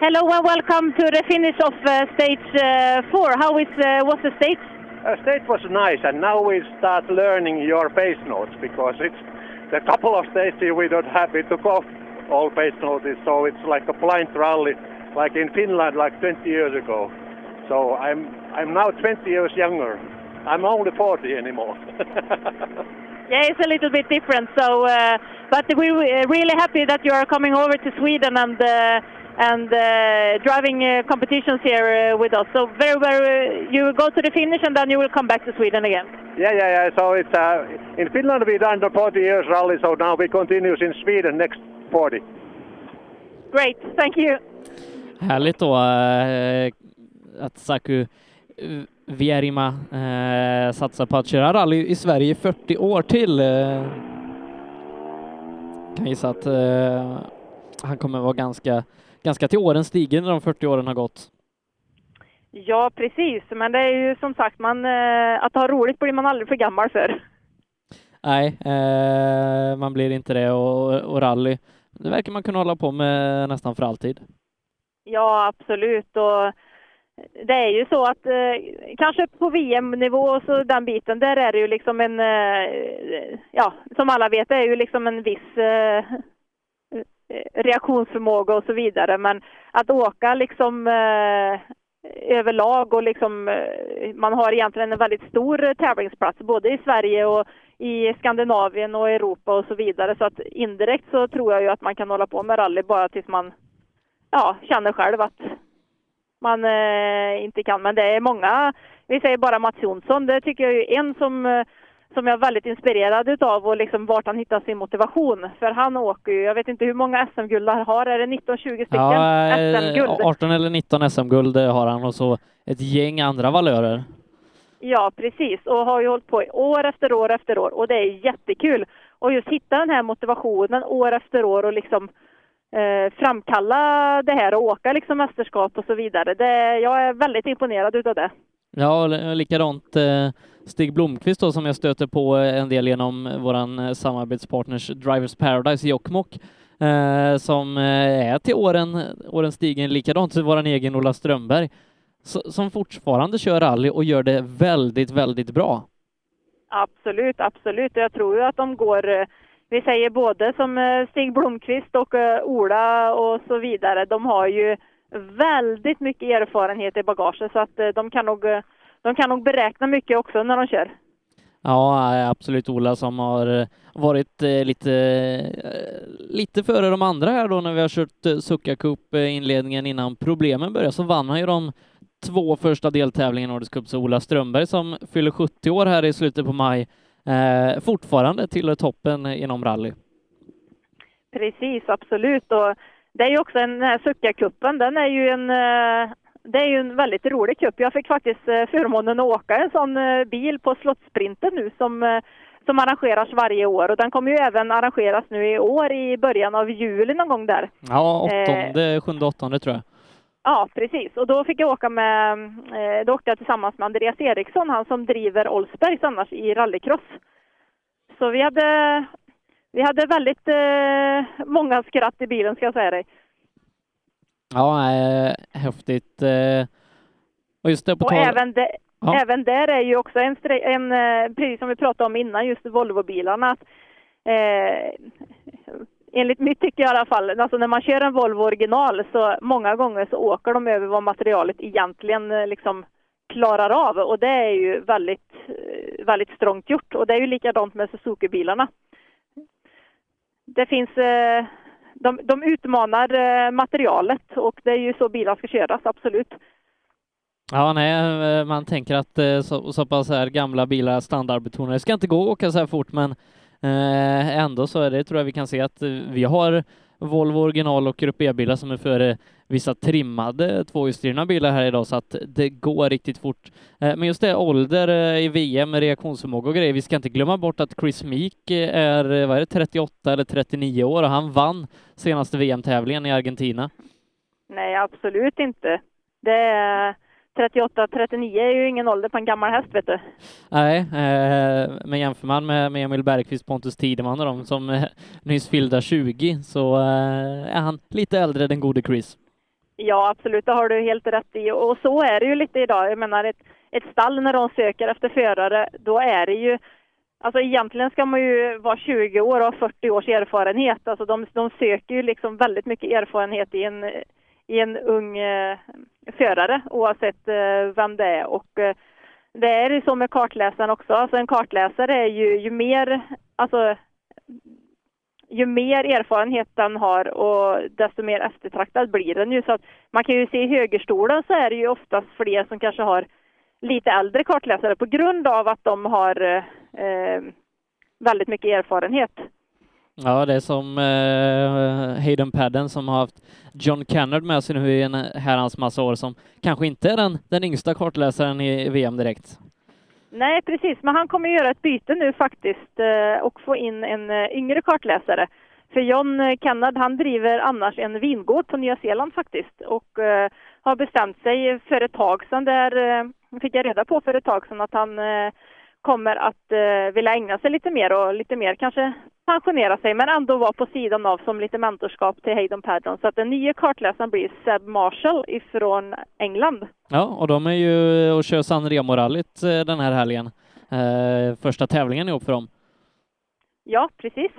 Hello and welcome to the finish of uh, stage uh, four. How is uh, was the stage? Uh, stage was nice, and now we start learning your bass notes because it's the couple of stages we don't have. We took off all bass notes, so it's like a blind rally, like in Finland, like 20 years ago. So I'm I'm now 20 years younger. I'm only 40 anymore. Yeah, it's a little bit different. So, uh, but we're uh, really happy that you are coming over to Sweden and uh, and uh, driving uh, competitions here uh, with us. So very, very, you go to the finish and then you will come back to Sweden again. yeah, yeah, yeah. So it's uh, in Finland we done the 40 years rally, so now we continue in Sweden next 40. Great, thank you. Härligt då. eh, att Saku eh, Vierima eh, satsar på att köra rally i Sverige i 40 år till. Kan gissa att han kommer vara ganska, ganska till åren stigen när de 40 åren har gått. Ja, precis. Men det är ju som sagt, man, att ha roligt blir man aldrig för gammal för. Nej, man blir inte det och, och rally, det verkar man kunna hålla på med nästan för alltid. Ja, absolut. Och det är ju så att eh, kanske på VM-nivå och så den biten, där är det ju liksom en, eh, ja, som alla vet, det är ju liksom en viss eh, reaktionsförmåga och så vidare. Men att åka liksom eh, överlag och liksom, eh, man har egentligen en väldigt stor tävlingsplats både i Sverige och i Skandinavien och Europa och så vidare. Så att indirekt så tror jag ju att man kan hålla på med rally bara tills man ja, känner själv att man eh, inte kan. Men det är många, vi säger bara Mats Jonsson, det tycker jag är en som, eh, som jag är väldigt inspirerad utav och liksom vart han hittar sin motivation. För han åker ju, jag vet inte hur många SM-guld han har, är det 19-20 stycken Ja, SM-guld? eh, 18 eller 19 SM-guld har han och så ett gäng andra valörer. Ja, precis. Och har ju hållit på år efter år efter år och det är jättekul. Och just hitta den här motivationen år efter år och liksom eh, framkalla det här och åka liksom mästerskap och så vidare. Det, jag är väldigt imponerad utav det. Ja, och likadant eh, Stig Blomqvist då som jag stöter på en del genom våran eh, samarbetspartners Drivers Paradise i Jokkmokk eh, som eh, är till åren, åren stigen. Likadant våran egen Ola Strömberg som fortfarande kör rally och gör det väldigt, väldigt bra. Absolut, absolut. Jag tror ju att de går, eh, vi säger både som eh, Stig Blomqvist och eh, Ola och så vidare, de har ju väldigt mycket erfarenhet i bagaget så att eh, de kan nog, de kan nog beräkna mycket också när de kör. Ja, absolut Ola som har varit lite, lite före de andra här då när vi har kört Succa Cup-inledningen innan problemen började så vann han ju de två första deltävlingarna i Nordisk Cup. Så Ola Strömberg som fyller 70 år här i slutet på maj eh, fortfarande tillhör toppen inom rally. Precis, absolut. Och det är ju också en, den här Succa-cupen, den är ju en, eh, det är ju en väldigt rolig cup. Jag fick faktiskt eh, förmånen att åka en sån eh, bil på Slottssprinten nu som, eh, som arrangeras varje år och den kommer ju även arrangeras nu i år i början av juli någon gång där. Ja, Eh. åttonde, sjunde, åttonde tror jag. Ja, precis. Och då fick jag åka med, eh, då åkte jag tillsammans med Andreas Eriksson, han som driver Olsbergs annars i rallycross. Så vi hade, vi hade väldigt eh, många skratt i bilen ska jag säga dig. Ja, eh, häftigt. Eh, och just det på Och tal... även, de, Ja. även där är ju också en, en eh, precis som vi pratade om innan, just Volvobilarna. Att, eh, enligt mitt tycke i alla fall, alltså när man kör en Volvo original så många gånger så åker de över vad materialet egentligen eh, liksom klarar av och det är ju väldigt, eh, väldigt strångt gjort och det är ju likadant med Suzuki-bilarna. Det finns, eh, de, de utmanar materialet och det är ju så bilar ska köras, absolut. Ja, nej, man tänker att så, så pass här gamla bilar, standardbetonade, det ska inte gå att åka så här fort, men Eh, ändå så är det, tror jag vi kan se att eh, vi har Volvo original och Grupp E-bilar som är före vissa trimmade tvåhjulsdrivna bilar här idag, så att det går riktigt fort. Eh, men just det, ålder i VM, reaktionsförmåga och grejer, vi ska inte glömma bort att Chris Meek är, vad är det, 38 eller 39 år och han vann senaste VM-tävlingen i Argentina. Nej, absolut inte. Det är 38-39 är ju ingen ålder på en gammal häst, vet du. Nej, eh, men jämför man med, med Emil Bergqvist, Pontus Tideman och de som eh, nyss fyllda 20 så eh, är han lite äldre, den gode Chris. Ja, absolut, det har du helt rätt i. Och så är det ju lite idag. Jag menar, ett, ett stall när de söker efter förare, då är det ju Alltså egentligen ska man ju vara 20 år och ha 40 års erfarenhet. Alltså de, de söker ju liksom väldigt mycket erfarenhet i en, i en ung eh, förare oavsett eh, vem det är. Och eh, det är ju så med kartläsaren också. Alltså en kartläsare är ju, ju mer, alltså ju mer erfarenhet den har och desto mer eftertraktad blir den ju. Så att man kan ju se i högerstolen så är det ju oftast fler som kanske har lite äldre kartläsare på grund av att de har eh, eh väldigt mycket erfarenhet. Ja, det är som eh, Hayden Padden som har haft John Kennard med sig nu i en herrans massa år som kanske inte är den, den yngsta kartläsaren i VM direkt. Nej, precis. Men han kommer göra ett byte nu faktiskt eh, och få in en eh, yngre kartläsare. För John Kennard, han driver annars en vingård på Nya Zeeland faktiskt och eh, har bestämt sig för ett tag sedan, där eh, fick jag reda på för ett tag sedan att han eh, kommer att eh, vilja ägna sig lite mer och lite mer kanske pensionera sig men ändå vara på sidan av som lite mentorskap till Hayden Padron. Så att den nya kartläsaren blir Seb Marshall ifrån England. Ja, och de är ju och kör San Remo-rallyt eh, den här helgen. Eh, första tävlingen ihop för dem. Ja, precis.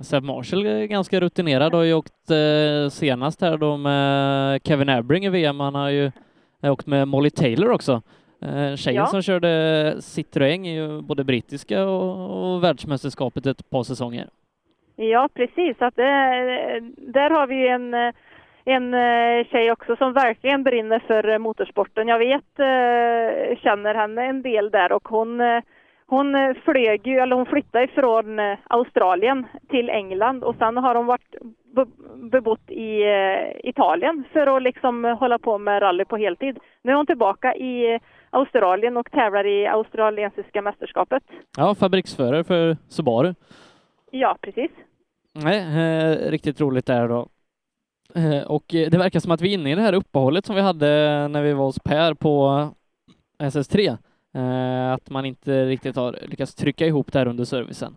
Seb Marshall är ganska rutinerad och har ju åkt eh, senast här då med Kevin Abring i VM. Han har ju åkt med Molly Taylor också. Eh, tjejen Ja. som körde Citroën är ju både brittiska och, och världsmästerskapet ett par säsonger. Ja, precis. Att det, där har vi en, eh, en eh, tjej också som verkligen brinner för eh, motorsporten. Jag vet, eh, känner henne en del där och hon, eh, hon eh, flög ju, eller hon flyttade ifrån eh, Australien till England och sen har hon varit be- bebott i eh, Italien för att liksom eh, hålla på med rally på heltid. Nu är hon tillbaka i Australien och tävlar i australiensiska mästerskapet. Ja, fabriksförare för Subaru. Ja, precis. Nej, eh, riktigt roligt där då. Eh, och eh, det verkar som att vi är inne i det här uppehållet som vi hade när vi var hos Per på SS3. Eh, att man inte riktigt har lyckats trycka ihop det här under servicen.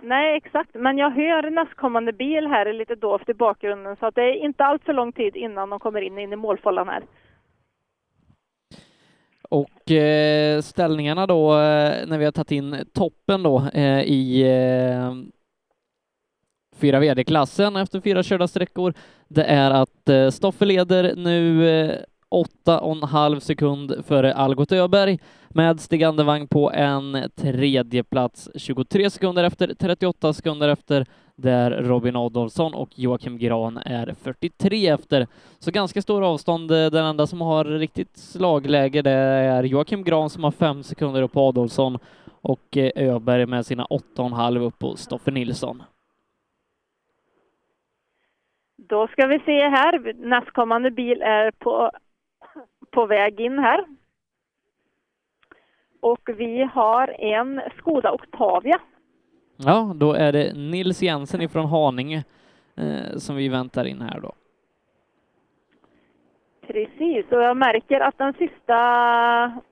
Nej, exakt. Men jag hör nästkommande bil här lite dovt i bakgrunden så att det är inte allt för lång tid innan de kommer in, in i målfållan här. Och eh, ställningarna då eh, när vi har tagit in toppen då eh, i eh, fyra VD-klassen efter fyra körda sträckor. Det är att eh, Stoffe leder nu eh, åtta och en halv sekund före Algot Öberg med Stig Andevang på en tredje plats 23 sekunder efter, 38 sekunder efter där Robin Adolfsson och Joakim Gran är 43 efter. Så ganska stor avstånd. Eh, den enda som har riktigt slagläge det är Joakim Gran som har fem sekunder upp på Adolfsson och eh, Öberg med sina åtta och en halv upp på Stoffe Nilsson. Då ska vi se här. Nästkommande bil är på, på väg in här. Och vi har en Skoda Octavia. Ja, då är det Nils Jensen ifrån Haninge eh, som vi väntar in här då. Precis, och jag märker att den sista...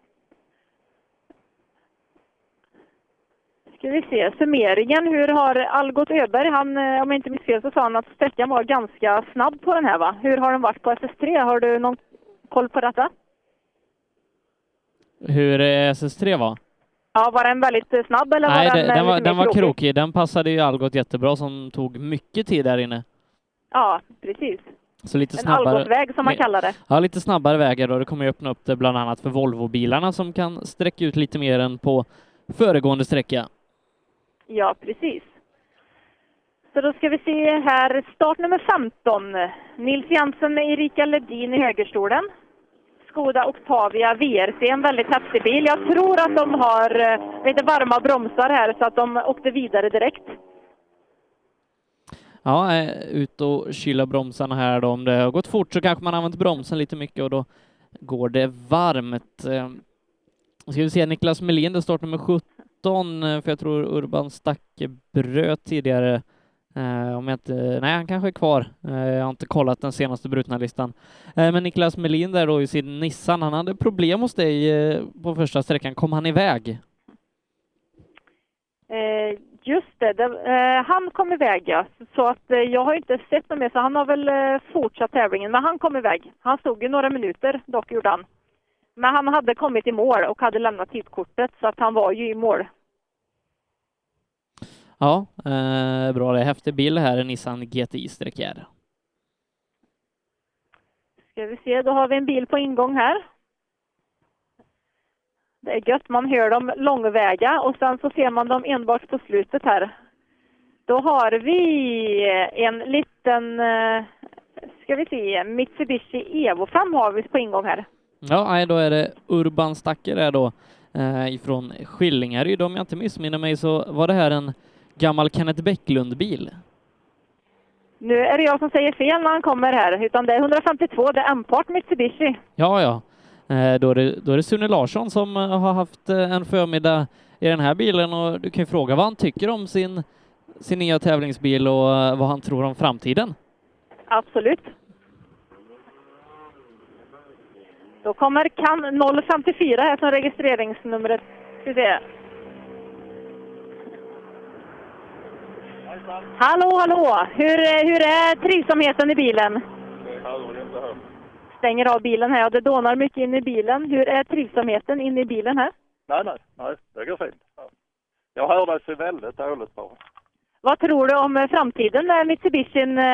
Ska vi se, summeringen. Hur har Algot Öberg, han, eh, om jag inte minns fel så sa han att sträckan var ganska snabb på den här va? Hur har den varit på SS3? Har du någon koll på detta? Hur eh, SS3 var? Ja, var den väldigt snabb eller Nej, var den, den, eh, den, var, den var krokig? krokig. Den passade ju Algot jättebra som tog mycket tid där inne. Ja, precis. Så lite En snabbare. Algot-väg som man kallar det. Ja, lite snabbare vägar och det kommer ju öppna upp det bland annat för Volvo-bilarna som kan sträcka ut lite mer än på föregående sträcka. Ja, precis. Så då ska vi se här, start nummer 15. Nils Jansen med Erika Ledin i högerstolen. Skoda Octavia VRC, en väldigt häftig bil. Jag tror att de har eh, lite varma bromsar här så att de åkte vidare direkt. Ja, eh, ut och kyla bromsarna här då. Om det har gått fort så kanske man använt bromsen lite mycket och då går det varmt. Eh, ska vi se, Niklas Melin, det står nummer 17, för jag tror Urban Stacke bröt tidigare. Uh, om jag inte, nej, han kanske är kvar. Uh, jag har inte kollat den senaste brutna listan. Uh, men Niklas Melin där då i sin Nissan, han hade problem hos dig på första sträckan. Kom han iväg? Just det, det han kom iväg ja. Så att jag har inte sett något mer så han har väl fortsatt tävlingen. Men han kom iväg. Han stod ju några minuter dock gjorde han. Men han hade kommit i mål och hade lämnat tidkortet så att han var ju i mål. Ja, eh, bra. Det häftig bil här, en Nissan GTI-R. Ska vi se, då har vi en bil på ingång här. Det är gött, man hör dem långväga och sen så ser man dem enbart på slutet här. Då har vi en liten, eh, ska vi se, Mitsubishi Evo 5 har vi på ingång här. Ja, nej, då är det Urban Stacke där då eh, ifrån Skillingaryd. Om jag inte missminner mig så var det här en gammal Kenneth Bäcklund-bil. Nu är det jag som säger fel när han kommer här, utan det är 152, det är M-Part Mitsubishi. Ja, ja. Eh, Då är, det, då är det Sune Larsson som eh, har haft eh, en förmiddag i den här bilen och du kan ju fråga vad han tycker om sin, sin nya tävlingsbil och vad han tror om framtiden. Absolut. Då kommer kan 054 här som registreringsnumret. Ska vi se. Hallå, hallå! Hur, är- hur är trivsamheten i bilen? Stänger av bilen här. Ja, det dånar mycket in i bilen. Hur är trivsamheten inne i bilen här? Nej, nej, nej, det går fint. Ja. Jag hör dig så väldigt dåligt bara. Vad tror du om eh, framtiden med Mitsubishin eh,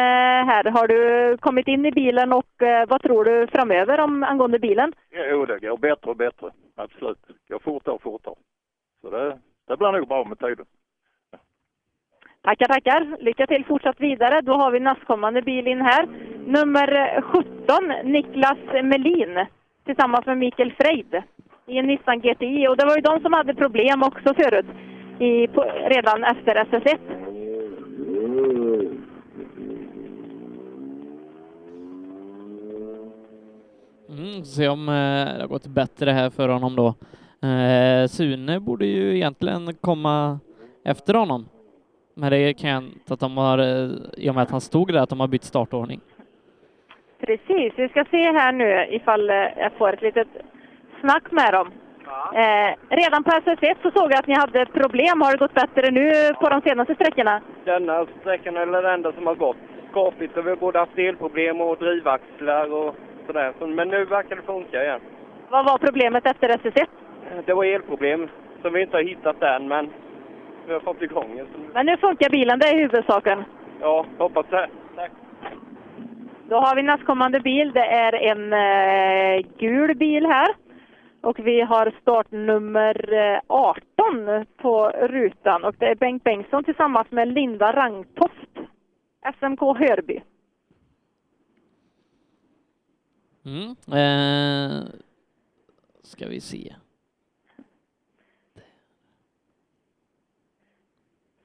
här? Har du kommit in i bilen och eh, vad tror du framöver om angående bilen? Jo, det går bättre och bättre. Absolut. Det går fortare och fortare. Så det, det blir nog bra med tiden. Tackar, tackar. Lycka till fortsatt vidare. Då har vi nästkommande bil in här. Nummer 17, Niklas Melin, tillsammans med Mikael Freid i en Nissan GTI. Och det var ju de som hade problem också förut, i, på, redan efter SS1. Mm, se om eh, det har gått bättre här för honom då. Eh, Sune borde ju egentligen komma efter honom. Men det kan jag inte att de har, eh, i och med att han stod där, att de har bytt startordning. Precis, vi ska se här nu ifall eh, jag får ett litet snack med dem. Eh, redan på SS1 så såg jag att ni hade problem. Har det gått bättre nu på de senaste sträckorna? Denna sträckan är den enda som har gått skapligt. och Vi har både haft elproblem och drivaxlar och sådär. Så- Men nu verkar det funka igen. Vad var problemet efter SS1? Det var elproblem som vi inte har hittat än, men vi har fått igång det. Men nu funkar bilen, det är huvudsaken. Ja, hoppas det. Tack. Då har vi nästkommande bil. Det är en eh, gul bil här. Och vi har startnummer eh, 18 på rutan. Och det är Bengt Bengtsson tillsammans med Linda Rangtoft. SMK Hörby. Mm. Eh, ska vi se.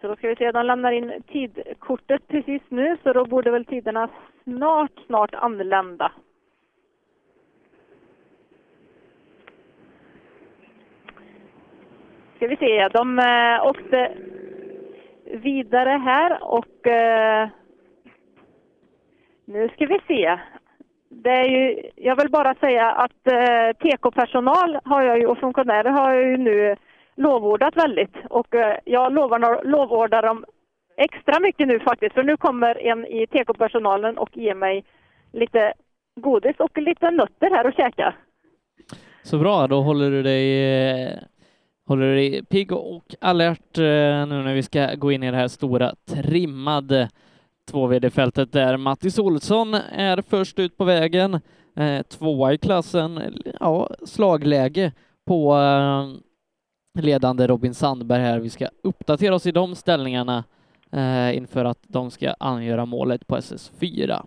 Så då ska vi se, de lämnar in tidkortet precis nu. Så då borde väl tiderna snart, snart anlända. Ska vi se, de eh, åkte vidare här och eh, nu ska vi se. Det är ju, jag vill bara säga att eh, TK-personal har jag ju, och funktionärer har jag ju nu lovordat väldigt. Och eh, jag lovar, lovordar dem extra mycket nu faktiskt. För nu kommer en i TK-personalen och ger mig lite godis och lite nötter här att käka. Så bra, då håller du dig, eh, håller du dig pigg och alert eh, nu när vi ska gå in i det här stora trimmade 2VD-fältet där Mattis Olsson är först ut på vägen. Tvåa i klassen, ja, slagläge på ledande Robin Sandberg här. Vi ska uppdatera oss i de ställningarna eh, inför att de ska angöra målet på SS4.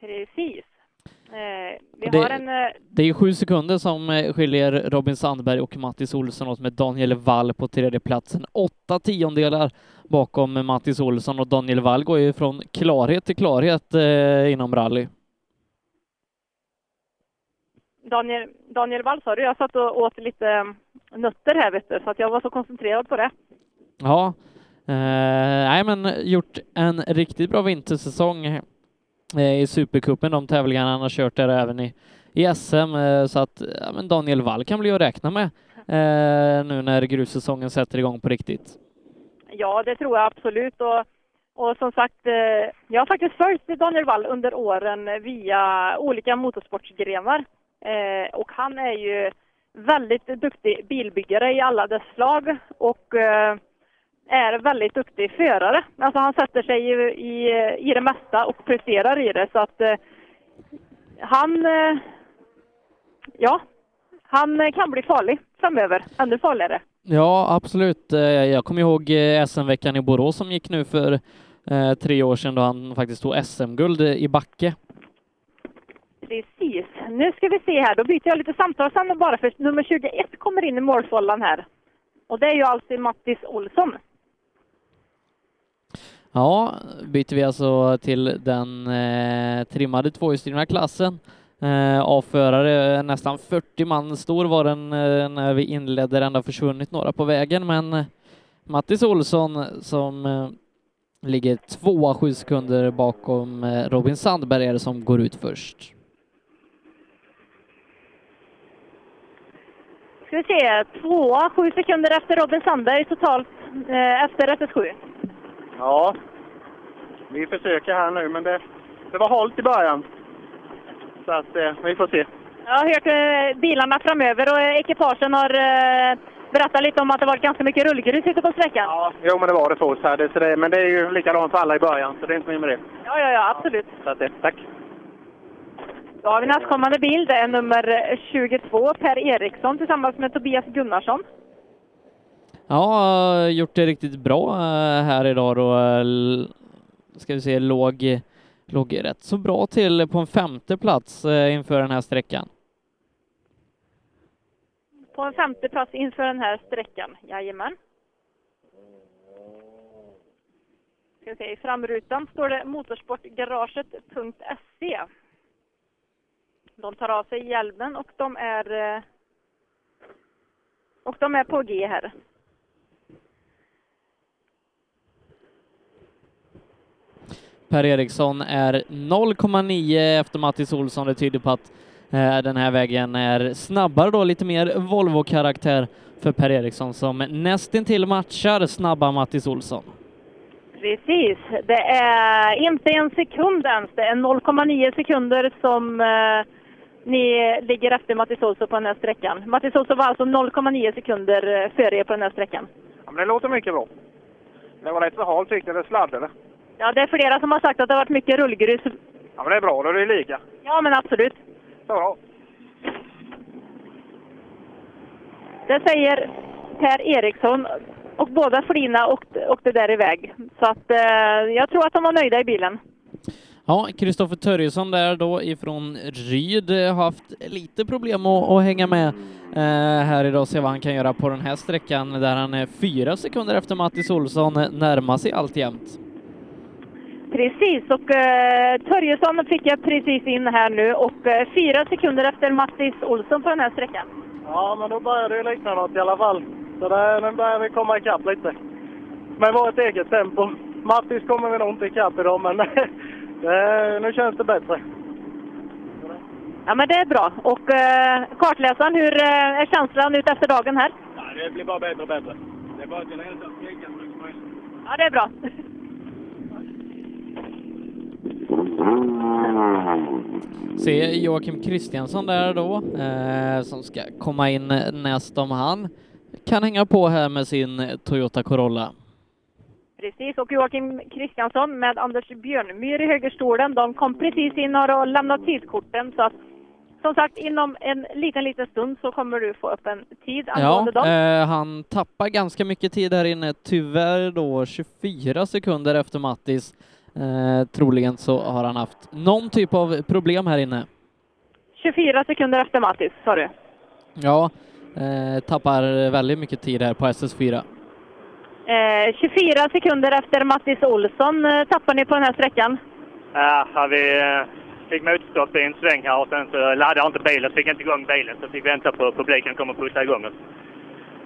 Precis. Eh, Det- en... Eh, Det är ju sju sekunder som eh, skiljer Robin Sandberg och Mattis Olsson åt med Daniel Wall på tredje platsen. Åtta tiondelar bakom Mattis Olsson och Daniel Wall går ju från klarhet till klarhet eh, inom rally. Daniel, Daniel Wall sa du, jag satt och åt lite eh, nötter här vet du, så att jag var så koncentrerad på det. Ja, eh, nej men gjort en riktigt bra vintersäsong eh, i Supercupen, de tävlingarna han har kört där även i, i SM, eh, så att ja, men Daniel Wall kan bli att räkna med nu när grussäsongen sätter igång på riktigt. Ja, det tror jag absolut. Och, och som sagt, jag har faktiskt följt Daniel Wall under åren via olika motorsportsgrenar. Eh, och han är ju väldigt duktig bilbyggare i alla dess slag och eh, är väldigt duktig förare. Alltså han sätter sig i, i, i det mesta och presterar i det. Så att eh, han, eh, ja, han kan bli farlig framöver. Ännu farligare. Ja, absolut. Eh, jag kommer ihåg eh, SM-veckan i Borås som gick nu för eh, tre år sedan då han faktiskt tog SM-guld i backe. Precis. Nu ska vi se här, då byter jag lite samtalsämne bara för nummer 21 kommer in i målfållan här. Och det är ju alltså Mattis Olsson. Ja, byter vi alltså till den eh, trimmade tvåhjulsdrivna klassen. Eh, avförare, eh, nästan 40 man stor var den eh, när vi inledde, ända försvunnit några på vägen, men eh, Mattis Olsson som eh, ligger tvåa sju sekunder bakom eh, Robin Sandberg är det som går ut först. Ska vi se, tvåa, sju sekunder efter Robin Sandberg totalt eh, efter SS7. Ja, vi försöker här nu, men det, det var halt i början. Så att eh, vi får se. Jag har hört eh, bilarna framöver och ekipagen har eh, berättat lite om att det varit ganska mycket rullgrus ute på sträckan. Ja, Jo, men det var det för oss här. Det, så det, men det är ju likadant för alla i början, så det är inte mer med det. ja, ja, ja absolut. Så att, tack. Vi nästkommande bil. Det är nummer 22, Per Eriksson tillsammans med Tobias Gunnarsson. Ja, gjort det riktigt bra eh, här idag då. eh, Ska vi se, låg, låg rätt så bra till på en femte plats eh, inför den här sträckan. På en femte plats inför den här sträckan. Jajamän. Ska vi se, I framrutan står det motorsportgaraget.se. De tar av sig hjälmen och de är eh, och de är på G här. Per Eriksson är 0,9 efter Mattis Olsson. Det tyder på att eh, den här vägen är snabbare då, lite mer Volvo-karaktär för Per Eriksson som nästintill matchar snabba Mattis Olsson. Precis. Det är inte en sekund ens. Det är 0,9 sekunder som eh, ni ligger efter Mattis Olsson på den här sträckan. Mattis Olsson var alltså 0,9 sekunder eh, före er på den här sträckan. Ja, men det låter mycket bra. Det var rätt så halt tyckte jag. Det sladdade. Ja, det är flera som har sagt att det har varit mycket rullgrus. Ja, men det är bra. Då är det lika. Ja, men absolut. Så bra. Det säger Per Eriksson och båda Flina åkte, åkte där iväg. Så att eh, jag tror att de var nöjda i bilen. Ja, Kristoffer Törjesson där då ifrån Ryd eh, har haft lite problem att, att hänga med eh, här idag och se vad han kan göra på den här sträckan där han är fyra sekunder efter Mattis Olsson eh, närmar sig alltjämt. Precis, och eh, Törjesson fick jag precis in här nu och eh, fyra sekunder efter Mattis Olsson på den här sträckan. Ja, men då börjar det likna något i alla fall. Så det, nu börjar vi komma ikapp lite. Med vårt eget tempo. Mattis kommer vi nog inte ikapp idag, men det, nu känns det bättre. Ja, men det är bra. Och eh, kartläsaren, hur eh, är känslan ut efter dagen här? Ja, det blir bara bättre och bättre. Det är bara att hälsa skrika så mycket som möjligt. Ja, det är bra. Se Joakim Kristiansson där då, eh, som ska komma in näst om han kan hänga på här med sin Toyota Corolla. Precis, och Joakim Kristiansson med Anders Björnmyr i högerstolen. De kom precis in och har lämnat tidskorten. Så att, som sagt, inom en liten, liten stund så kommer du få upp en tid Ja, angående dem. eh, han tappar ganska mycket tid här inne, tyvärr då 24 sekunder efter Mattis. Eh, troligen så har han haft någon typ av problem här inne. 24 sekunder efter Mattis, sa du. Ja, eh, tappar väldigt mycket tid här på SS4. Eh, 24 sekunder efter Mattis Olsson eh, tappar ni på den här sträckan. Ja, vi eh, fick motstopp i en sväng här och sen så laddade inte bilen, så fick inte igång bilen. Så fick vi vänta på att publiken kommer att putta igång oss.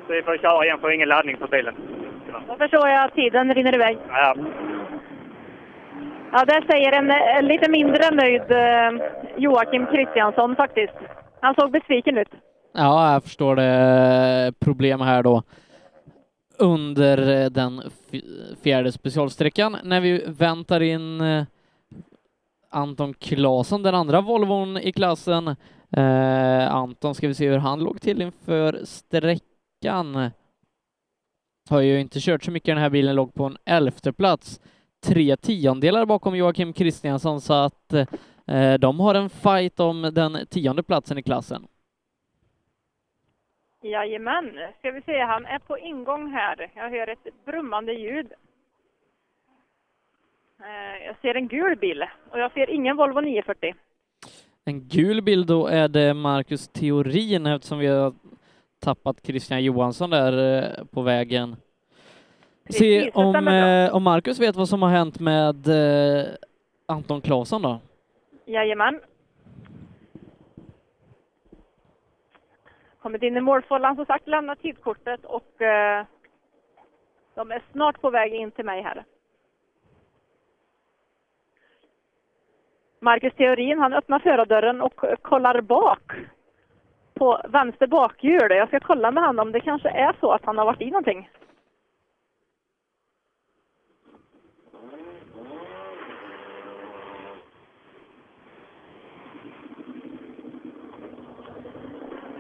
Så vi får köra igen, får ingen laddning på bilen. Då förstår jag att tiden rinner iväg. Ja, Ja, där säger en, en lite mindre nöjd eh, Joakim Kristiansson faktiskt. Han såg besviken ut. Ja, jag förstår det. Problem här då under eh, den fjärde specialsträckan när vi väntar in eh, Anton Claesson, den andra Volvon i klassen. Eh, Anton ska vi se hur han låg till inför sträckan. Har ju inte kört så mycket den här bilen, låg på en elfte plats. Tre tiondelar bakom Joakim Kristiansson så att eh, de har en fight om den tionde platsen i klassen. Jajamän. Ska vi se, han är på ingång här. Jag hör ett brummande ljud. Eh, Jag ser en gul bil och jag ser ingen Volvo 940. En gul bild då är det Marcus Theorin eftersom vi har tappat Christian Johansson där eh, på vägen. Precis, Se om, eh, om Marcus vet vad som har hänt med eh, Anton Claesson då? Jajamän. Kommit in i målfållan som sagt, lämnat tidskortet och eh, de är snart på väg in till mig här. Marcus Theorin, han öppnar förardörren och kollar bak på vänster bakhjul. Jag ska kolla med honom om det kanske är så att han har varit i någonting.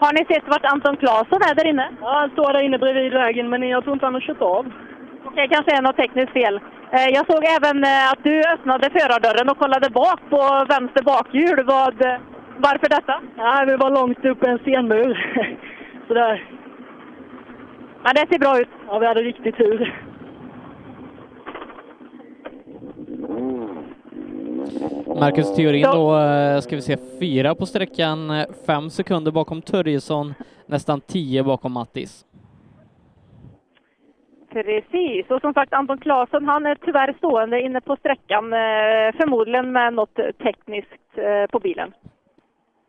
Har ni sett vart Anton Claesson är där inne? Ja, han står där inne bredvid vägen, men jag tror inte han har kört av. Okej, kanske är något tekniskt fel. Eh, Jag såg även eh, att du öppnade förardörren och kollade bak på vänster bakhjul. Vad, eh, varför detta? Nej, vi var långt upp en stenmur. Sådär. Men det ser bra ut. Ja, vi hade riktigt tur. Marcus Theorin då, eh, ska vi se, fyra på sträckan, eh, fem sekunder bakom Törjesson, nästan tio bakom Mattis. Precis, och som sagt Anton Claesson han är tyvärr stående inne på sträckan, eh, förmodligen med något tekniskt på bilen.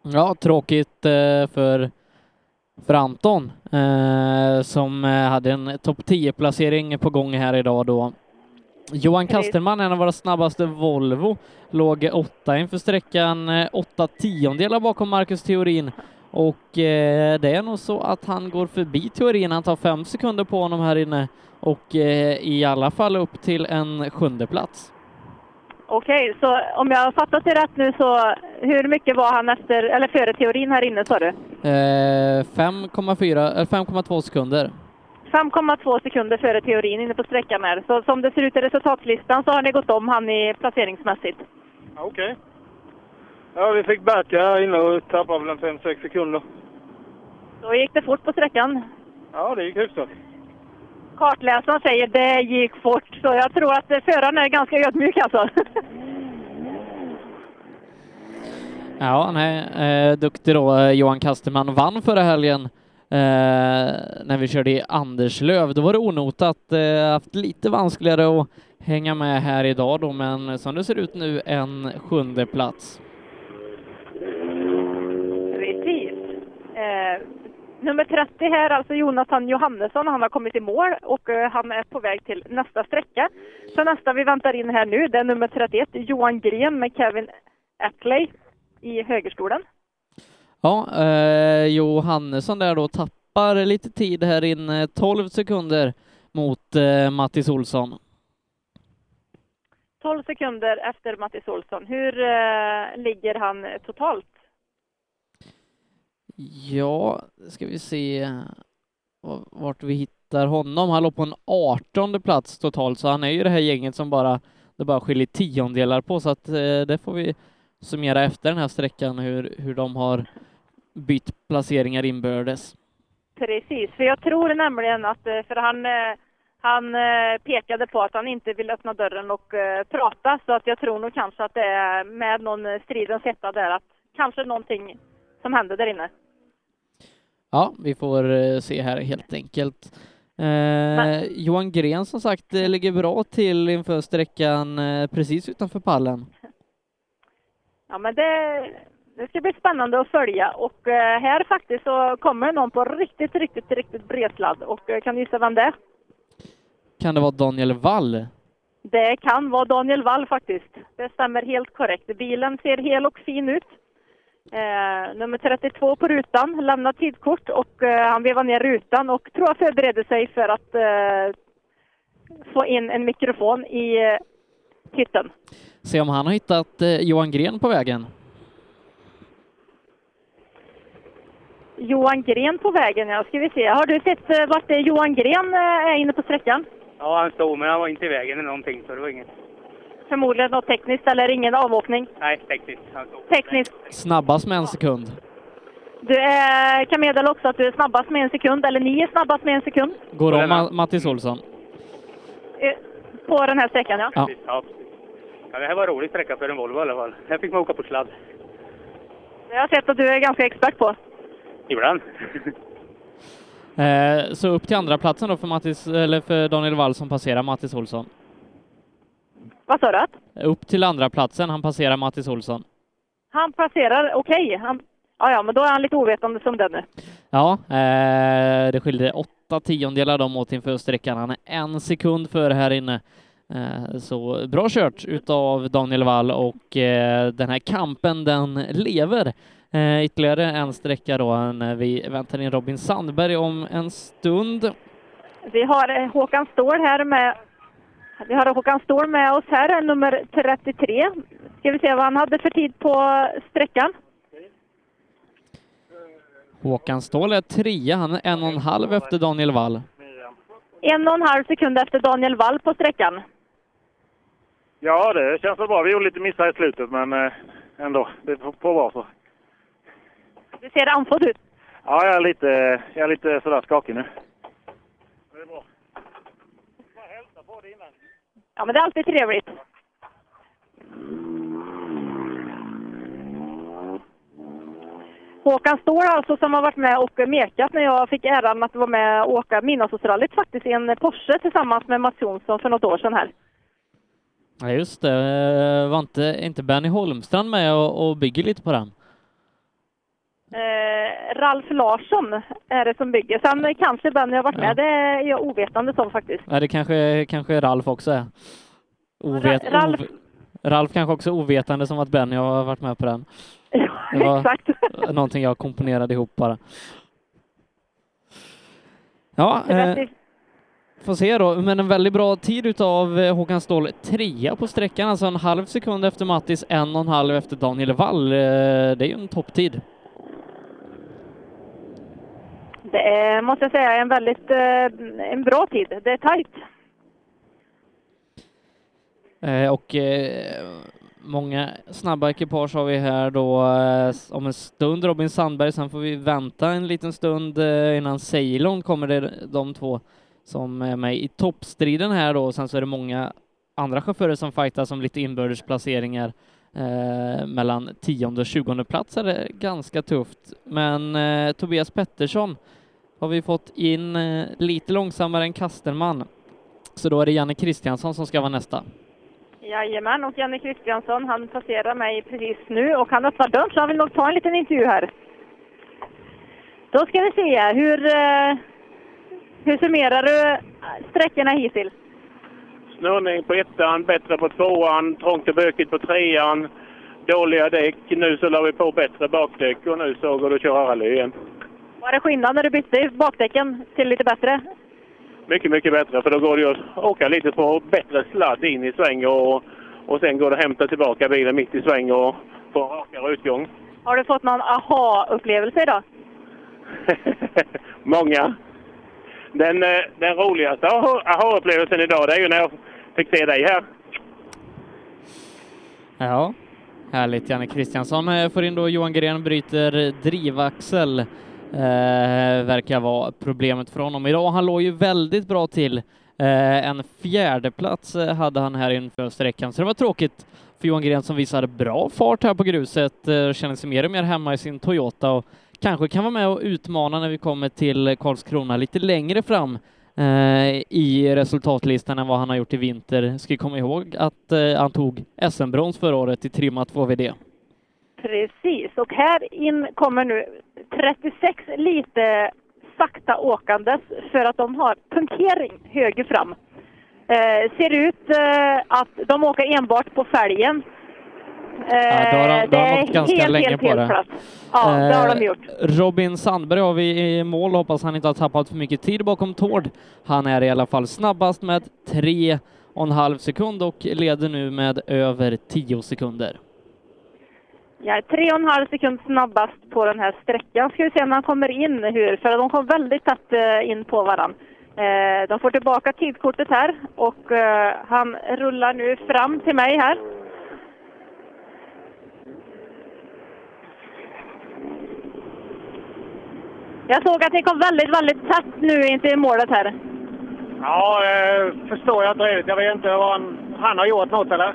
Ja, tråkigt för, för Anton som hade en topp 10-placering på gång här idag då. Johan. Kasterman, en av våra snabbaste Volvo, låg åtta inför sträckan, eh, åtta tiondelar bakom Marcus Theorin och eh, det är nog så att han går förbi Theorin, han tar fem sekunder på honom här inne och eh, i alla fall upp till en sjunde plats. Okej, så om jag har fattat det rätt nu så hur mycket var han efter, eller före teorin här inne sa du? Eh, 5,4, eller 5,2 sekunder. 5,2 sekunder före teorin inne på sträckan här. Så som det ser ut i resultatlistan så har ni gått om han i placeringsmässigt. Okej. Ja, vi fick backa här inne och tappade väl en 5-6 sekunder. Då gick det fort på sträckan. Ja, det gick hyfsat. Kartläsaren säger det gick fort, så jag tror att föraren är ganska ödmjuk alltså. Ja, han är eh, duktig då. Eh, Johan Kasterman vann förra helgen Eh, när vi körde i Anderslöv. Då var det onotat, eh, haft lite vanskligare att hänga med här idag då, men som det ser ut nu en sjunde plats. Precis. Eh, nummer 30 här, alltså Jonathan Johannesson, han har kommit i mål och eh, han är på väg till nästa sträcka. Så nästa vi väntar in här nu, det är nummer 31, Johan Gren med Kevin Atley i högerstolen. Ja, eh, Johannesson där då tappar lite tid här inne, 12 sekunder mot eh, Mattis Olsson. 12 sekunder efter Mattis Olsson. Hur eh, ligger han totalt? Ja, ska vi se vart vi hittar honom. Han låg på en 18 plats totalt, så han är ju det här gänget som bara, det bara skiljer tiondelar på, så att eh, det får vi summera efter den här sträckan, hur, hur de har bytt placeringar inbördes. Precis, för jag tror nämligen att, eh, för han, eh, han eh, pekade på att han inte vill öppna dörren och prata, så att jag tror nog kanske att det är med någon stridens hetta där, att kanske någonting som hände där inne. Ja, vi får se här helt enkelt. Eh, Johan Gren som sagt ligger bra till inför sträckan precis utanför pallen. Ja, men det, det ska bli spännande att följa och eh, här faktiskt så kommer någon på riktigt, riktigt, riktigt bredsladd och eh, kan du gissa vem det är? Kan det vara Daniel Wall? Det kan vara Daniel Wall faktiskt. Det stämmer helt korrekt. Bilen ser hel och fin ut. Eh, nummer 32 på rutan, lämnar tidkort och eh, han vevar ner rutan och tror jag förbereder sig för att eh, få in en mikrofon i eh, hytten. Se om han har hittat eh, Johan Gren på vägen. Johan Gren på vägen, ja. Ska vi se. Har du sett eh, vart Johan Gren eh, är inne på sträckan? Ja, han stod, men han var inte i vägen eller någonting, så det var inget. Förmodligen något tekniskt eller ingen avåkning. Nej, tekniskt. Tekniskt. Snabbast med en sekund. Du eh, kan meddela också att du är snabbast med en sekund, eller ni är snabbast med en sekund Går om Ma- Mattis Olsson. på den här sträckan, ja. Ja. Ja, precis. ja, det här var en rolig sträcka för en Volvo i alla fall. Här fick man åka på sladd. Det har jag sett att du är ganska expert på. Ibland. Eh, så upp till andra platsen då för, Mattis, eller för Daniel Wall som passerar Mattis Olsson. Vad sa du? Upp till andra platsen han passerar Mattis Olsson. Han passerar, okej. Han... Ja, ja, men då är han lite ovetande som den nu. Ja, eh, det skilde åtta tiondelar de åt inför sträckan. Han är en sekund före här inne. Eh, så bra kört utav Daniel Wall och eh, den här kampen den lever. Eh, ytterligare en sträcka då när vi väntar in Robin Sandberg om en stund. Vi har eh, Håkan Ståhl här med vi har Håkan Ståhl med oss här, nummer 33. Ska vi se vad han hade för tid på sträckan. Håkan Ståhl är trea, han är en och en halv efter Daniel Wall. En och en halv sekund efter Daniel Wall på sträckan. Ja, det känns väl bra. Vi gjorde lite missar i slutet, men eh, ändå. Det får vara så. Du ser andfådd ut. Ja, jag är lite, jag är lite sådär skakig nu. Ja, men det är alltid trevligt. Håkan Ståhl alltså som har varit med och mekat när jag fick äran att vara med och åka Midnattsrallyt faktiskt i en Porsche tillsammans med Mats Jonsson för något år sedan här. Ja, just det. Eh, Var inte, inte Benny Holmstrand med och, och bygger lite på den? Eh, Ralf Larsson är det som bygger. Sen kanske Benny har varit med, det är jag ovetande som faktiskt. Ja, det kanske, kanske Ralf också är. Ovet, Ralf- ov- Ralf kanske också är ovetande som att Benny har varit med på den. Det var Exakt. någonting jag komponerade ihop bara. Ja, eh, får se då. Men en väldigt bra tid utav eh, Håkan Ståhl. Trea på sträckan, alltså en halv sekund efter Mattis, en och en halv efter Daniel Wall. Eh, Det är ju en topptid. Det är, måste jag säga, en väldigt eh, en bra tid. Det är tajt. Eh, och eh, många snabba ekipage har vi här då. Om en stund Robin Sandberg, sen får vi vänta en liten stund innan Ceylon kommer det de två som är med i toppstriden här då. Sen så är det många andra chaufförer som fightas om lite inbördesplaceringar. Eh, mellan tionde och tjugonde plats är det ganska tufft. Men eh, Tobias Pettersson har vi fått in eh, lite långsammare än Kasterman. Så då är det Janne Kristiansson som ska vara nästa. Jajamän, och Janne Kristiansson han passerar mig precis nu och han öppnar dörren så han vill nog ta en liten intervju här. Då ska vi se, hur, eh, hur summerar du sträckorna hittills? Snurrning på ettan, bättre på tvåan, trångt och bökigt på trean, dåliga däck. Nu så la vi på bättre bakdäck och nu så går det att köra rally igen. Var det skillnad när du bytte bakdäcken till lite bättre? Mycket, mycket bättre för då går det att åka lite på bättre sladd in i sväng och, och sen går det att hämta tillbaka bilen mitt i sväng och få en rakare utgång. Har du fått någon aha-upplevelse idag? Många. Den, eh, den roligaste aha- aha-upplevelsen idag det är ju när jag fick se dig här. Ja, härligt. Janne Kristiansson eh, får in då Johan Gren bryter drivaxel. Eh, verkar vara problemet för honom idag. Han låg ju väldigt bra till. Eh, en fjärde plats eh, hade han här inför sträckan, så det var tråkigt för Johan Gren som visade bra fart här på gruset, eh, känner sig mer och mer hemma i sin Toyota och kanske kan vara med och utmana när vi kommer till Karlskrona lite längre fram eh, i resultatlistan än vad han har gjort i vinter. Ska komma ihåg att eh, han tog SM-brons förra året i trimmat 2VD. Precis, och här in kommer nu 36 lite sakta åkandes för att de har punkering höger fram. Eh, ser ut eh, att de åker enbart på fälgen. Eh, Ja, då har de, då det har de är gått ganska helt, länge helt, på helt det. platt. Ja, det har de Eh, gjort. Robin Sandberg har vi i mål, hoppas han inte har tappat för mycket tid bakom Tord. Han är i alla fall snabbast med tre och en halv sekund och leder nu med över tio sekunder. Jag är tre och en halv sekund snabbast på den här sträckan. Ska vi se när han kommer in hur, för de kom väldigt tätt eh, in på varann. Eh, de får tillbaka tidkortet här och eh, han rullar nu fram till mig här. Jag såg att ni kom väldigt, väldigt tätt nu in till målet här. Ja, det förstår jag inte riktigt. Jag vet inte vad han, han har gjort något eller?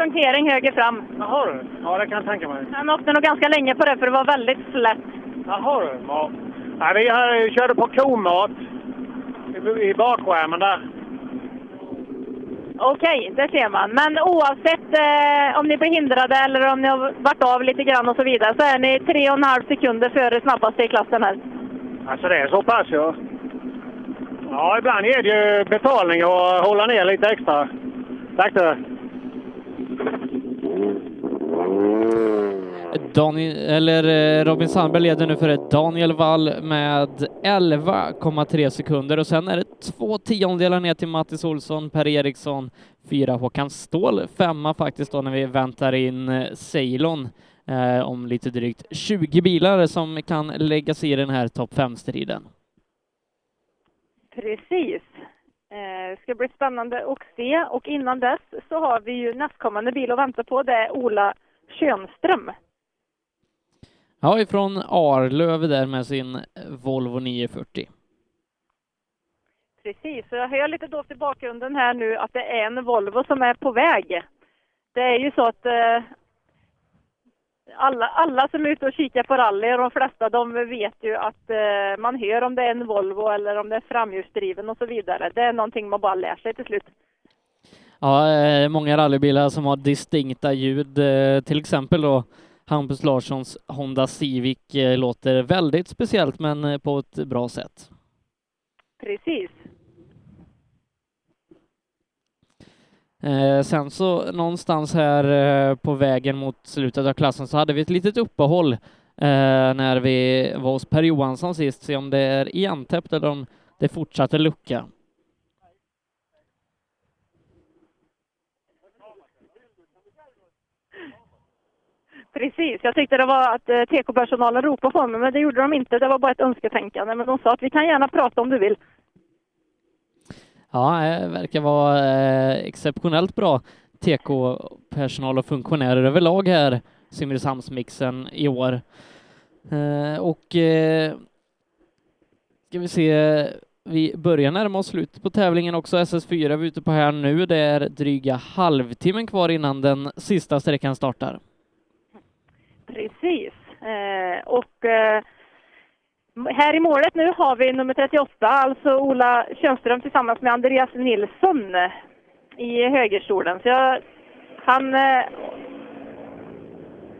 Punktering höger fram. Jaha du. Ja, det kan jag tänka mig. Han åkte nog ganska länge på det för det var väldigt slätt. Jaha du. Ja. Ja, vi eh, körde på komat i, i bakskärmen där. Okej, det ser man. Men oavsett eh, om ni blir hindrade eller om ni har varit av lite grann och så vidare så är ni tre och en halv sekunder före snabbaste i klassen här. Alltså det är så pass ja. Ja, ibland ger det ju betalning att hålla ner lite extra. Tack du. Daniel, eller eh, Robin Sandberg leder nu före Daniel Wall med 11,3 sekunder och sen är det två tiondelar ner till Mattis Olsson, Per Eriksson, fyra Håkan Ståhl, femma faktiskt då när vi väntar in eh, Ceylon eh, om lite drygt 20 bilar som kan lägga sig i den här topp 5-striden. Precis. Eh, ska bli spännande att se och innan dess så har vi ju nästkommande bil att vänta på. Det är Ola Könström. Ja, ifrån Arlöv där med sin Volvo 940. Precis, så jag hör lite dovt i bakgrunden här nu att det är en Volvo som är på väg. Det är ju så att eh, alla, alla som är ute och kikar på rally, de flesta, de vet ju att eh, man hör om det är en Volvo eller om det är framhjulsdriven och så vidare. Det är någonting man bara lär sig till slut. Ja, eh, många rallybilar som har distinkta ljud, eh, till exempel då Hampus Larssons Honda Civic eh, låter väldigt speciellt men på ett bra sätt. Precis. Eh, sen så någonstans här eh, på vägen mot slutet av klassen så hade vi ett litet uppehåll eh, när vi var hos Per Johansson sist, se om det är igentäppt eller om det fortsatte lucka. Precis, jag tyckte det var att eh, TK-personalen ropade på mig, men det gjorde de inte. Det var bara ett önsketänkande. Men de sa att vi kan gärna prata om du vill. Ja, det verkar vara eh, exceptionellt bra TK-personal och funktionärer överlag här, Simrishamnsmixen i år. Eh, och ska vi se, vi börjar närma oss slutet på tävlingen också. SS4 är vi ute på här nu. Det är dryga halvtimmen kvar innan den sista sträckan startar. Eh, och eh, här i målet nu har vi nummer 38, alltså Ola Könström tillsammans med Andreas Nilsson i högerstolen. Så jag, han, eh,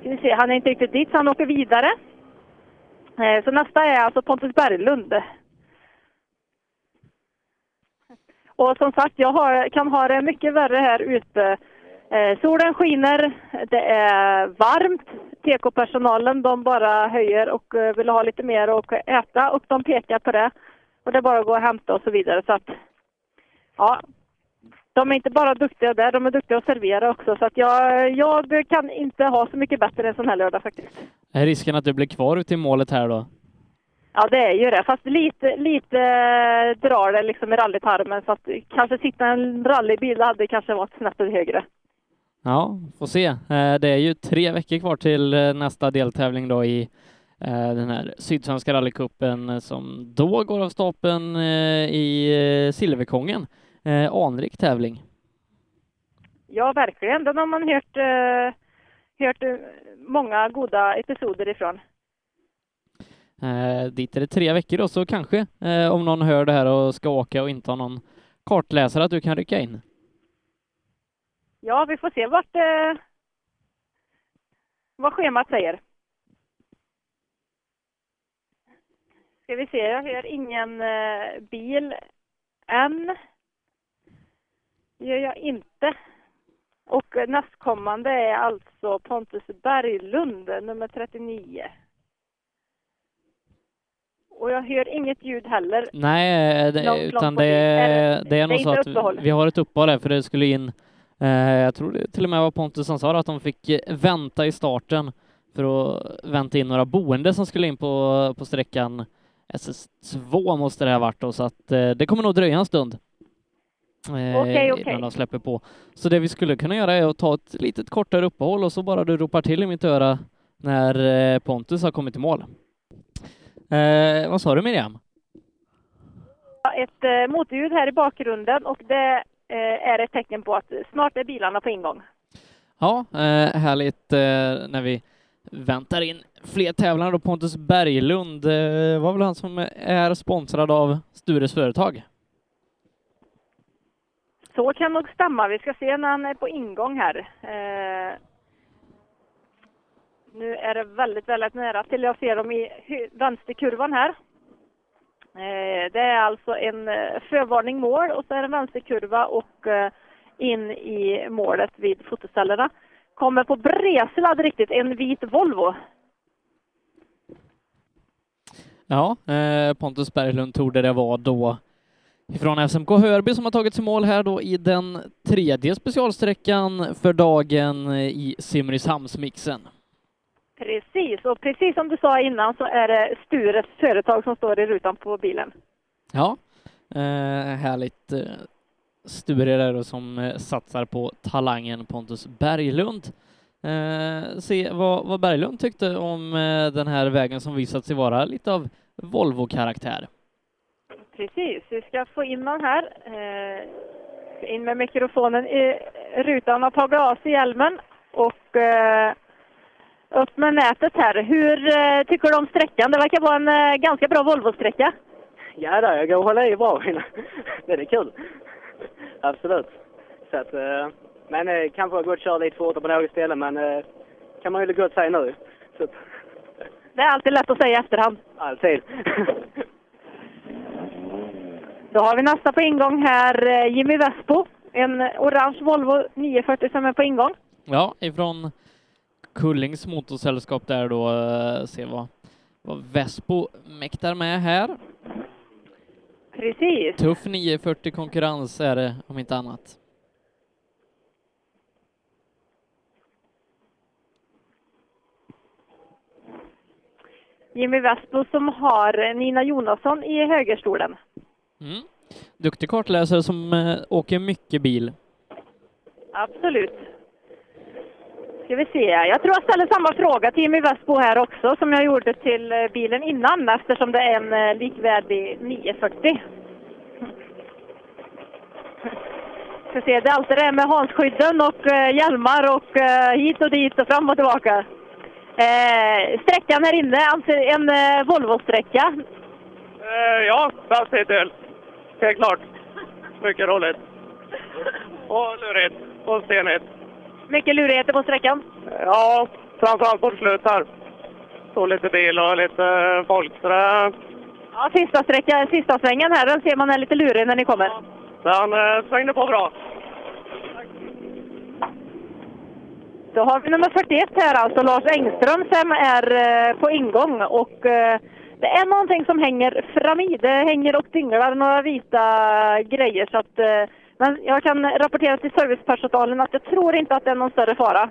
ska vi se, han är inte riktigt dit, så han åker vidare. Eh, så nästa är alltså Pontus Berglund. Och som sagt, jag har, kan ha det mycket värre här ute. Eh, solen skiner, det är varmt. TK-personalen de bara höjer och eh, vill ha lite mer att äta och de pekar på det. Och det är bara att gå och hämta och så vidare. Så att, ja, de är inte bara duktiga där, de är duktiga att servera också. Så att jag, jag kan inte ha så mycket bättre en sån här lördag faktiskt. Är risken att du blir kvar ute i målet här då? Ja, det är ju det. Fast lite, lite eh, drar det liksom i rallytarmen. Så att kanske sitta i en rallybil hade kanske varit snäppet högre. Ja, får se. Eh, Det är ju tre veckor kvar till eh, nästa deltävling då i eh, den här Sydsvenska rallycupen som då går av stapeln i Silverkongen. Anrik tävling. Ja, verkligen. Den har man hört, hört många goda episoder ifrån. Eh, dit är det tre veckor då, så kanske eh, om någon hör det här och ska åka och inte har någon kartläsare att du kan rycka in. Ja, vi får se vart, eh, vad schemat säger. Ska vi se, jag hör ingen eh, bil än. gör jag inte. Och nästkommande är alltså Pontus Berglund, nummer 39. Och jag hör inget ljud heller. Nej, eh, det, Långt, utan långt det, bort. är- det är nog det så att vi har ett uppehåll här för det skulle in, jag tror det till och med var Pontus som sa att de fick eh, vänta i starten för att vänta in några boende som skulle in på, på sträckan SS2 måste det ha varit då, så att eh, det kommer nog dröja en stund. eh, Okej, okej. Innan de släpper på. Så det vi skulle kunna göra är att ta ett litet kortare uppehåll och så bara du ropar till i mitt öra när eh, Pontus har kommit i mål. Eh, vad sa du Miriam? Ett eh, motorljud här i bakgrunden och det eh, är ett tecken på att snart är bilarna på ingång. Ja, eh, härligt eh, när vi väntar in fler tävlare då. Pontus Berglund eh, var väl han som är sponsrad av Stures företag. Så kan nog stämma. Vi ska se när han är på ingång här. Eh, nu är det väldigt, väldigt nära till jag ser dem i vänsterkurvan här. Eh, det är alltså en eh, förvarning mål och så är det en vänsterkurva och eh, in i målet vid fotoställena. Kommer på bredsladd riktigt, en vit Volvo. Ja, Pontus Berglund torde det vara då ifrån SMK Hörby som har tagit sig mål här då i den tredje specialsträckan för dagen i Simrishamnsmixen. Precis, och precis som du sa innan så är det Stures företag som står i rutan på bilen. Ja, eh, härligt. eh, Sture där då som eh, satsar på talangen Pontus Berglund. Eh, se vad, vad Berglund tyckte om eh, den här vägen som visat sig vara lite av Volvo-karaktär. Precis, vi ska få in den här. Eh, in med mikrofonen i rutan och tagit av sig hjälmen och eh, upp med nätet här. Hur eh, tycker du om sträckan? Det verkar vara en eh, ganska bra Volvo-sträcka. Ja, där, jag går och håller i bra. det är kul. Absolut. Så att, eh, men eh, kanske har gått att köra lite fortare på något ställe, men kan man ju gott säga nu. Så Det är alltid lätt att säga i efterhand. alltid. Då har vi nästa på ingång här, Jimmy Vespo. En orange Volvo 940 som är på ingång. Ja, ifrån Kullings motorsällskap där då, eh, se vad, vad Vespo mäktar med här. Precis. Tuff 940 konkurrens är det om inte annat. Jimmy Vespo som har Nina Jonasson i högerstolen. Mm. Duktig kartläsare som eh, åker mycket bil. Absolut. Ska vi se. Jag tror jag ställer samma fråga till Jimmy Westbo här också som jag gjorde till eh, bilen innan eftersom det är en eh, likvärdig 940. Ska se, det är alltid det här med Hansskydden och eh, hjälmar och hit och dit och fram och tillbaka. Eh, sträckan här inne, alltså en eh, Volvo-sträcka. Eh, ja, fasthitel. Helt klart. Mycket roligt. Och lurigt. Och stenigt. Mycket lurigheter på sträckan. Ja, framförallt på slut här. Stod lite bil och lite folk. Så det, Ja, sista, sträcka, sista svängen här, den ser man är lite lurig när ni kommer. den eh, svängde på bra. Då har vi nummer 41 här alltså, Lars Engström som är eh, på ingång och eh, det är någonting som hänger fram i. Det hänger och dinglar några vita grejer så att men jag kan rapportera till servicepersonalen att jag tror inte att det är någon större fara.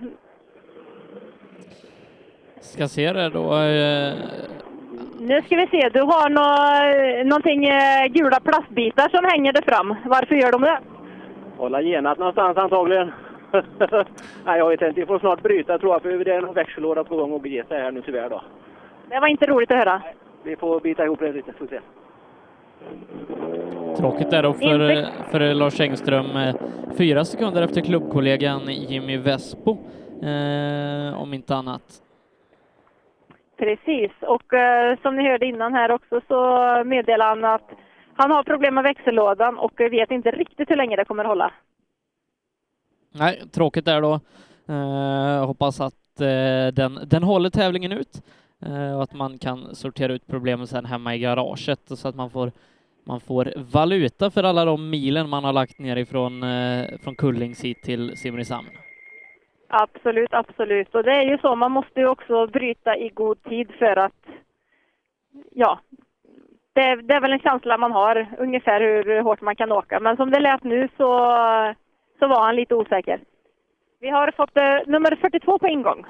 Ska se det då. eh, Nu ska vi se, du har nå, någonting eh, gula plastbitar som hänger där fram. Varför gör de det? Hålla genat någonstans antagligen. Nej, jag vet inte. Vi får snart bryta tror jag, för det är någon växellåda på gång och ge sig här nu tyvärr då. Det var inte roligt att höra. Vi får bita ihop det lite, får vi se. Tråkigt där då för, för Lars Engström. eh, Fyra sekunder efter klubbkollegan Jimmy Vespo, eh, om inte annat. Precis, och eh, som ni hörde innan här också så meddelar han att han har problem med växellådan och vet inte riktigt hur länge det kommer hålla. Nej, tråkigt där då. Eh, hoppas att eh, den, den håller tävlingen ut Eh, och att man kan sortera ut problemen sen hemma i garaget så att man får, man får valuta för alla de milen man har lagt ner ifrån eh, från Kullings hit till Simrishamn. Absolut, absolut. Och det är ju så, man måste ju också bryta i god tid för att, ja, det, det är väl en känsla man har ungefär hur hårt man kan åka. Men som det lät nu så, så var han lite osäker. Vi har fått eh, nummer 42 på ingång.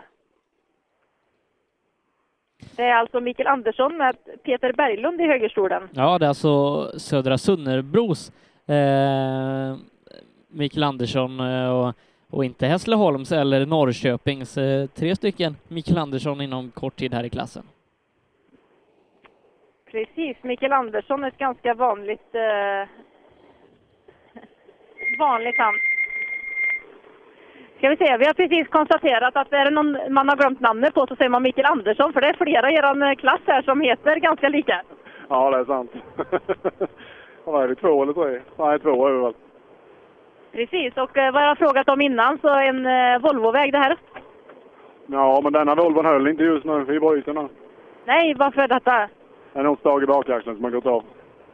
Det är alltså Mikael Andersson med Peter Berglund i högerstolen. Ja, det är alltså Södra Sunnerbros eh, Mikael Andersson eh, och, och inte Hässleholms eller Norrköpings. Eh, tre stycken Mikael Andersson inom kort tid här i klassen. Precis, Mikael Andersson, ett ganska vanligt eh, vanligt namn. Ska vi se, vi har precis konstaterat att är det någon man har glömt namnet på så säger man Mikael Andersson, för det är flera i er klass här som heter ganska lika. Ja, det är sant. Vad är det, två eller tre? Nej, två är det väl. Precis, och eh, vad jag har frågat om innan så en eh, Volvoväg det här. Ja, men denna Volvon höll inte just nu i bryten. Nej, varför detta? Det är något stag i bakaxeln som har gått av.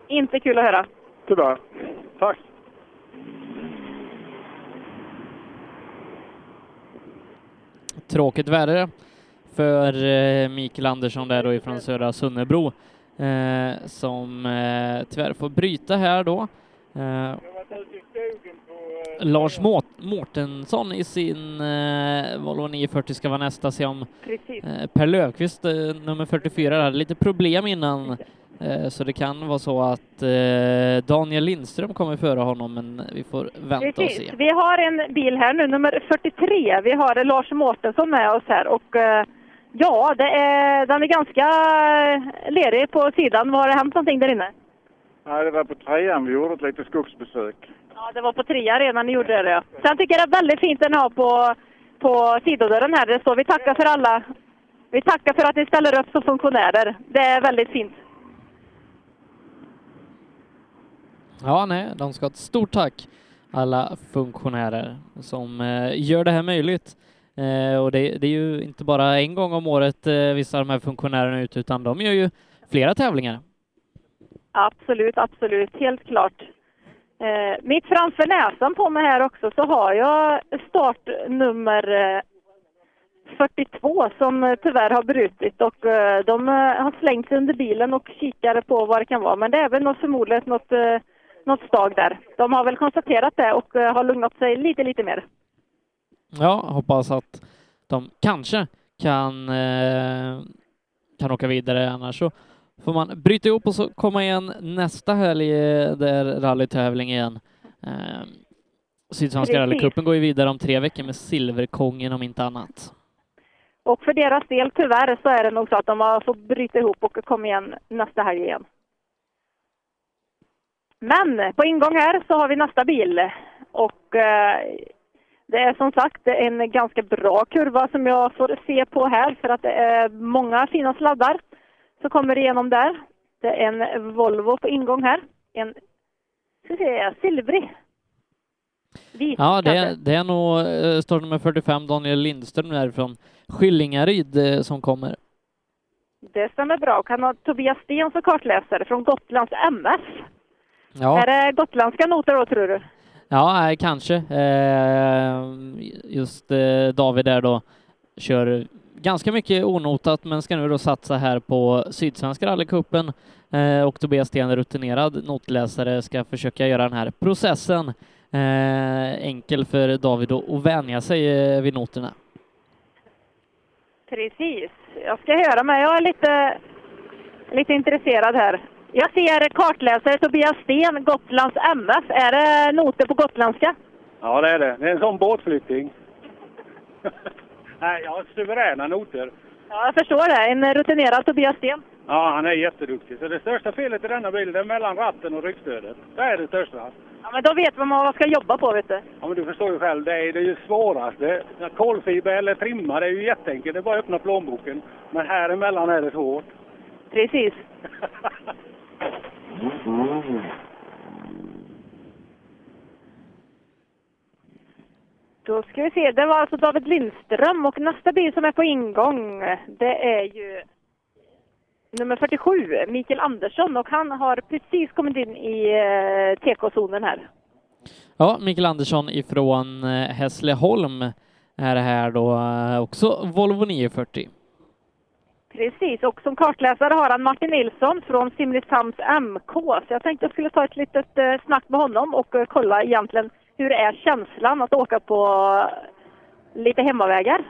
Inte kul att höra. Tyvärr. Tack. Tråkigt väder för eh, Mikael Andersson där då ifrån Södra Sunnebro eh, som eh, tyvärr får bryta här då. Lars Mårt Mårtensson i sin eh, Volvo 940 ska vara nästa, se om eh, Per Löfqvist, eh, nummer 44, hade lite problem innan så det kan vara så att eh, Daniel Lindström kommer före honom, men vi får vänta och Precis. se. Vi har en bil här nu, nummer 43. Vi har Lars Mårtensson med oss här och eh, ja, det är, den är ganska eh, lerig på sidan. Vad har det hänt någonting där inne? Nej, det var på trean vi gjorde ett litet skogsbesök. Ja, det var på trea redan ni gjorde det. Ja. Sen tycker jag det är väldigt fint den har på, på sidodörren här. Det står vi tackar för alla. Vi tackar för att ni ställer upp som funktionärer. Det är väldigt fint. Ja, nej, de ska ha ett stort tack alla funktionärer som eh, gör det här möjligt. Eh, och det, det är ju inte bara en gång om året eh, vissa av de här funktionärerna ut, utan de gör ju flera tävlingar. Absolut, absolut. Helt klart. Eh, mitt framför näsan på mig här också så har jag startnummer eh, 42 som eh, tyvärr har brutit och eh, de eh, har slängt sig under bilen och kikar på vad det kan vara. Men det är väl något, förmodligen något, något stag där. De har väl konstaterat det och eh, har lugnat sig lite, lite mer. Ja, hoppas att de kanske kan, eh, kan åka vidare, annars så får man bryta ihop och så komma igen nästa helg eh, där rallytävling igen. Sydsvenska rallycupen går ju vidare om tre veckor med Silverkongen om inte annat. Och för deras del tyvärr så är det nog så att de har fått bryta ihop och komma igen nästa helg igen. Men på ingång här så har vi nästa bil och eh, det är som sagt en ganska bra kurva som jag får se på här för att det är många fina sladdar som kommer igenom där. Det är en Volvo på ingång här. En ska vi se, silvrig. Vit Ja, det, är- det är nog eh, startnummer 45 Daniel Lindström därifrån Skillingaryd eh, som kommer. Det stämmer bra. Och han har Tobias Sten som kartläsare från Gotlands MF. Ja. Är det gotländska noter då, tror du? Ja, kanske. Eh, just eh, David där då kör ganska mycket onotat, men ska nu då satsa här på Sydsvenska rallycupen. Eh, och Tobias Sten, rutinerad notläsare, ska försöka göra den här processen enkel för David att vänja sig vid noterna. Precis. Jag ska höra med. Jag är lite, lite intresserad här. Jag ser kartläsare Tobias Sten, Gotlands MF. Är det noter på gotländska? Ja, det är det. Det är en sån båtflytting. Nej, jag har suveräna noter. Ja, jag förstår det. En rutinerad Tobias Sten. Ja, han är jätteduktig. Så det största felet i denna bilen är mellan ratten och ryggstödet. Det är det största. Ja, men då vet man vad man ska jobba på, vet du. Ja, men du förstår ju själv, det är det är ju svåraste. Kolfiber eller trimma, det är ju jätteenkelt. Det är bara att öppna plånboken. Men här emellan är det svårt. Precis. Då ska vi se. Det var alltså David Lindström och nästa bil som är på ingång det är ju nummer 47, Mikael Andersson och han har precis kommit in i eh, TK-zonen här. Ja, Mikael Andersson ifrån eh, Hässleholm är det här då eh, också Volvo 940. Precis, och som kartläsare har han Martin Nilsson från Simrishamns MK. Så jag tänkte jag skulle ta ett litet eh, snack med honom och eh, kolla egentligen hur är känslan att åka på eh, lite hemmavägar.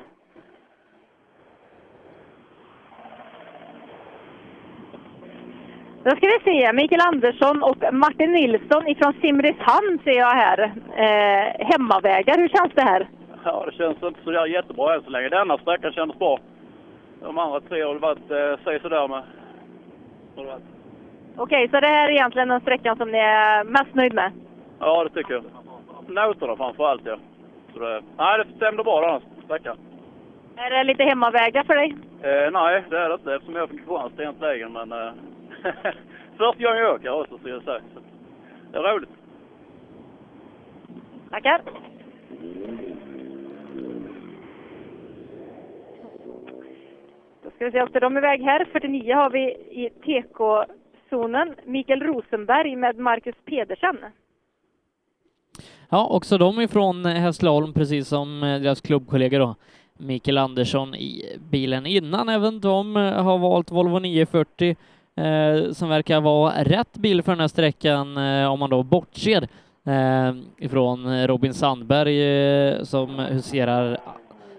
Då ska vi se, Mikael Andersson och Martin Nilsson ifrån Simrishamn ser jag här. Eh, hemmavägar, hur känns det här? Ja, det känns inte så jättebra än så länge. Denna sträckan kändes bra. De andra tre har väl varit eh, sådär med. Okej, så det här är egentligen den sträckan som ni är mest nöjd med? Ja, det tycker jag. Noterna framför allt, ja. Så det, nej, det stämde bra den sträckan. Är det lite hemmavägar för dig? Eh, nej, det är det inte eftersom jag fick Kristianstad lägen. Men eh, första gången jag åker också, så jag säga. Så det är roligt. Tackar. Då ska vi se, åkte de iväg här. 49 har vi i TK-zonen. Mikael Rosenberg med Marcus Pedersen. Ja, också de ifrån eh, Hässleholm, precis som eh, deras klubbkollegor då. Mikael Andersson i bilen innan. Även de eh, har valt Volvo 940 eh, som verkar vara rätt bil för den här sträckan eh, om man då bortser eh, ifrån Robin Sandberg eh, som huserar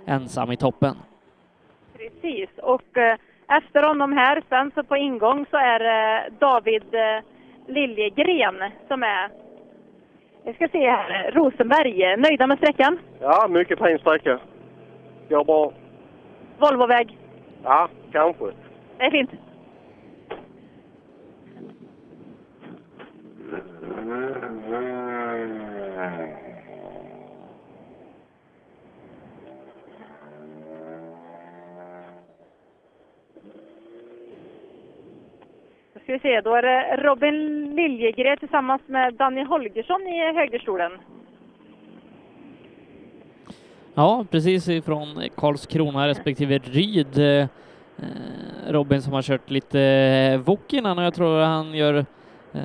ensam i toppen. Precis, och eh, efter honom här sen så på ingång så är det David eh, Liljegren som är, vi ska se här, Rosenberg. Nöjda med sträckan? Ja, mycket fin sträcka. Går bra. Volvoväg? Ja, kanske. Det är fint. Då ska vi se, då är det Robin Liljegren tillsammans med Danny Holgersson i högerstolen. Ja, precis ifrån Karlskrona respektive Ryd. Eh, Robin som har kört lite eh, wok innan och jag tror han gör eh,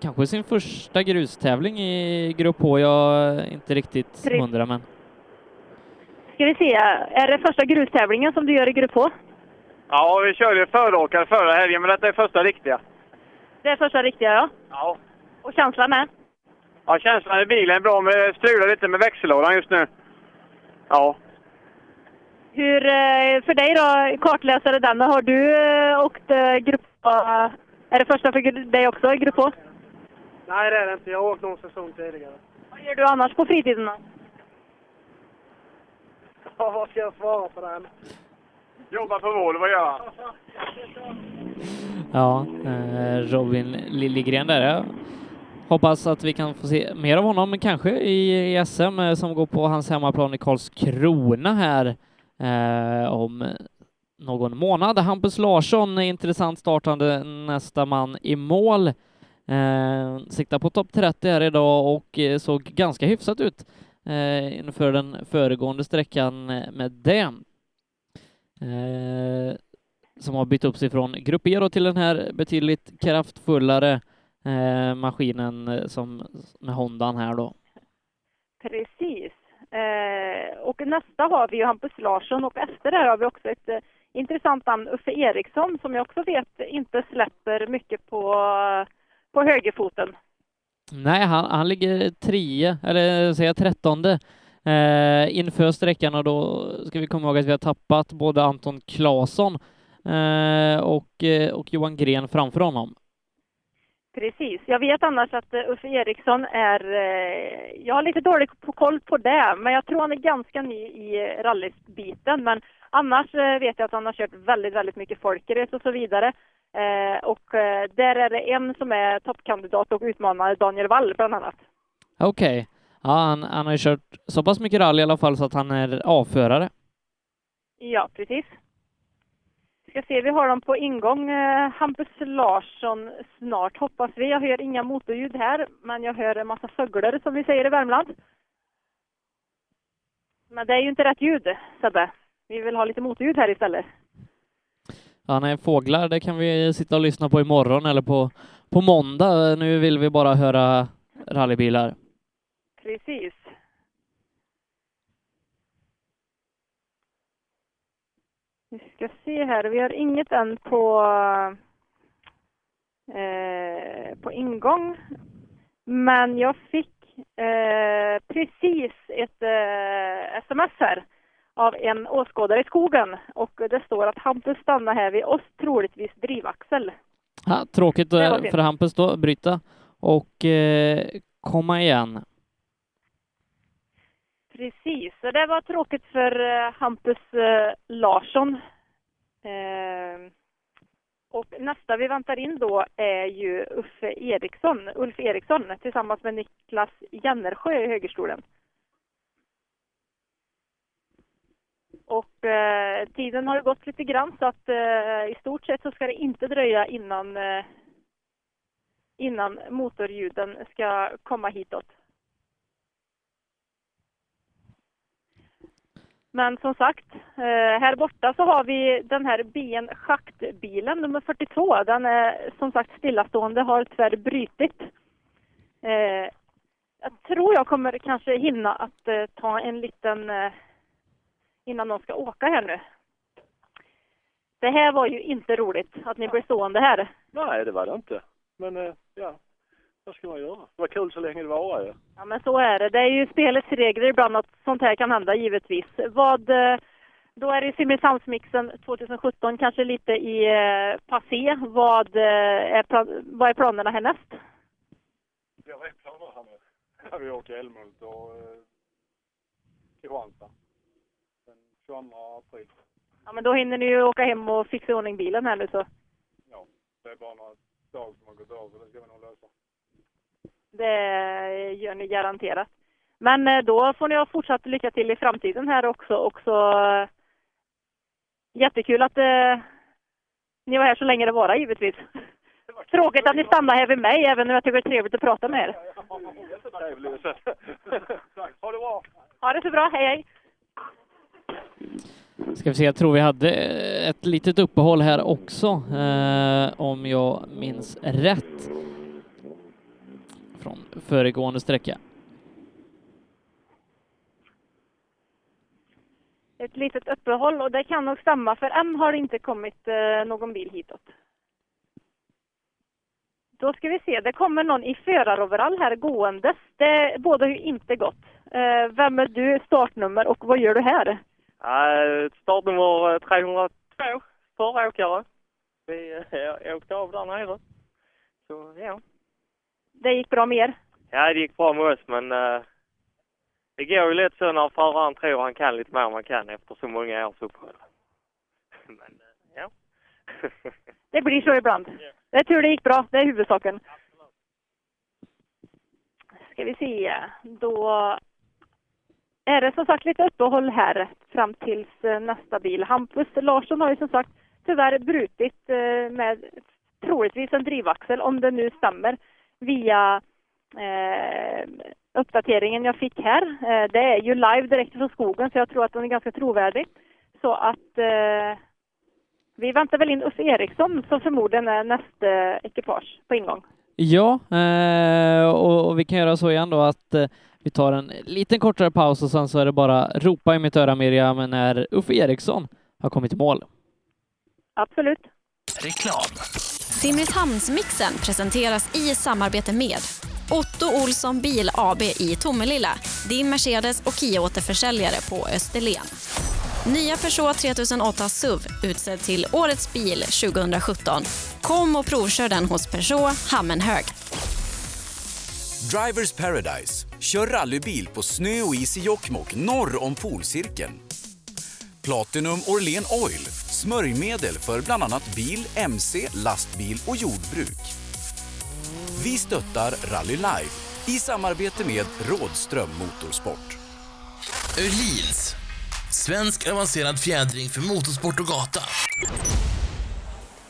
kanske sin första grustävling i Grupp H. Jag är inte riktigt hundra men Ska vi se, är det första grustävlingen som du gör i Grupp H? Ja, vi körde föråkare förra helgen, men detta är första riktiga. Det är första riktiga, ja. Ja. Och känslan är? Ja, känslan i bilen är bra, men det strular lite med växellådan just nu. Ja. Hur, eh, för dig då, kartläsare den, har du eh, åkt eh, Grupp H? Är det första för dig också i Grupp H? Nej, det är det inte. Jag har åkt någon säsong tidigare. Vad gör du annars på fritiden då? Ja, vad ska jag svara på den? Jobbar på Volvo, gör han. ja, eh, Robin Liljegren där. Jag hoppas att vi kan få se mer av honom, kanske i, SM eh, som går på hans hemmaplan i Karlskrona här eh, om någon månad. Hampus Larsson är intressant startande nästa man i mål. Eh, siktar på topp 30 här idag och eh, såg ganska hyfsat ut eh, inför den föregående sträckan med det. Eh, som har bytt upp sig från Grupp E till den här betydligt kraftfullare eh, maskinen eh, som med Hondan här då. Precis. Eh, och nästa har vi ju Hampus Larsson och efter det har vi också ett eh, intressant namn, Uffe Eriksson, som jag också vet inte släpper mycket på, på högerfoten. Nej, han, han ligger trea, eller säger jag trettonde, eh, inför sträckan och då ska vi komma ihåg att vi har tappat både Anton Claesson eh, och, eh, och Johan Gren framför honom. Precis. Jag vet annars att eh, Uffe Eriksson är... Eh, jag har lite dålig på koll på det, men jag tror han är ganska ny i rallybiten. Men annars vet jag att han har kört väldigt, väldigt mycket folkrace och så vidare. Och där är det en som är toppkandidat och utmanare, Daniel Wall bland annat. Okej, ja, han, han har ju kört så pass mycket rally i alla fall så att han är avförare. Ja, precis. Ska se, vi har dem på ingång. Eh, Hampus Larsson snart hoppas vi. Jag hör inga motorljud här, men jag hör en massa fåglar som vi säger i Värmland. Men det är ju inte rätt ljud, Sebbe. Vi vill ha lite motorljud här istället. Ja, nej, fåglar, det kan vi sitta och lyssna på imorgon eller på, på måndag. Nu vill vi bara höra rallybilar. Precis. Vi ska se här. Vi har inget än på, eh, på ingång. Men jag fick eh, precis ett eh, sms här av en åskådare i skogen och det står att Hampus stannar här vid oss, troligtvis drivaxel. Ja, tråkigt eh, för Hampus då, bryta och eh, komma igen. Precis, så det var tråkigt för eh, Hampus eh, Larsson. Eh, och nästa vi väntar in då är ju Uffe Eriksson, Ulf Eriksson tillsammans med Niklas Jennersjö i högerstolen. Och eh, tiden har ju gått lite grann så att eh, i stort sett så ska det inte dröja innan, eh, innan motorljuden ska komma hitåt. Men som sagt, eh, här borta så har vi den här BN schaktbilen nummer 42. Den är som sagt stillastående, har tyvärr brutit. Eh, jag tror jag kommer kanske hinna att eh, ta en liten innan de ska åka här nu. Det här var ju inte roligt att ni blev stående här. Nej, det var det inte. Men ja, vad ska man göra? Det var kul så länge det varade. Ja. Ja, men så är det. Det är ju spelets regler ibland att sånt här kan hända givetvis. Vad, eh, då är det Simrishamnsmixen 2017 kanske lite i eh, passé. Vad, eh, är, vad är planerna härnäst? Jag vet planer här nu. Ja, vi åker Älmhult och Kristianstad. Den 22 april. Ja, men då hinner ni ju åka hem och fixa i ordning bilen här nu så. Ja, det är bara några dagar som har gått och det ska vi nog lösa. Det gör ni garanterat. Men eh, då får ni ha fortsatt lycka till i framtiden här också. också eh, jättekul att eh, ni var här så länge det var givetvis. Tråkigt att ni stannar här vid mig, även om jag tycker det är trevligt att prata med er. Ha det bra! Ha det så bra, hej hej! Ska vi se, jag tror vi hade ett litet uppehåll här också, eh, om jag minns rätt. Från föregående sträcka. Ett litet uppehåll och det kan nog stämma för än har det inte kommit eh, någon bil hitåt. Då ska vi se, det kommer någon i föraroverall här gåendes. Det bådar ju inte gott. Eh, vem är du, startnummer och vad gör du här? Uh, startnummer 302, föråkare. Vi åkte av där nere. Så ja. Det gick bra med er? Ja, det gick bra med oss men uh, det går ju lätt så när föraren tror han kan lite mer än man kan efter så många års uppehåll. Men uh, ja. Det blir så ibland. Det är tur det gick bra, det är huvudsaken. Ska vi se, då är det som sagt lite uppehåll här fram tills eh, nästa bil. Hampus Larsson har ju som sagt tyvärr brutit med troligtvis en drivaxel, om det nu stämmer, via eh, uppdateringen jag fick här. Eh, det är ju live direkt från skogen så jag tror att den är ganska trovärdig. Så att eh, vi väntar väl in Uffe Eriksson som förmodligen är nästa ekipage på ingång. Ja, eh, och, och vi kan göra så igen då att eh, vi tar en liten kortare paus och sen så är det bara ropa i mitt öra Miriam när Uffe Eriksson har kommit i mål. Absolut. Reklam. Simrishamnsmixen presenteras i samarbete med Otto Olsson Bil AB i Tomelilla, din Mercedes och Kia-återförsäljare på Österlen. Nya Peugeot 3008 SUV utsedd till Årets bil 2017. Kom och provkör den hos Peugeot Hammenhög. Drivers Paradise. Kör rallybil på snö och is i Jokkmokk norr om polcirkeln. Platinum Orlen Oil. Smörjmedel för bland annat bil, mc, lastbil och jordbruk. Vi stöttar Rally Life i samarbete med Rådström Motorsport. Öhlins. Svensk avancerad fjädring för motorsport och gata.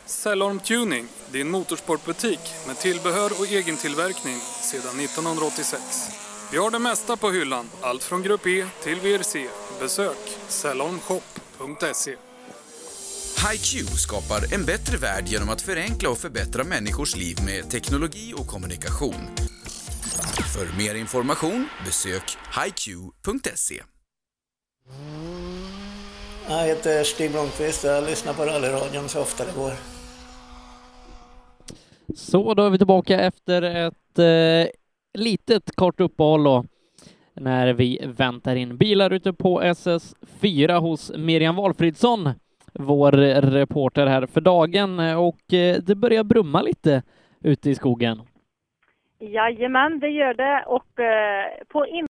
Cellorm Tuning, din motorsportbutik med tillbehör och egen tillverkning sedan 1986. Vi har det mesta på hyllan, allt från Grupp E till VRC. Besök cellormshop.se. HiQ skapar en bättre värld genom att förenkla och förbättra människors liv med teknologi och kommunikation. För mer information besök hiq.se. Jag heter Stig Blomqvist och jag lyssnar på rallyradion så ofta det går. Så, då är vi tillbaka efter ett eh, litet kort uppehåll då, när vi väntar in bilar ute på SS4 hos Miriam Valfridsson, vår reporter här för dagen, och eh, det börjar brumma lite ute i skogen. Jajamän, det gör det och eh, på in